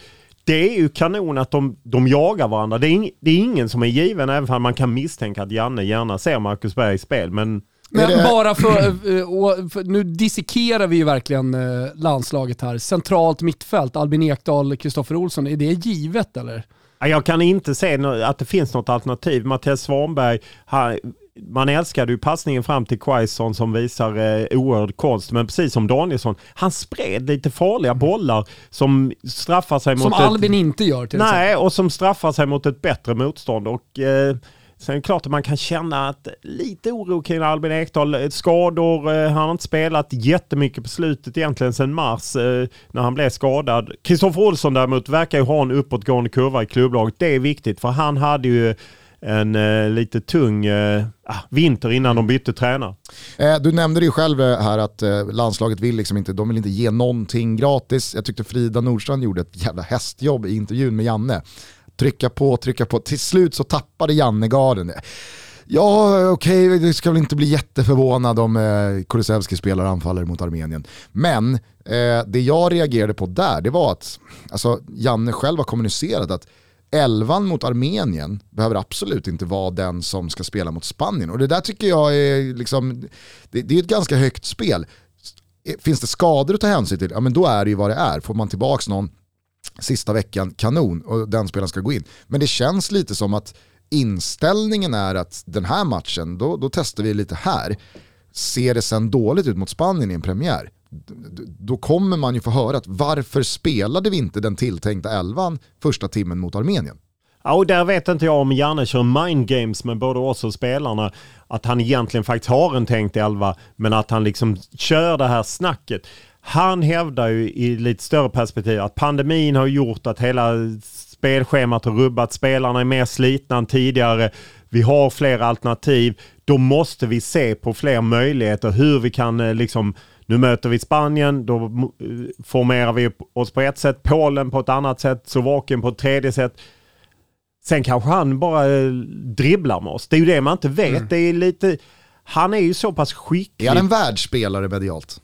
Det är ju kanon att de, de jagar varandra. Det är, ing, det är ingen som är given, även om man kan misstänka att Janne gärna ser Marcus Berg i spel. Men Men det- bara för, eh, och- för, nu dissekerar vi ju verkligen eh, landslaget här. Centralt mittfält, Albin Ekdal, Kristoffer Olsson, är det givet eller? Ja, Jag kan inte se att det finns något alternativ. Mattias Svanberg, han, man älskade ju passningen fram till Quaison som visar eh, oerhörd konst. Men precis som Danielsson, han spred lite farliga bollar som straffar sig Som mot Albin ett, inte gör till exempel. Nej, och som straffar sig mot ett bättre motstånd. Och, eh, sen är det klart att man kan känna att lite oro kring Albin Ekdal. Skador, eh, han har inte spelat jättemycket på slutet egentligen sedan mars eh, när han blev skadad. Kristoffer Olsson däremot verkar ju ha en uppåtgående kurva i klubblaget. Det är viktigt för han hade ju en eh, lite tung eh, ah, vinter innan de bytte tränare. Eh, Du nämnde det ju själv eh, här att eh, landslaget vill liksom inte, de vill inte ge någonting gratis. Jag tyckte Frida Nordstrand gjorde ett jävla hästjobb i intervjun med Janne. Trycka på, trycka på. Till slut så tappade Janne garden. Ja, okej, det ska väl inte bli jätteförvånad om eh, Kulusevski spelar anfallare mot Armenien. Men eh, det jag reagerade på där, det var att alltså, Janne själv har kommunicerat att elvan mot Armenien behöver absolut inte vara den som ska spela mot Spanien. Och det där tycker jag är, liksom, det, det är ett ganska högt spel. Finns det skador att ta hänsyn till, ja men då är det ju vad det är. Får man tillbaka någon sista veckan, kanon, och den spelaren ska gå in. Men det känns lite som att inställningen är att den här matchen, då, då testar vi lite här. Ser det sen dåligt ut mot Spanien i en premiär, då kommer man ju få höra att varför spelade vi inte den tilltänkta elvan första timmen mot Armenien? Ja, och där vet inte jag om Janne kör mind games med både oss och spelarna. Att han egentligen faktiskt har en tänkt elva, men att han liksom kör det här snacket. Han hävdar ju i lite större perspektiv att pandemin har gjort att hela spelschemat har rubbat, spelarna är mer slitna än tidigare, vi har fler alternativ, då måste vi se på fler möjligheter hur vi kan eh, liksom nu möter vi Spanien, då eh, formerar vi oss på ett sätt, Polen på ett annat sätt, Slovakien på ett tredje sätt. Sen kanske han bara eh, dribblar med oss. Det är ju det man inte vet. Mm. Det är lite, han är ju så pass skicklig. Är han en världsspelare medialt?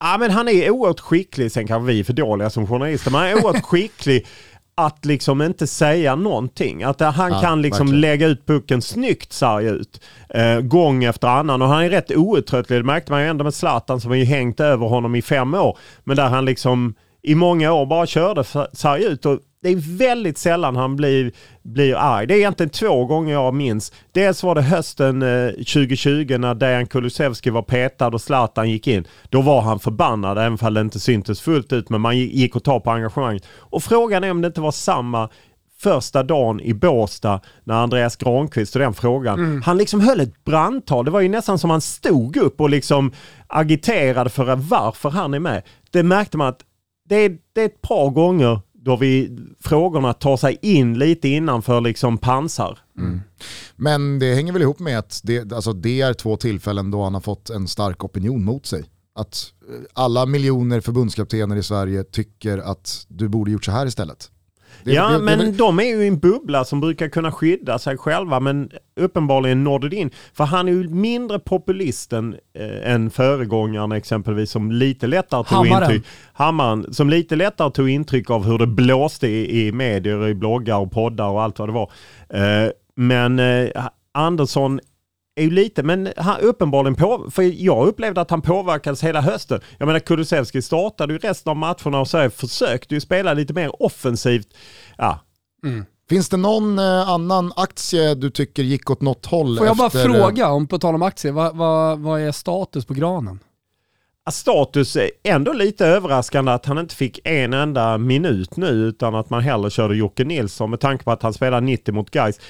Ja men han är oerhört skicklig, sen kanske vi är för dåliga som journalister, men han är oerhört skicklig att liksom inte säga någonting. Att han ja, kan liksom verkligen. lägga ut pucken snyggt sarg ut. Eh, gång efter annan. Och han är rätt outtröttlig. Det märkte man ju ändå med Zlatan som har ju hängt över honom i fem år. Men där han liksom i många år bara körde sarg ut. Och det är väldigt sällan han blir, blir arg. Det är egentligen två gånger jag minns. Dels var det hösten 2020 eh, när Dejan Kulusevski var petad och Zlatan gick in. Då var han förbannad, även om det inte syntes fullt ut, men man gick och ta på engagemanget. Och frågan är om det inte var samma första dagen i Båstad när Andreas Granqvist och den frågan. Mm. Han liksom höll ett brandtal. Det var ju nästan som han stod upp och liksom agiterade för varför han är med. Det märkte man att det är, det är ett par gånger då vi, frågorna tar sig in lite innanför liksom pansar. Mm. Men det hänger väl ihop med att det, alltså det är två tillfällen då han har fått en stark opinion mot sig. Att eh, alla miljoner förbundskaptener i Sverige tycker att du borde gjort så här istället. Det, ja, det, men det, de är ju en bubbla som brukar kunna skydda sig själva, men uppenbarligen nådde det in. För han är ju mindre populisten eh, än föregångaren exempelvis, som lite lättare tog Hammaren. intryck. Hammaren. Som lite lättare tog intryck av hur det blåste i, i medier, i bloggar och poddar och allt vad det var. Eh, men eh, Andersson är ju lite, men han uppenbarligen på, för jag upplevde att han påverkades hela hösten. Jag menar Kulusevski startade ju resten av matcherna och Sverige försökte ju spela lite mer offensivt. Ja. Mm. Finns det någon eh, annan aktie du tycker gick åt något håll? Får jag bara efter... fråga, om på tal om aktier, vad, vad, vad är status på granen? Status är ändå lite överraskande att han inte fick en enda minut nu utan att man hellre körde Jocke Nilsson med tanke på att han spelar 90 mot Gais.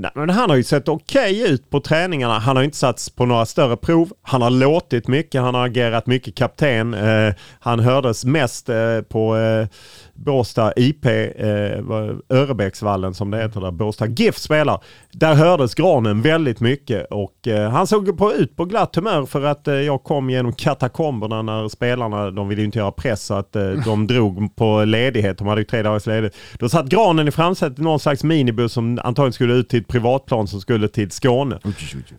Nej, men han har ju sett okej okay ut på träningarna. Han har inte satts på några större prov. Han har låtit mycket, han har agerat mycket kapten. Eh, han hördes mest eh, på eh, Båstad IP, eh, Örebäcksvallen som det heter där, Båstad GIF spelar. Där hördes Granen väldigt mycket och eh, han såg på, ut på glatt humör för att eh, jag kom genom katakomberna när spelarna, de ville ju inte göra press så att eh, de drog på ledighet, de hade ju tre dagars ledighet. Då satt Granen i framsätet i någon slags minibuss som antagligen skulle ut till ett privatplan som skulle till Skåne.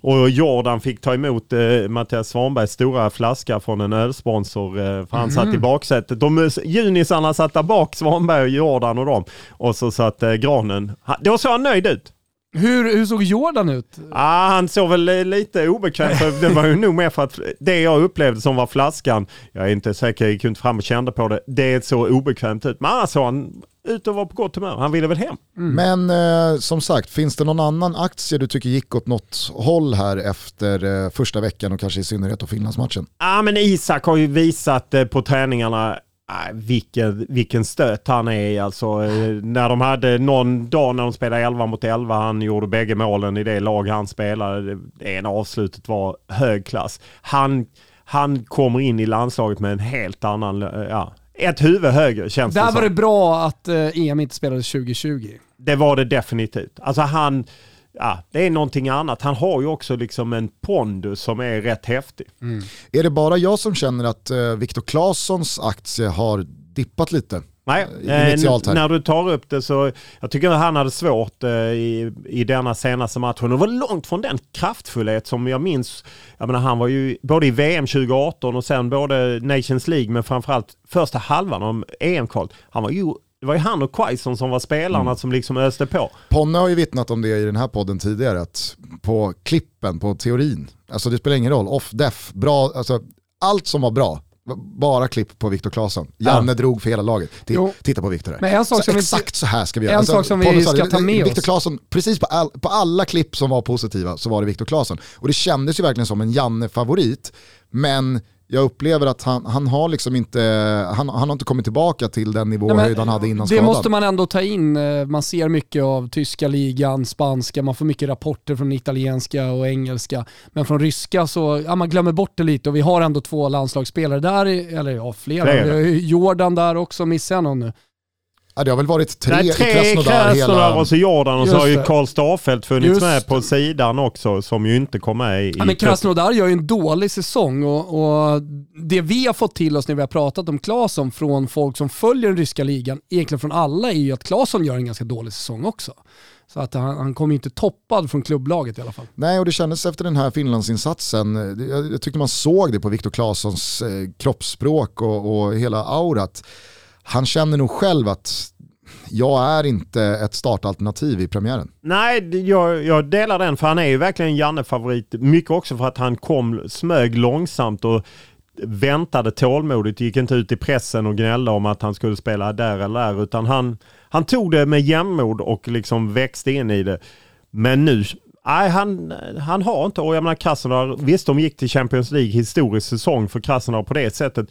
Och Jordan fick ta emot eh, Mattias Svanbergs stora flaska från en ölsponsor, eh, för han mm. satt i baksätet. De junisarna satt där bak, Svanberg och Jordan och dem. Och så satt eh, Granen, då såg han nöjd ut. Hur, hur såg Jordan ut? Ah, han såg väl lite obekväm för det var ju nog mer för att det jag upplevde som var flaskan, jag är inte säker, jag gick inte fram och kände på det, det såg obekvämt ut. Men annars såg han ut och var på gott humör. Han ville väl hem. Mm. Men eh, som sagt, finns det någon annan aktie du tycker gick åt något håll här efter eh, första veckan och kanske i synnerhet då Finlandsmatchen? Ja ah, men Isak har ju visat eh, på träningarna Vilken, vilken stöt han är i alltså. När de hade någon dag när de spelade 11 mot 11, han gjorde bägge målen i det lag han spelade. Det ena avslutet var hög klass. Han, han kommer in i landslaget med en helt annan, ja, ett huvud högre känns Där det var det bra att eh, EM inte spelades 2020. Det var det definitivt. Alltså han, ja, det är någonting annat. Han har ju också liksom en pondus som är rätt häftig. Mm. Är det bara jag som känner att eh, Viktor Claessons aktie har dippat lite? Nej, här. eh, när du tar upp det så, jag tycker att han hade svårt eh, i, i denna senaste matchen. Och var långt från den kraftfullhet som jag minns. Jag menar, han var ju både i VM 2018 och sen både Nations League men framförallt första halvan av EM-kvalet. Han var ju det var ju han och Quaison som var spelarna Mm. som liksom öste på. Ponne har ju vittnat om det i den här podden tidigare, att på klippen, på teorin, alltså det spelar ingen roll, off, def, bra, alltså allt som var bra, bara klipp på Viktor Claesson. Janne drog för hela laget. Ti- Jo. Titta på Viktor här. Men en sak så som vi- exakt så här ska vi göra. En sak som vi ska ta med Viktor oss. Claesson, precis på, all, på alla klipp som var positiva så var det Viktor Claesson. Och det kändes ju verkligen som en Janne-favorit, men jag upplever att han, han har liksom inte, han, han har inte kommit tillbaka till den nivå Nej, men höjd han hade innan Det skadan. måste man ändå ta in. Eh, Man ser mycket av tyska ligan, spanska, man får mycket rapporter från italienska och engelska. Men från ryska så, ja man glömmer bort det lite och vi har ändå två landslagsspelare där, eller ja flera. Flera. Jordan där också, missar jag någon nu? Ja, det har väl varit tre, Nej, i tre Krasnodar Krasnodar hela... och så Jordan och så har ju. Karl Starfelt funnits Just med på sidan också som ju inte kom med i... Ja, men i. Krasnodar gör ju en dålig säsong och, och det vi har fått till oss när vi har pratat om Claesson från folk som följer den ryska ligan, egentligen från alla, är ju att Claesson gör en ganska dålig säsong också. Så att han, han kommer ju inte toppad från klubblaget i alla fall. Nej, och det kändes efter den här Finlandsinsatsen, jag, jag tyckte man såg det på Viktor Claessons eh, kroppsspråk och, och hela aurat. Han känner nog själv att jag är inte ett startalternativ i premiären. Nej, jag, jag delar den för han är ju verkligen Janne-favorit. Mycket också för att han kom, smög långsamt och väntade tålmodigt. Gick inte ut i pressen och gnällde om att han skulle spela där eller där. Utan han, han tog det med jämnmod och liksom växte in i det. Men nu, nej han, han har inte, och jag menar Krasnodar, visst de gick till Champions League historisk säsong för Krasnodar på det sättet.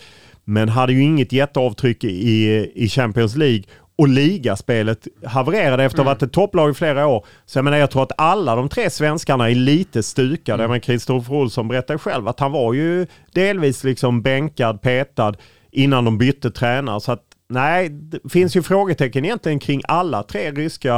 Men hade ju inget jätteavtryck i, i Champions League och ligaspelet havererade efter att ha varit ett topplag i flera år. Så jag menar jag tror att alla de tre svenskarna är lite stukade. Mm. Men Kristoffer Olsson berättade själv att han var ju delvis liksom bänkad, petad innan de bytte tränare. Så att nej, det finns ju frågetecken egentligen kring alla tre ryska,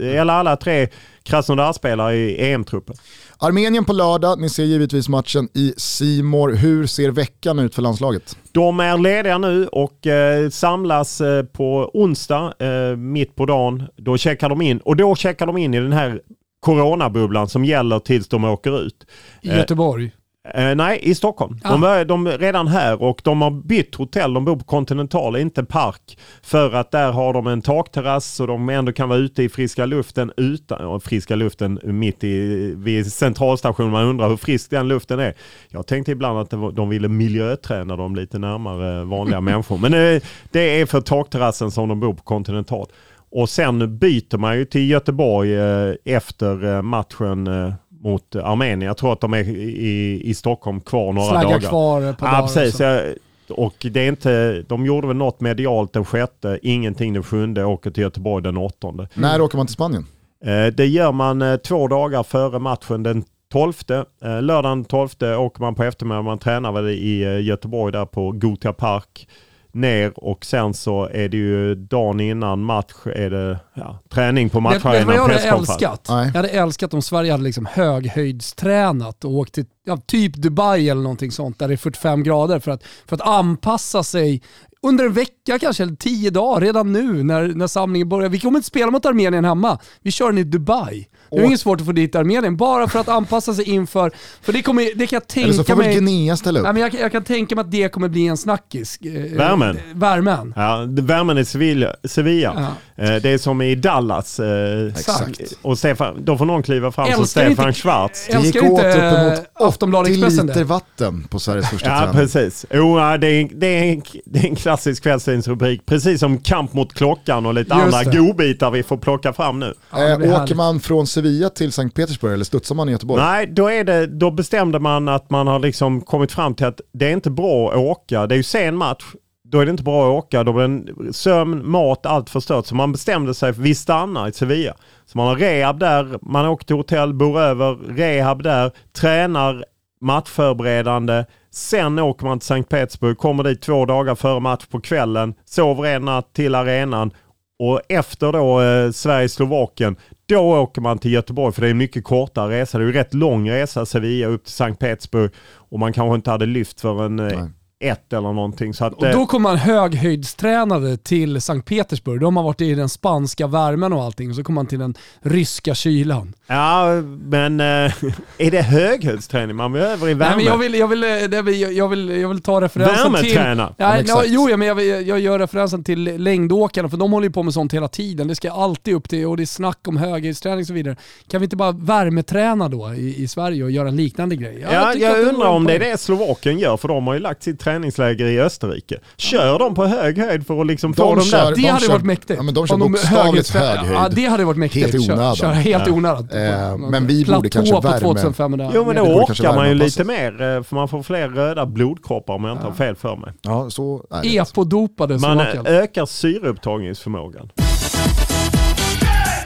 eller alla tre Krasnodar-spelare i EM-truppen. Armenien på lördag, ni ser givetvis matchen i Simor. Hur ser veckan ut för landslaget? De är lediga nu och eh, samlas eh, på onsdag eh, mitt på dagen. Då checkar de in och då checkar de in i den här coronabubblan som gäller tills de åker ut. I Eh, Göteborg. Eh, nej, i Stockholm. De, Ah. är, de är redan här och de har bytt hotell. De bor på Continental, inte Park. För att där har de en takterrass så de ändå kan vara ute i friska luften utan, friska luften mitt i vid centralstationen. Man undrar hur frisk den luften är. Jag tänkte ibland att var, de ville miljöträna dem lite närmare vanliga människor. Men eh, det är för takterrassen som de bor på Continental. Och sen byter man ju till Göteborg eh, efter eh, matchen eh, mot Armenien. Jag tror att de är i, i Stockholm kvar några Flagga dagar. kvar par Ja, precis. så. Jag, och det är inte, de gjorde väl något medialt den sjätte, ingenting den sjunde, åker till Göteborg den åttonde. När åker man till Spanien? Eh, det gör man eh, två dagar före matchen den 12. Eh, lördagen 12 åker man på eftermiddagen. Man tränar väl i eh, Göteborg där på Gothia Park ner och sen så är det ju dagen innan match är det ja, träning på matcharenan, hade presskonferens. Jag hade älskat om Sverige hade liksom höghöjdstränat och åkt till ja, typ Dubai eller någonting sånt där det är 45 grader för att, för att anpassa sig under en vecka kanske, eller tio dagar redan nu när, när samlingen börjar. Vi kommer inte spela mot Armenien hemma. Vi kör den i Dubai. Det är inget svårt att få dit Armenien, bara för att anpassa sig inför... För det, kommer, det kan jag Eller så tänka får väl mig... Guinea ställa upp? Nej, men jag, jag kan tänka mig att det kommer bli en snackis. Eh, Värmen. Värmen. Ja, värmen i Sevilla. Sevilla. Eh, Det är som i Dallas. eh, Exakt. Och Stefan, då får någon kliva fram som Stefan inte- Schwarz. Det gick åt inte uppemot eh, Aftonbladet 80 Expressen liter det? vatten på Sveriges första Ja, träning. precis. Jo, ja, det, är, det, är en, det är en klassisk kvällstidningsrubrik. Precis som kamp mot klockan och lite Just andra det. godbitar vi får plocka fram nu. Ja, eh, åker härligt. man från Sevilla till Sankt Petersburg eller studsar man i Göteborg? Nej, då, är det, då bestämde man att man har liksom kommit fram till att det är inte bra att åka. Det är ju sen match. Då är det inte bra att åka. Då blir sömn, mat, allt förstört. Så man bestämde sig för att vi stannar i Sevilla. Så man har rehab där, man åker till hotell, bor över, rehab där, tränar matchförberedande. Sen åker man till Sankt Petersburg, kommer dit två dagar före match på kvällen, sover en natt till arenan och efter då eh, Sverige-Slovakien, då åker man till Göteborg för det är en mycket kortare resa. Det är ju rätt lång resa Sevilla upp till Sankt Petersburg och man kanske inte hade lyft förrän eh, ett eller någonting. Så att, Och då kommer man höghöjdstränade till Sankt Petersburg. Då har man varit i den spanska värmen och allting. Och så kommer man till den ryska kylan. Ja, men eh, är det höghöjdsträning man behöver i värme? Nej, men jag, vill, jag, vill, jag, vill, jag, vill, jag vill ta referensen till... Värmeträna? Ja, Ja, jo, ja, men jag, vill- jag gör referensen till längdåkarna, för de håller ju på med sånt hela tiden. Det ska alltid upp till, och det är snack om höghöjdsträning och så vidare. Kan vi inte bara värmeträna då i, i Sverige och göra en liknande grej? Ja, jag, det undrar om det är det Slovakien gör, för de har ju lagt sitt träningsläger i Österrike. Kör de på hög höjd för att liksom få De de kör- där... Det de hade kör- varit mäktigt. ja, men de kör bokstavligt hög höjd. Ja, det hade varit mäktigt. Helt i Kör- onödan. Kör, helt i onödan. Eh, men vi Platå borde kanske på värme- 2500 Jo men då orkar man ju lite mer, eh, för man får fler röda blodkroppar om jag inte har fel för mig. Ja, så är det. Epodopade Man eh, ökar syreupptagningsförmågan.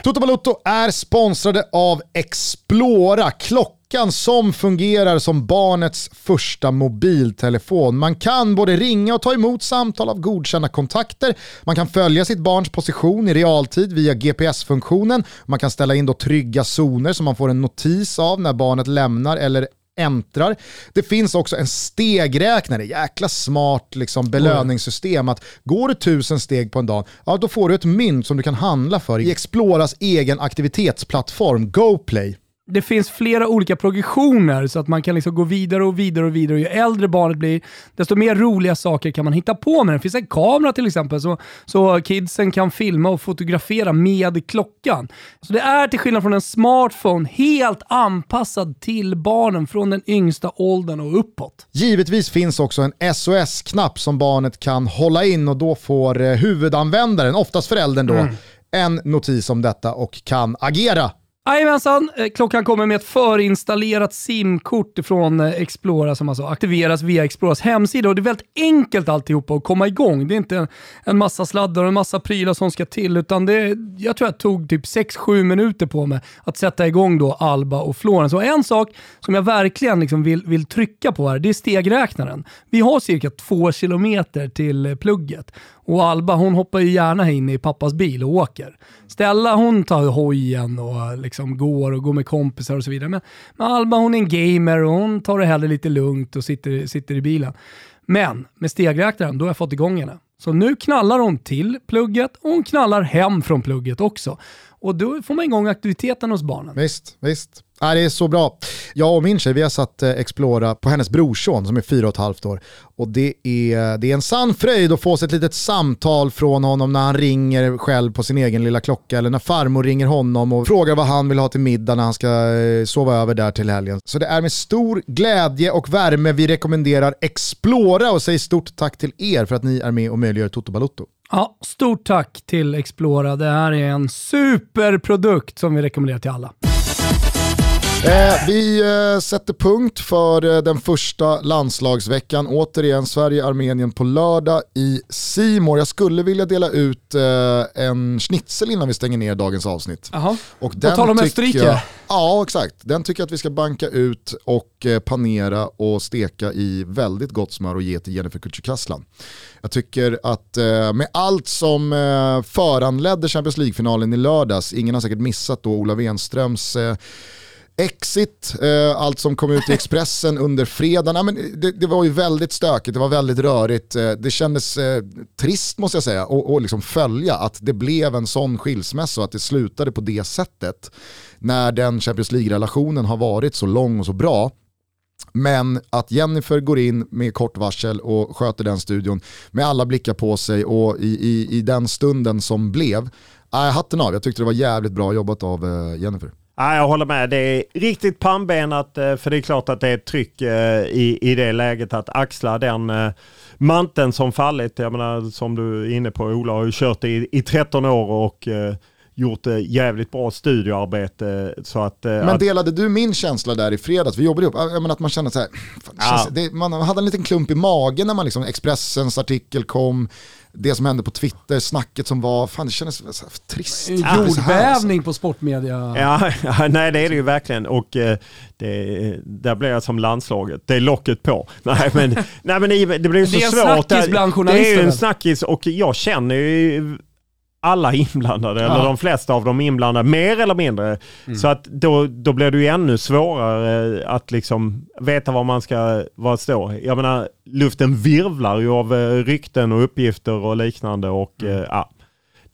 Toto Balotto är sponsrade av Explora, klockan som fungerar som barnets första mobiltelefon. Man kan både ringa och ta emot samtal av godkända kontakter. Man kan följa sitt barns position i realtid via GPS-funktionen. Man kan ställa in då trygga zoner som man får en notis av när barnet lämnar eller äntrar. Det finns också en stegräknare, jäkla smart liksom, belöningssystem. Att går du tusen steg på en dag, ja, då får du ett mynt som du kan handla för i Exploras egen aktivitetsplattform GoPlay. Det finns flera olika progressioner så att man kan liksom gå vidare och vidare och vidare. Och ju äldre barnet blir, desto mer roliga saker kan man hitta på med den. Det finns en kamera till exempel så, så kidsen kan filma och fotografera med klockan. Så det är till skillnad från en smartphone helt anpassad till barnen från den yngsta åldern och uppåt. Givetvis finns också en SOS-knapp som barnet kan hålla in och då får eh, huvudanvändaren, oftast föräldern då, en notis om detta och kan agera. Jajamensan, eh, klockan kommer med ett förinstallerat simkort från eh, Explora som alltså aktiveras via Exploras hemsida och det är väldigt enkelt alltihopa att komma igång. Det är inte en, massa sladdar och en massa prylar som ska till utan det, jag tror jag tog typ 6-7 minuter på mig att sätta igång då Alba och Florens. Och en sak som jag verkligen liksom vill, vill trycka på här, det är stegräknaren. Vi har cirka 2 kilometer till eh, plugget och Alba hon hoppar ju gärna in i pappas bil och åker. Stella hon tar hojen och liksom går och går med kompisar och så vidare. Men, men Alba hon är en gamer och hon tar det hellre lite lugnt och sitter, sitter i bilen. Men med stegräknaren, då har jag fått igång henne. Så nu knallar hon till plugget och hon knallar hem från plugget också. Och då får man igång aktiviteten hos barnen. Visst, visst. Ja, det är så bra. Jag och min tjej vi har satt eh, Explora på hennes brorson som är fyra och ett halvt år. Och det är, det är en sann fröjd att få sig ett litet samtal från honom när han ringer själv på sin egen lilla klocka eller när farmor ringer honom och frågar vad han vill ha till middag när han ska eh, sova över där till helgen. Så det är med stor glädje och värme vi rekommenderar Explora och säger stort tack till er för att ni är med och möjliggör Toto Balotto. Ja, stort tack till Explora. Det här är en superprodukt som vi rekommenderar till alla. Eh, vi eh, sätter punkt för eh, den första landslagsveckan. Återigen Sverige-Armenien på lördag i Simor. Jag skulle vilja dela ut eh, en schnitzel innan vi stänger ner dagens avsnitt. Och På tal om Österrike. Ja, exakt. Den tycker jag att vi ska banka ut och eh, panera och steka i väldigt gott smör och ge till Jennifer Kücükaslan. Jag tycker att eh, med allt som föranledde Champions League-finalen i lördags, ingen har säkert missat då Ola Wenströms Exit, eh, allt som kom ut i Expressen under fredagen. Ja, men det, det var ju väldigt stökigt, det var väldigt rörigt. Eh, det kändes eh, trist måste jag säga att och liksom följa att det blev en sån skilsmässa och att det slutade på det sättet. När den Champions League-relationen har varit så lång och så bra. Men att Jennifer går in med kort varsel och sköter den studion med alla blickar på sig och i, i, i den stunden som blev, äh, hatten av, jag tyckte det var jävligt bra jobbat av eh, Jennifer. Ja, jag håller med. Det är riktigt pannbenat eh, för det är klart att det är ett tryck eh, i, i det läget att axla den eh, manteln som fallit. Jag menar som du är inne på, Ola har ju kört i, i 13 år och gjort jävligt bra studioarbete. Så att, Men att, delade du min känsla där i fredags? Vi jobbade ihop, jag menar att man kände så här, fan, Ja. det, man hade en liten klump i magen när man liksom, Expressens artikel kom, det som hände på Twitter, snacket som var, fan det kändes så här, trist. En alltså. Jordbävning på sportmedia. Ja, ja, nej det är det ju verkligen och eh, det, där blir jag som landslaget. Det är locket på. Nej men, nej, men det, blir så Det är en svårt. snackis bland Det är journalister ju en snackis och jag känner ju alla inblandade, eller Ja. de flesta av dem inblandade, mer eller mindre. Mm. Så att då, då blir det ju ännu svårare att liksom veta var man ska vad står. Jag menar, luften virvlar ju av eh, rykten och uppgifter och liknande och Mm. eh, ja.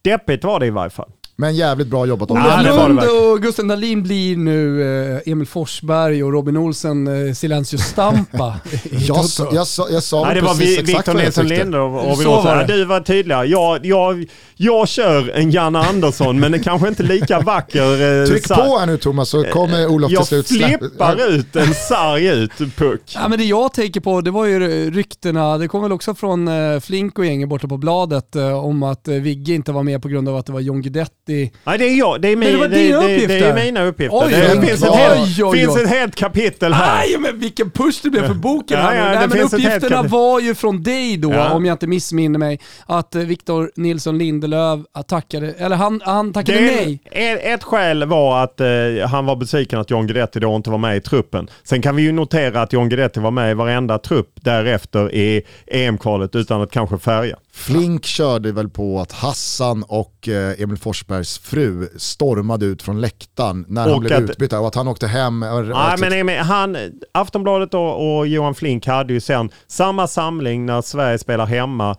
Deppigt var det i varje fall. Men jävligt bra jobbat. Var det Lund och Gusten Dahlin blir nu eh, Emil Forsberg och Robin Olsen eh, Silencio Stampa. Jag, sa- jag, sa- jag sa Nej, det väl var precis Vi- exakt Victor vad jag Nilsson tyckte. Linde och Robin. Ja, Du var tydligare. Jag, jag, jag kör en Janne Andersson men den kanske inte lika vacker. eh, Tryck sa- på här nu Thomas så kommer Olof till Jag slut släppa- flippar ut en sarg ut puck. Ja, men det jag tänker på, det var ju ryktena, det kom väl också från eh, Flink och gänget borta på bladet eh, om att eh, Vigge inte var med på grund av att det var John Guidetti. Nej, det är jag. Det är, min, det var dina det, det är uppgifter. mina uppgifter. Oj, det finns, ett helt, oj, oj. finns ett helt kapitel här. Nej men vilken push det blev för boken Ja, ja, Nej, men uppgifterna var ju från dig då, Ja. om jag inte missminner mig, att eh, Victor Nilsson Lindelöf tackade, eller han, han tackade Det, nej. ett, ett skäl var att eh, han var besviken att John Guidetti då inte var med i truppen. Sen kan vi ju notera att John Guidetti var med i varenda trupp därefter i EM-kvalet utan att kanske färga. Flink körde väl på att Hassan och eh, Emil Forsbergs fru stormade ut från läktaren när han Och blev att- utbytt och att han åkte hem. och- Nej, och- men Emil, han, Aftonbladet och, och Johan Flink hade ju sen samma samling när Sverige spelar hemma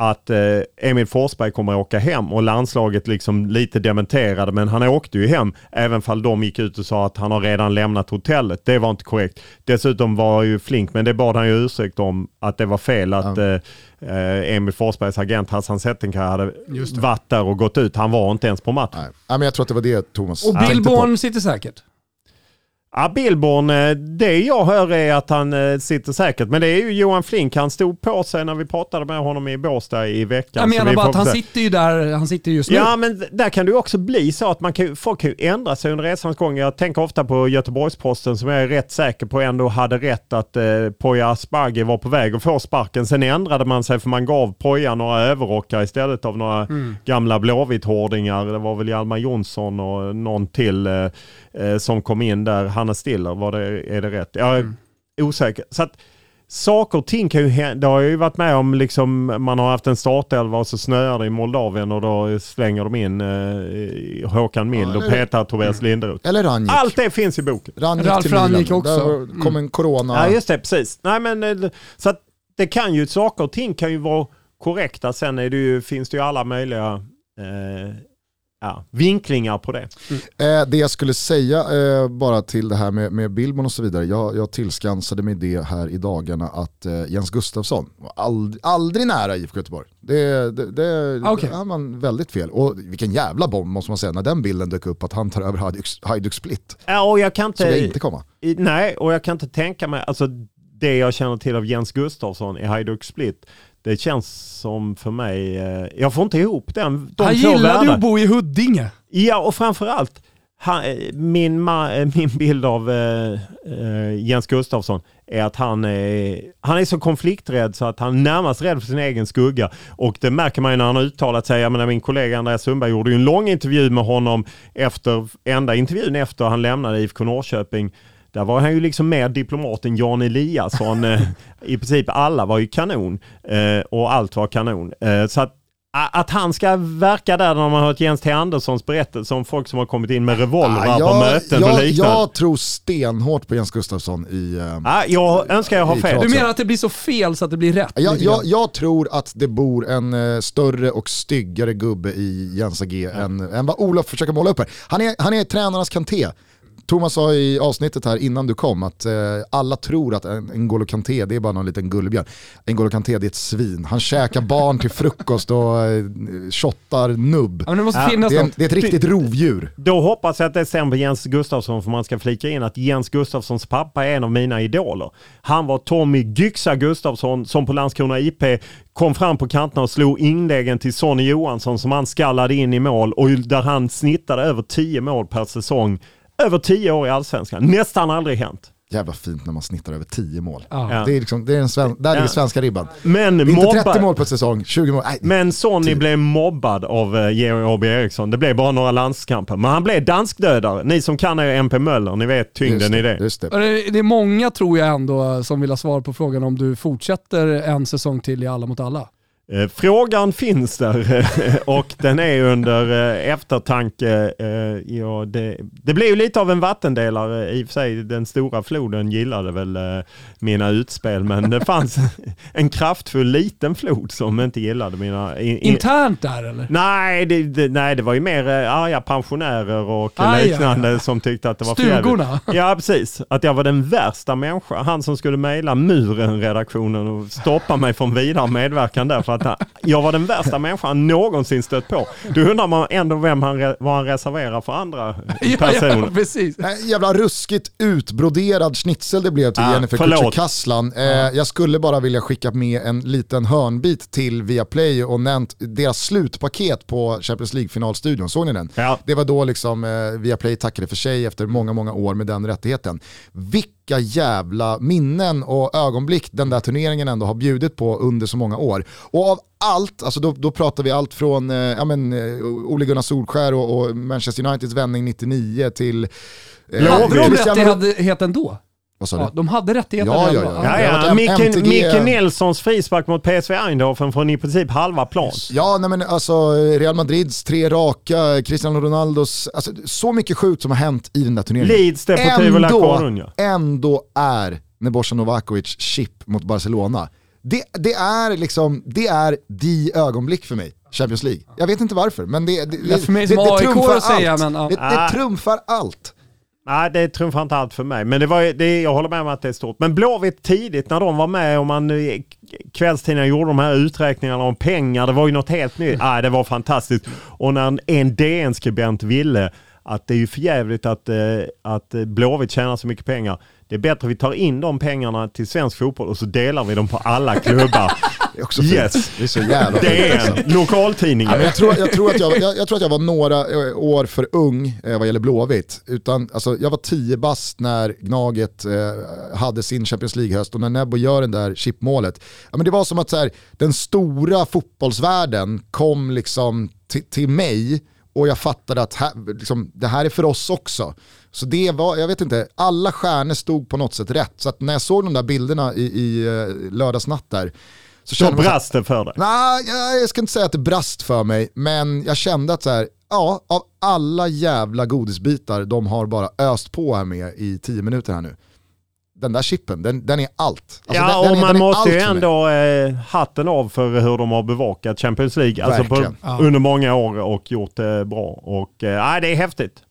att eh, Emil Forsberg kommer att åka hem och landslaget liksom lite dementerade men han åkte ju hem även fall de gick ut och sa att han har redan lämnat hotellet. Det var inte korrekt. Dessutom var ju Flink, men det bad han ju ursäkt om, att det var fel att eh, eh, Emil Forsbergs agent Hassan Settenkaj hade varit där och gått ut. Han var inte ens på matchen. Nej. Nej, men jag tror att det var det Thomas Och på. sitter säkert. Ja, Billborn, eh, det jag hör är att han eh, sitter säkert. Men det är ju Johan Flink, han stod på sig när vi pratade med honom i Båstad i veckan. Jag menar bara att han sitter ju där, han sitter just nu. Ja, men där kan det ju också bli så att man kan, folk kan ju ändra sig under resans gång. Jag tänker ofta på Göteborgsposten som jag är rätt säker på ändå hade rätt att eh, Poya Asbaghi var på väg att få sparken. Sen ändrade man sig för man gav Poya några överrockar istället av några gamla Blåvitt-hårdingar. Det var väl Hjalmar Jonsson och någon till eh, eh, som kom in där. Hannes Stiller, var det, är det rätt? Jag är osäker. Så att, Saker och ting kan ju hända. Det har jag ju varit med om, liksom, man har haft en startelva och så snöar det i Moldavien och då slänger de in eh, Håkan Mild och eller- petar Tobias Linderoth. Eller Ranjik. Allt det finns i boken. Ranjik Ralf. Ranjik också. Där kom en corona. Ja just det, precis. Nej, men, eh, så att det kan ju, saker och ting kan ju vara korrekta. Sen är det ju, finns det ju alla möjliga eh, ja, vinklingar på det. Eh, det jag skulle säga eh, bara till det här med, med Billborn och så vidare, jag, jag tillskansade mig det här i dagarna att eh, Jens Gustafsson var ald, aldrig nära IFK Göteborg. Det, det, det, det har man väldigt fel. Och vilken jävla bomb måste man säga när den bilden dök upp att han tar över Hajduk, Hajduk Split. Ja, och jag kan inte... Så det inte komma. I, nej, och jag kan inte tänka mig, alltså det jag känner till av Jens Gustafsson i Hajduk Split, det känns som för mig, eh, jag får inte ihop den, de han gillade ju att bo i Huddinge. Ja, och framförallt, han, eh, min, eh, min bild av Jens Gustafsson är att han är, han är så konflikträdd så att han är närmast rädd för sin egen skugga. Och det märker man ju när han har uttalat sig. Jag menar, min kollega Andreas Sundberg gjorde ju en lång intervju med honom efter, enda intervjun efter han lämnade IFK Norrköping. Där var han ju liksom mer diplomat än Jan Eliasson. Eh, I princip alla var ju kanon eh, och allt var kanon. Eh, Så att att han ska verka där när man har hört Jens T. Anderssons berättelse om folk som har kommit in med revolvrar på möten jag, och liknande. jag tror stenhårt på Jens Gustafsson i... Ja, jag önskar jag har fel. Du menar att det blir så fel så att det blir rätt? Jag, jag, jag tror att det bor en större och styggare gubbe i Jens AG än, än vad Olof försöker måla upp här. Han är, han är tränarnas Kanté. Thomas sa i avsnittet här innan du kom att eh, alla tror att en N'Golo Kanté det är bara någon liten gullbjörn. N'Golo Kanté det är ett svin. Han käkar barn till frukost och eh, shottar nubb. Ja, men det måste finnas Det är, en, något. det är ett riktigt rovdjur. Då hoppas jag att det stämmer på Jens Gustafsson för man ska flika in att Jens Gustafssons pappa är en av mina idoler. Han var Tommy Gyxa Gustafsson som på Landskrona IP kom fram på kanterna och slog inläggen till Sonny Johansson som han skallade in i mål och där han snittade över 10 mål per säsong. Över 10 år i Allsvenskan. Nästan aldrig hänt. Jävla fint när man snittar över 10 mål. Ja. Det är liksom, det är en sven, där ligger Ja. svenska ribban. Men inte 30 mobbad. mål på säsong, 20 mål. Nej, Men Sonny Tio. blev mobbad av eh, Georg Åby Eriksson. Det blev bara några landskamper. Men han blev danskdödare. Ni som kan är MP Möller, ni vet tyngden i det. Just det. Och Det det är många tror jag ändå som vill ha svar på frågan om du fortsätter en säsong till i Alla mot alla. Eh, Frågan finns där och den är under eh, eftertanke. Eh, Ja, det, det blev lite av en vattendelare i och för sig. Den stora floden gillade väl mina utspel men det fanns en kraftfull liten flod som inte gillade mina... i- i- Internt där eller? Nej det, det, nej, det var ju mer arga pensionärer och Aj, liknande aj, aj. som tyckte att det var. Stugorna? Ja, precis. Att jag var den värsta människan. Han som skulle mejla Muren-redaktionen och stoppa mig från vidare medverkan där. För att han, jag var den värsta människan han någonsin stött på. Då undrar man ändå vem han, vad han reserverar för andra personer. Ja, precis. Nej, jävla ruskigt utbroderad schnitzel det blev till Ah, Jennifer. Kücükaslan. Eh, jag skulle bara vilja skicka med en liten hörnbit till Viaplay och nämnt deras slutpaket på Champions League-finalstudion. Såg ni den? Ja. Det var då liksom eh, Viaplay tackade för sig efter många, många år med den rättigheten. Vilka jävla minnen och ögonblick den där turneringen ändå har bjudit på under så många år. Och av allt, alltså då, då pratar vi allt från eh, ja, men, eh, Ole Gunnar Solskär och, och Manchester Uniteds vändning 99 till... eh, Hade de Cristiano- rättigheten då? Vad sa du? Ja, de hade rättigheten Ja, ja, ja. Ja, ja. Micke. Micke Nilssons frispark mot PSV Eindhoven från i princip halva plan. Ja, nej men alltså Real Madrids tre raka, Cristiano Ronaldos, alltså, så mycket sjukt som har hänt i den där turneringen. Leeds, Deportivo La Coruña. ändå är Nebojsa Novakovic chip mot Barcelona. Det, det är liksom, det är de ögonblick för mig, Champions League. Jag vet inte varför, men det, trumfar säga, allt. men, ja. det, det Ah. trumfar allt. Nej, det trumfar inte allt för mig. Men det var, det, jag håller med om att det är stort. Men Blåvitt tidigt när de var med och man eh, kvällstidningarna gjorde de här uträkningarna om pengar. Det var ju något helt nytt. Nej, det var fantastiskt. Och när en DN-skribent ville att det är ju förjävligt att, eh, att Blåvitt tjänar så mycket pengar. Det är bättre att vi tar in de pengarna till svensk fotboll och så delar vi dem på alla klubbar. Det är också fint. Yes. Det är så jävla fint. alltså. DN, lokaltidningen. Ja, men jag, tror, jag, tror att jag, jag, jag tror att jag var några eh, år för ung eh, vad gäller Blåvitt. Utan, alltså, jag var tio bast när Gnaget eh, hade sin Champions League-höst och när Nebbo gör den där chipmålet. Ja, men det var som att så här, den stora fotbollsvärlden kom liksom till, mig och jag fattade att här, liksom, det här är för oss också. Så det var, jag vet inte, alla stjärnor stod på något sätt rätt. Så att när jag såg de där bilderna i, i eh, lördagsnatt där, så Så man brast det för dig. Nej, jag, ska inte säga att det brast för mig, men jag kände att så här, ja, av alla jävla godisbitar de har bara öst på här med i tio minuter här nu. Den där chippen, den, den är allt. Alltså, ja, den, och man den är måste ju ändå eh, hatten av för hur de har bevakat Champions League alltså på, Verkligen. under många år och gjort det bra. Och eh, nej, det är häftigt.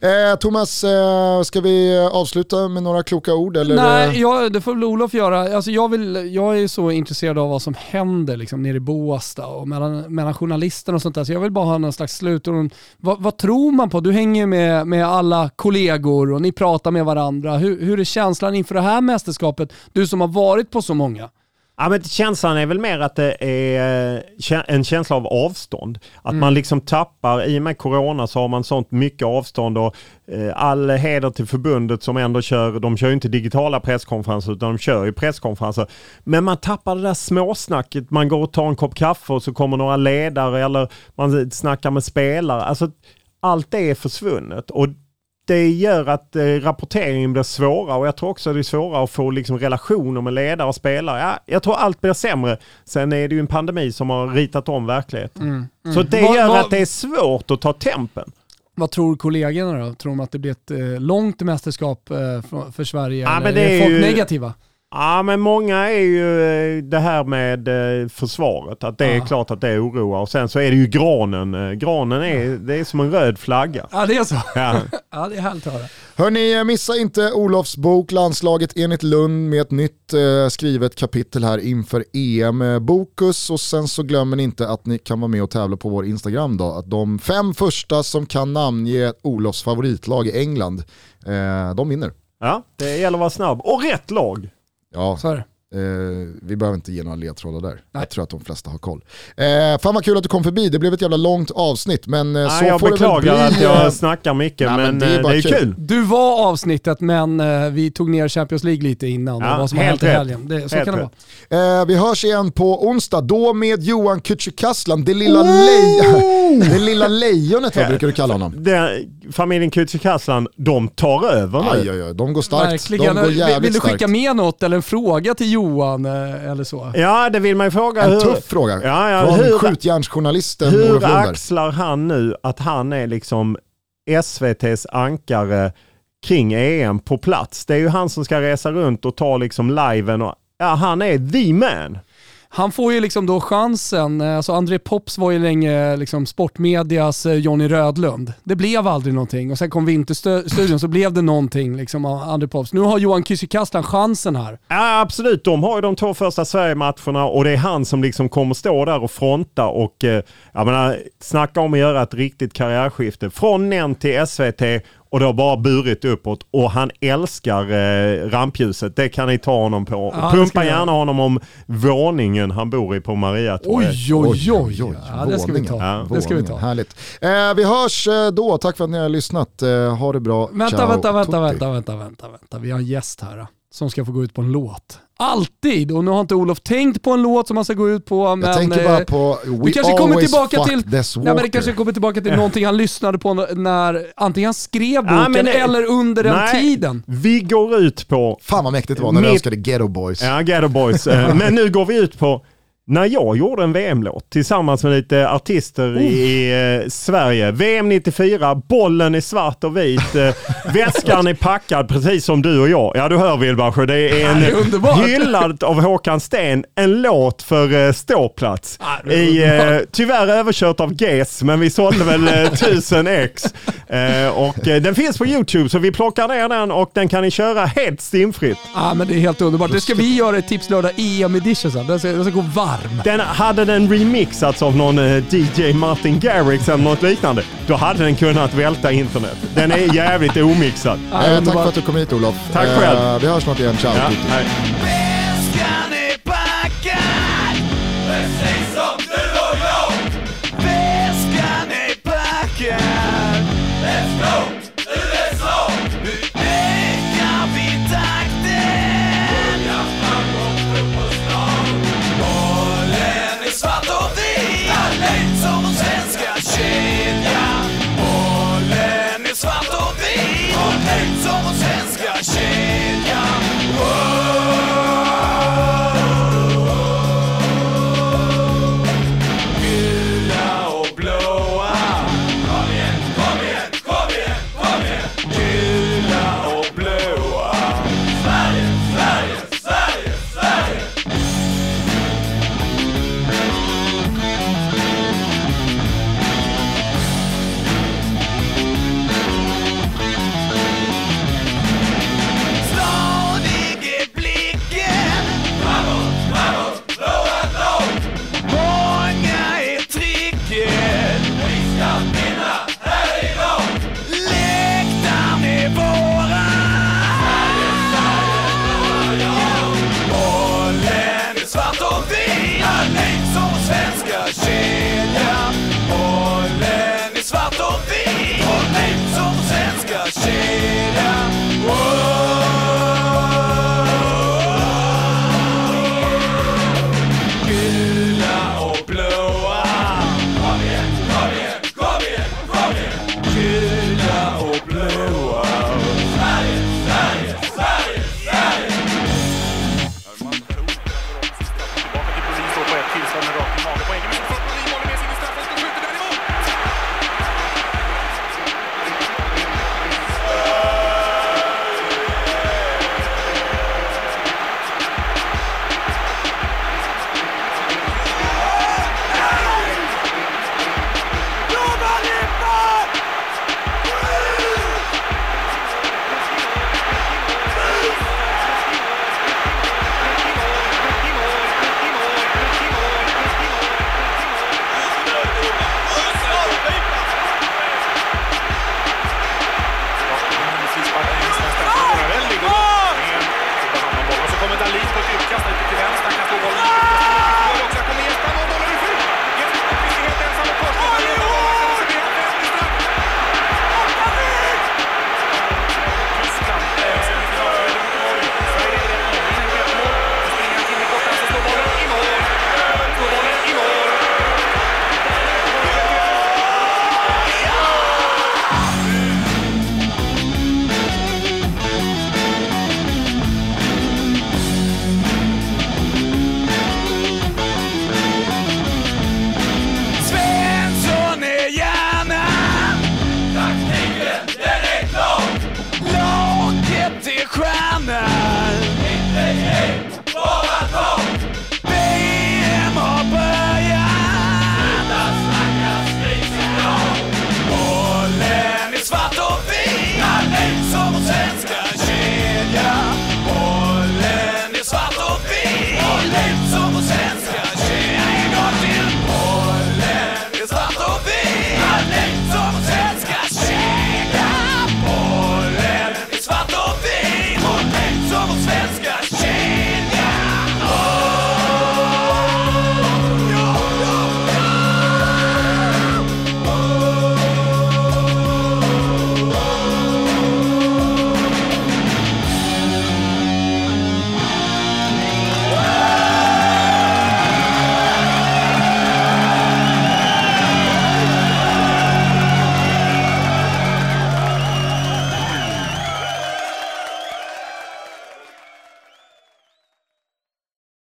Eh, Thomas, eh, ska vi avsluta med några kloka ord? Eller? Nej, jag, det får väl Olof göra. Alltså jag, vill, jag är så intresserad av vad som händer liksom, nere i Båstad och mellan, mellan journalisterna och sånt där. Så jag vill bara ha någon slags slutord. Vad, vad tror man på? Du hänger med, med alla kollegor och ni pratar med varandra. Hur, hur är känslan inför det här mästerskapet? Du som har varit på så många. Ja, men känslan är väl mer att det är eh, en känsla av avstånd. Att man liksom tappar, i och med corona så har man sånt mycket avstånd och eh, all heder till förbundet som ändå kör, de kör ju inte digitala presskonferenser utan de kör ju presskonferenser. Men man tappar det där småsnacket, man går och tar en kopp kaffe och så kommer några ledare eller man snackar med spelare. Alltså allt det är försvunnet. Och det gör att eh, rapporteringen blir svårare och jag tror också att det är svårare att få liksom, relationer med ledare och spelare. Ja, jag tror allt blir sämre. Sen är det ju en pandemi som har ritat om verkligheten. Så det Vad- gör vad- att det är svårt att ta tempen. Vad tror kollegorna då? Tror de att det blir ett eh, långt mästerskap eh, för, för Sverige? Ja, eller men det är är folk ju- negativa? Ja men många är ju eh, det här med eh, försvaret, att det är Ja. klart att det oroar. Och sen så är det ju granen. Eh, Granen är, det är som en röd flagga. Ja det är så. Ja. Ja det är härligt att höra. Hörni, missa inte Olofs bok Landslaget enligt Lund med ett nytt eh, skrivet kapitel här inför EM. Bokus och sen så glömmer ni inte att ni kan vara med och tävla på vår Instagram då. Att de fem första som kan namnge Olofs favoritlag i England, eh, de vinner. ja, det gäller att vara snabb. Och rätt lag! Ja, Så är det. Eh, vi behöver inte ge några ledtrådar där. Nej. Jag tror att de flesta har koll. Eh, fan vad kul att du kom förbi, det blev ett jävla långt avsnitt men eh, Ja, så jag får det väl beklagar bli. att eh, jag snackar mycket nej, men men, det är eh, det är kul. kul. Du var avsnittet men eh, vi tog ner Champions League lite innan Ja, och vad som har helt hänt i helgen. Det, så Helt kan det rätt. vara. Eh, vi hörs igen på onsdag, då med Johan Kücükaslan, det lilla, lej- det lilla lejonet vad brukar du kalla honom? Det, familjen Kücükaslan, de tar över nu. Aj, aj, aj, de går starkt. Verkligen. De går Vill, jävligt vill du skicka med något eller en fråga till Johan eh, eller så? Ja, det vill man ju fråga. En hur, tuff fråga. Ja, ja, Från hur- skjutjärnsjournalisten Hur axlar han nu att han är liksom SVTs ankare kring EM på plats? Det är ju han som ska resa runt och ta liksom liven och ja, han är the man. Han får ju liksom då chansen, eh, alltså André Pops var ju länge eh, liksom sportmedias eh, Johnny Rödlund. Det blev aldrig någonting och sen kom Vinterstudion så blev det någonting liksom av André Pops. Nu har Johan Kücükaslan chansen här. Ja absolut, de har ju de två första Sverige-matcherna och det är han som liksom kommer stå där och fronta och jag menar, snacka om att göra ett riktigt karriärskifte. Från NEN till SVT och det har bara burit uppåt och han älskar eh, rampljuset. Det kan ni ta honom på. Ja, Pumpa jag gärna honom om våningen han bor i på Mariatorget. Oj, oj, oj. Ja, det ska vi ta. våningen. Det ska vi ta. Härligt. Eh, vi hörs eh, då, tack för att ni har lyssnat. Eh, ha det bra. Vänta, Ciao, vänta, vänta, vänta, vänta, vänta, vänta. Vi har en gäst här eh, som ska få gå ut på en låt. Alltid! Och nu har inte Olof tänkt på en låt som han ska gå ut på. Men, Jag tänker eh, bara på det We kanske kommer tillbaka till, nej, men det kanske kommer tillbaka till någonting han lyssnade på när antingen han skrev boken Ja, men det- eller under den Nej, tiden. Vi går ut på Fan vad mäktigt det var när du önskade Ghetto Boys. Ja, Ghetto Boys. Eh, Men nu går vi ut på när jag gjorde en VM-låt tillsammans med lite artister i eh, Sverige. VM 94, bollen är svart och vit, eh, väskan är packad precis som du och jag. Ja du hör Wilbacher, det är en underbart. hyllad av Håkan Sten, en låt för eh, ståplats. Ja, I, eh, tyvärr överkört av GES, men vi sålde väl eh, 1000 ex. Eh, och eh, den finns på YouTube så vi plockar ner den och den kan ni köra helt stimfritt. Ja, men det är helt underbart. Det ska vi göra i Tipslördag EM edition sen. Den ska, den ska gå varm. Den, hade den remixats av någon eh, DJ Martin Garrix eller något liknande, då hade den kunnat välta internet. Den är jävligt omixad. Ja, Eh, tack för att du kom hit Olof. Tack Eh, själv. vi hörs snart igen, ciao. Ja,